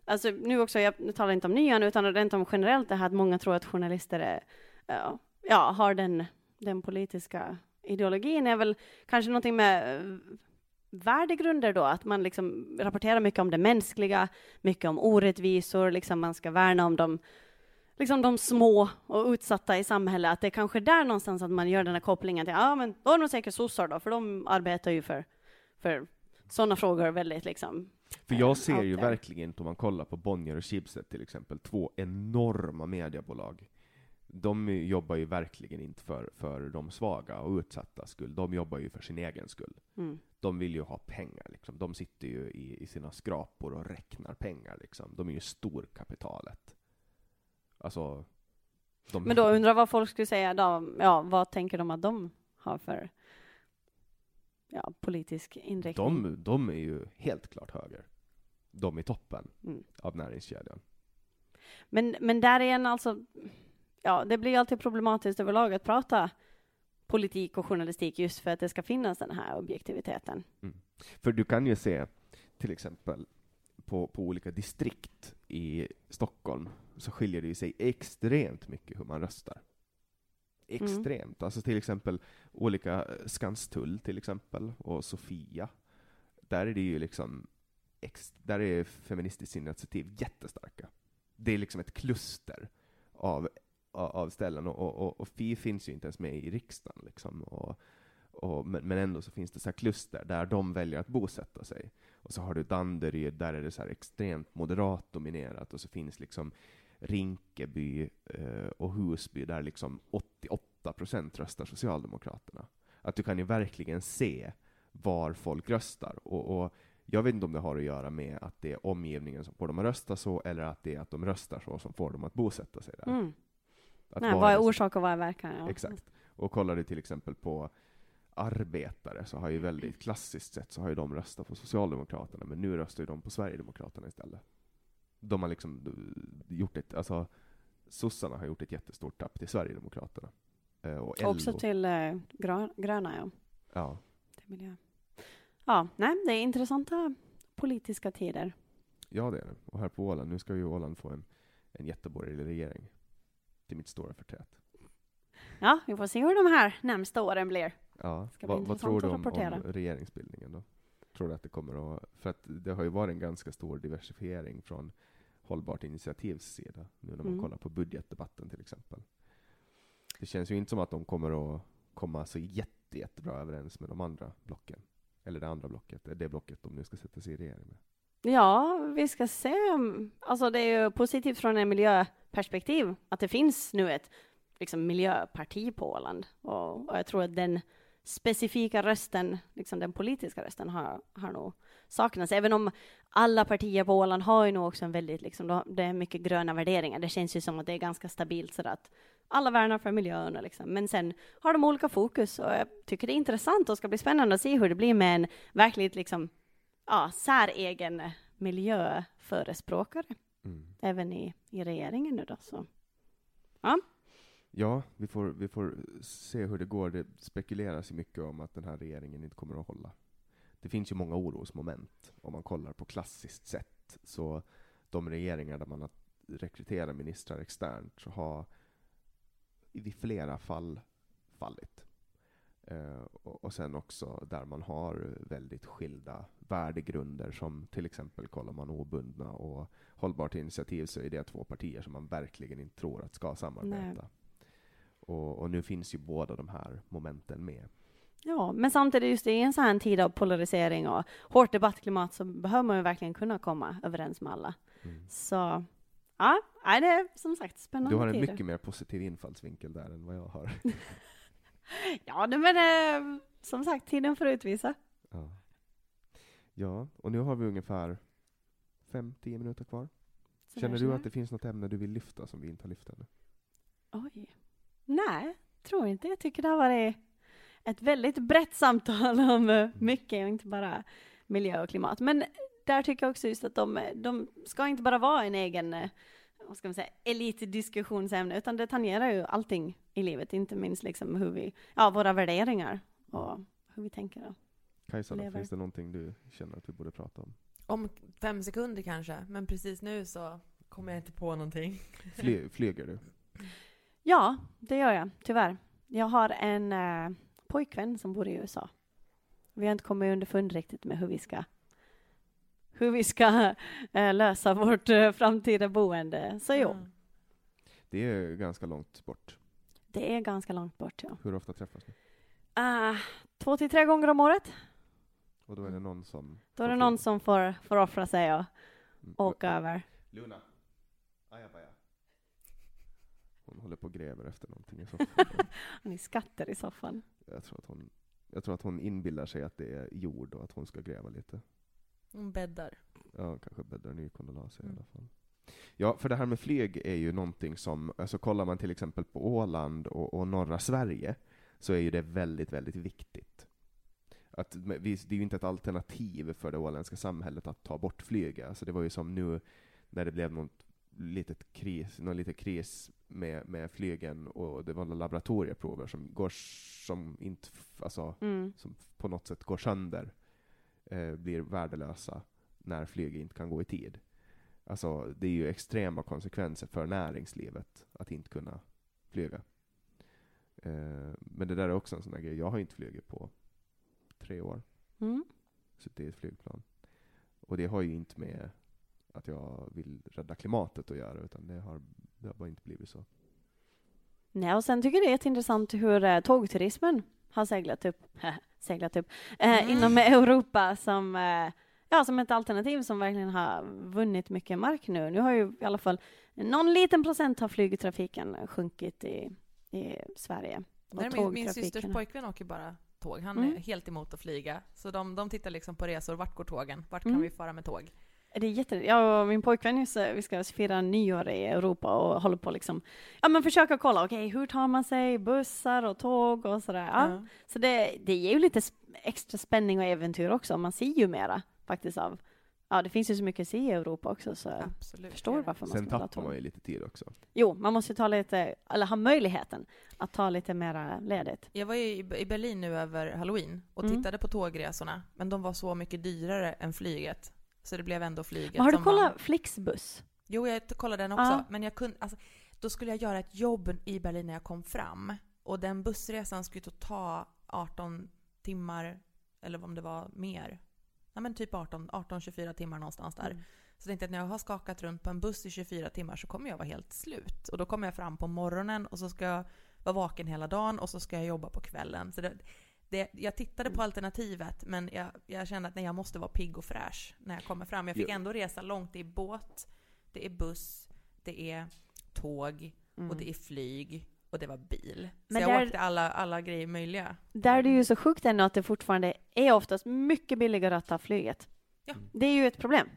Alltså nu också, jag nu talar inte om nyan, utan rent om generellt det här att många tror att journalister är, ja, ja, har den, den politiska ideologin är väl kanske någonting med eh, värdegrunder då, att man liksom rapporterar mycket om det mänskliga, mycket om orättvisor, liksom man ska värna om de, liksom de små och utsatta i samhället, att det är kanske där någonstans att man gör den här kopplingen till, ja men då är de säkert sossar då, för de arbetar ju för, för sådana frågor väldigt liksom. För jag ser ju there. verkligen inte, om man kollar på Bonnier och Schibsted till exempel, två enorma mediebolag. De jobbar ju verkligen inte för, för de svaga och utsatta skull, de jobbar ju för sin egen skull. Mm. De vill ju ha pengar, liksom. de sitter ju i, i sina skrapor och räknar pengar. Liksom. De är ju storkapitalet. Alltså, de, Men då undrar vad folk skulle säga då, ja, vad tänker de att de har för ja, politisk inriktning? de, de är ju helt klart höger. De är toppen Mm. av näringskedjan. Men, men där igen alltså, ja, det blir alltid problematiskt överlag att prata politik och journalistik just för att det ska finnas den här objektiviteten. För du kan ju se, till exempel, på, på olika distrikt i Stockholm, så skiljer det ju sig extremt mycket hur man röstar. Mm. Extremt. Alltså till exempel olika eh, Skanstull till exempel, och Sofia. Där är det ju liksom, ex, där är Feministiskt initiativ jättestarka. Det är liksom ett kluster av, av ställen, och, och, och, och Fi finns ju inte ens med i riksdagen liksom. Och, och, men, men ändå så finns det så här kluster där de väljer att bosätta sig. Och så har du Danderyd, där är det så här extremt moderat dominerat, och så finns liksom Rinkeby eh, och Husby, där liksom 88 procent röstar Socialdemokraterna. Att du kan ju verkligen se var folk röstar. Och, och jag vet inte om det har att göra med att det är omgivningen som får dem att rösta så, eller att det är att de röstar så som får dem att bosätta sig där. Mm. Att Nej, vad är så- orsak och vad är verkan? Ja. Exakt. Och kollar du till exempel på arbetare, så har ju väldigt klassiskt sett så har ju de röstat på Socialdemokraterna, men nu röstar ju de på Sverigedemokraterna istället. De har liksom eh, gjort ett, alltså sossarna har gjort ett jättestort tapp till Sverigedemokraterna. Eh, och LO, Också till eh, grön, gröna, ja. ja. Till miljö. Ja, nej, det är intressanta politiska tider. ja, det är det. Och här på Åland, nu ska ju Åland få en, en jätteborgerlig regering. Till mitt stora förtret. Ja, vi får se hur de här närmsta åren blir. Ja. Bli Vad, tror du om, om regeringsbildningen då? Tror du att det kommer att... För att det har ju varit en ganska stor diversifiering från Hållbart initiativs sida, nu när man Mm. kollar på budgetdebatten till exempel. Det känns ju inte som att de kommer att komma så jätte, jättebra överens med de andra blocken. Eller det andra blocket, det blocket de nu ska sätta sig i regering med. Ja, vi ska se. Alltså det är ju positivt från en miljöperspektiv att det finns nu ett liksom, miljöparti på Åland. Och, och jag tror att den specifika rösten, liksom den politiska rösten, har, har nog saknats. Även om alla partier på Åland har ju nog också en väldigt, liksom, de- det är mycket gröna värderingar. Det känns ju som att det är ganska stabilt så att alla värnar för miljön. och Liksom. Men sen har de olika fokus och jag tycker det är intressant och ska bli spännande att se hur det blir med en verkligt liksom, ja, säregen miljöförespråkare Mm. även i, i regeringen nu då. Så. Ja, vi får, vi får se hur det går. Det spekuleras ju mycket om att den här regeringen inte kommer att hålla. Det finns ju många orosmoment om man kollar på klassiskt sätt. Så de regeringar där man har rekryterat ministrar externt så har i flera fall fallit. Eh, och, och sen också där man har väldigt skilda värdegrunder som till exempel kollar man obundna och hållbart initiativ så är det två partier som man verkligen inte tror att ska samarbeta. Och, och nu finns ju båda de här momenten med. Ja, men samtidigt just i en sån här tid av polarisering och hårt debattklimat så behöver man ju verkligen kunna komma överens med alla. Så ja, det är som sagt spännande Du har en tider. mycket mer positiv infallsvinkel där än vad jag har. *laughs* Ja, men eh, som sagt, tiden får utvisa. Ja. ja, och nu har vi ungefär 5-10 minuter kvar. Så Känner du att det finns något ämne du vill lyfta som vi inte har lyft ännu? Oj. Nej, tror inte. Jag tycker det har varit ett väldigt brett samtal om eh, mycket och inte bara miljö och klimat. Men där tycker jag också just att de, de ska inte bara vara en egen, eh, vad ska man säga, elitdiskussionsämne, utan det tangerar ju allting i livet, inte minst liksom hur vi, ja, våra värderingar och hur vi tänker. Då. Kajsa, lever. finns det någonting du känner att vi borde prata om? Om fem sekunder kanske, men precis nu så kommer jag inte på någonting. Fly, flyger du? *laughs* Ja, det gör jag, tyvärr. Jag har en eh, pojkvän som bor i USA. Vi har inte kommit underfund riktigt med hur vi ska hur vi ska *laughs* eh, lösa vårt eh, framtida boende. Så jo, Mm. Det är ganska långt bort. det är ganska långt bort. Ja. Hur ofta träffas ni? Ah, två till tre gånger om året. Och då är det någon som... Då är det någon som får, får offra sig och Mm. åka över. Luna. Ajabaja. Hon håller på och gräver efter någonting i soffan. *laughs* Ni skatter i soffan. jag, tror att hon, jag tror att hon inbillar sig att det är jord och att hon ska gräva lite. Hon bäddar. Ja, kanske bäddar ny kondolaser i Mm. alla fall. Ja, för det här med flyg är ju någonting som, alltså kollar man till exempel på Åland och, och norra Sverige, så är ju det väldigt, väldigt viktigt. Att, vi, det är ju inte ett alternativ för det åländska samhället att ta bort flyget. Alltså det var ju som nu när det blev något litet kris, någon liten kris med, med flygen och det var laboratorieprover som går som inte, alltså Mm. som på något sätt går sönder, eh, blir värdelösa när flyget inte kan gå i tid. Alltså, det är ju extrema konsekvenser för näringslivet att inte kunna flyga. Eh, men det där är också en sån där grej. Jag har inte flugit på tre år, Mm. suttit i ett flygplan. Och det har ju inte med att jag vill rädda klimatet att göra, utan det har, det har bara inte blivit så. Nej, och sen tycker jag det är jätteintressant hur eh, tågturismen har seglat upp, *laughs* seglat upp eh, Mm. inom Europa som, eh, ja, som ett alternativ som verkligen har vunnit mycket mark nu. Nu har ju i alla fall någon liten procent av flygtrafiken sjunkit i, i Sverige. Nej, min, min systers pojkvän åker bara tåg. Han Mm. är helt emot att flyga. Så de, de tittar liksom på resor. Vart går tågen? Vart Mm. kan vi fara med tåg? Det är jätte, jag och min pojkvän, vi ska fira nyår i Europa och håller på liksom, ja men försöka kolla, okej hur tar man sig bussar och tåg och sådär. Ja. Ja. Så det, det ger ju lite extra spänning och äventyr också. Man ser ju mera faktiskt av, ja det finns ju så mycket att se i Europa också så jag Absolut. förstår varför man Sen ska tappar man ju lite tid också. Jo, man måste ta lite, eller ha möjligheten att ta lite mera ledigt. Jag var ju i i Berlin nu över halloween och Mm. tittade på tågresorna. Men de var så mycket dyrare än flyget. Så det blev ändå flyget Men har du kollat vann. Flixbus? Jo, jag kollade den också. Ja. Men jag kunde, alltså, då skulle jag göra ett jobb i Berlin när jag kom fram. Och den bussresan skulle ta 18 timmar, eller om det var mer. Nej men typ 18, 18-24 timmar någonstans där. Mm. Så jag tänkte att när jag har skakat runt på en buss i 24 timmar så kommer jag vara helt slut. Och då kommer jag fram på morgonen och så ska jag vara vaken hela dagen och så ska jag jobba på kvällen. Så det, det, jag tittade på alternativet men jag, jag kände att nej, jag måste vara pigg och fräsch när jag kommer fram. Jag fick ändå resa långt. Det är båt, det är buss, det är tåg och det är flyg och det var bil. Så Men jag där- åkte alla, alla grejer möjliga. Där är det ju så sjukt ändå att det fortfarande är oftast mycket billigare att ta flyget. Ja. Det är ju ett problem.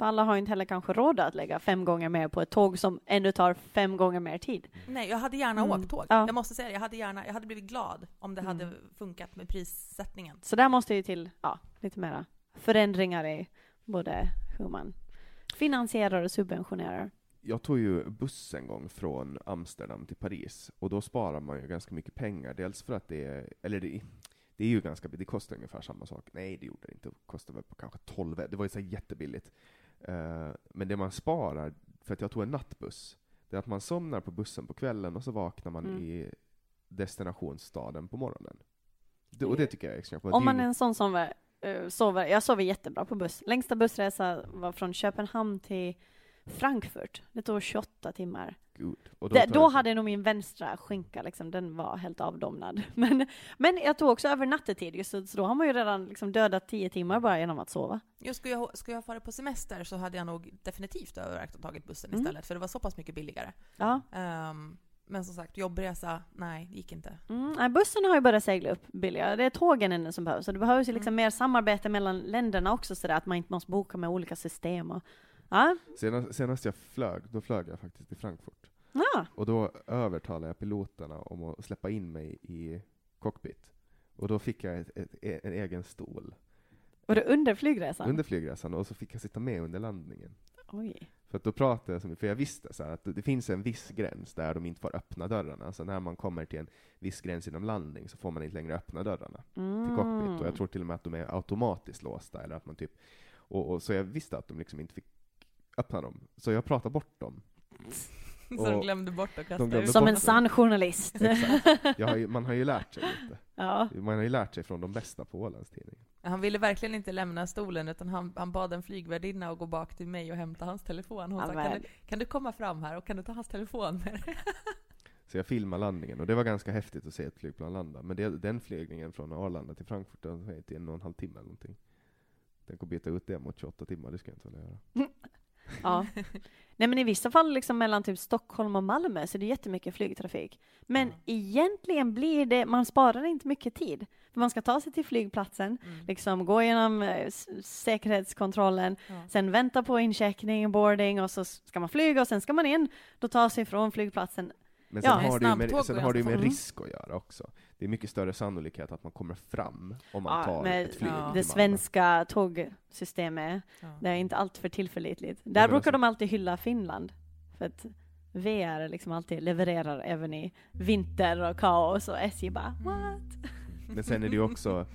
För alla har ju inte heller kanske råd att lägga fem gånger mer på ett tåg som ändå tar fem gånger mer tid. Nej, jag hade gärna Mm. åkt tåg. Ja. Jag måste säga det, jag hade, gärna, jag hade blivit glad om det hade Mm. funkat med prissättningen. Så där måste ju till ja, lite mera förändringar i både hur man finansierar och subventionerar. Jag tog ju buss en gång från Amsterdam till Paris, och då sparar man ju ganska mycket pengar. Dels för att det är, eller det, det är ju ganska, det kostar ungefär samma sak. Nej, det gjorde det inte. Det kostade väl på kanske 12, det var ju så jättebilligt. Eh, men det man sparar, för att jag tog en nattbuss, det är att man somnar på bussen på kvällen och så vaknar man Mm. i destinationsstaden på morgonen. Det, och det tycker jag är extra bra. Om man är en sån som eh, sover, jag sover jättebra på buss. Längsta bussresa var från Köpenhamn till Frankfurt. Det tog 28 timmar. Gud. Och Då, tar då jag- hade nog min vänstra skinka, liksom, den var helt avdomnad. *laughs* Men, men jag tog också över nattetid, just, så, så då har man ju redan liksom dödat 10 timmar bara genom att sova. Just skulle jag, skulle jag fara på semester så hade jag nog definitivt övervägt att tagit bussen Mm. istället, för det var så pass mycket billigare. Ja. Ehm, men som sagt, jobbresa, nej, det gick inte. Mm, nej, bussen har ju börjat segla upp billigare. Det är tågen ännu som behövs. Så det behövs ju liksom Mm. mer samarbete mellan länderna också, så där, att man inte måste boka med olika system. Och, ja. Senast, senast jag flög, då flög jag faktiskt till Frankfurt. Ja. Och då övertalade jag piloterna om att släppa in mig i cockpit. Och då fick jag ett, ett, en egen stol. Och det under flygresan? under flygresan och så fick jag sitta med under landningen. Oj. För att då pratade jag, så för jag visste så att det finns en viss gräns där de inte får öppna dörrarna. Alltså när man kommer till en viss gräns inom landning så får man inte längre öppna dörrarna till cockpit. Mm. Och jag tror till och med att de är automatiskt låsta. Eller att man typ, och, och, så jag visste att de liksom inte fick öppna dem. Så jag pratade bort dem. *laughs* Så de glömde bort att kasta ut. Som en sann journalist. Har ju, man har ju lärt sig lite. ja. Man har ju lärt sig från de bästa på Ålandstidningen. Han ville verkligen inte lämna stolen utan han, han bad en flygvärdinna att gå bak till mig och hämta hans telefon. Hon sa, kan du, kan du komma fram här och kan du ta hans telefon med dig?" *laughs* Så jag filmade landningen, och det var ganska häftigt att se ett flygplan landa. Men det, den flygningen från Arlanda till Frankfurt, den var till en och en halv timme eller någonting. Tänk att byta ut det mot 28 timmar, det ska jag inte vilja göra. ja. *laughs* Nej men i vissa fall liksom mellan typ Stockholm och Malmö så är det jättemycket flygtrafik. Men egentligen blir det, man sparar inte mycket tid. För man ska ta sig till flygplatsen, Mm. liksom gå igenom eh, säkerhetskontrollen, Ja. sen vänta på incheckning, boarding och så ska man flyga och sen ska man in, då ta sig från flygplatsen. Men Ja, sen har det ju med, sen har det ju med fort. risk att göra också. Det är mycket större sannolikhet att man kommer fram om man Ja, tar med ett flyg ja. Det svenska tågsystemet, Ja. det är inte alltför tillförlitligt. Där brukar alltså- de alltid hylla Finland. För att VR liksom alltid levererar även i vinter och kaos och SJ bara Mm. what? *laughs* Men sen är det ju också,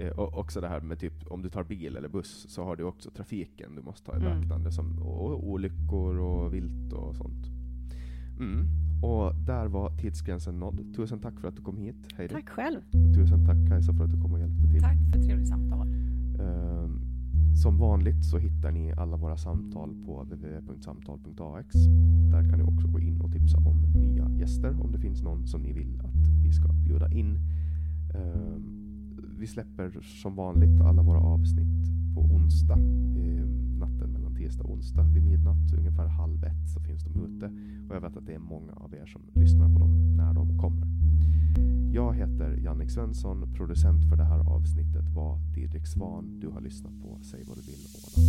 eh, o- också det här med typ, om du tar bil eller buss, så har du också trafiken du måste ta i Mm. beaktande, som och, och olyckor och vilt och sånt. Mm. Och där var tidsgränsen nådd. Tusen tack för att du kom hit, Heidi. Tack själv. Tusen tack Kajsa för att du kom och hjälpte till. Tack för ett trevligt samtal. Ehm, som vanligt så hittar ni alla våra samtal på www.samtal.ax. Där kan ni också gå in och tipsa om nya gäster om det finns någon som ni vill att vi ska bjuda in. Ehm, vi släpper som vanligt alla våra avsnitt på onsdag, ehm, natten tisdag och onsdag vid midnatt, ungefär halv ett så finns de ute. Och jag vet att det är många av er som lyssnar på dem när de kommer. Jag heter Jannik Svensson, producent för det här avsnittet var Didrik Svan. Du har lyssnat på Säg vad du vill Åland.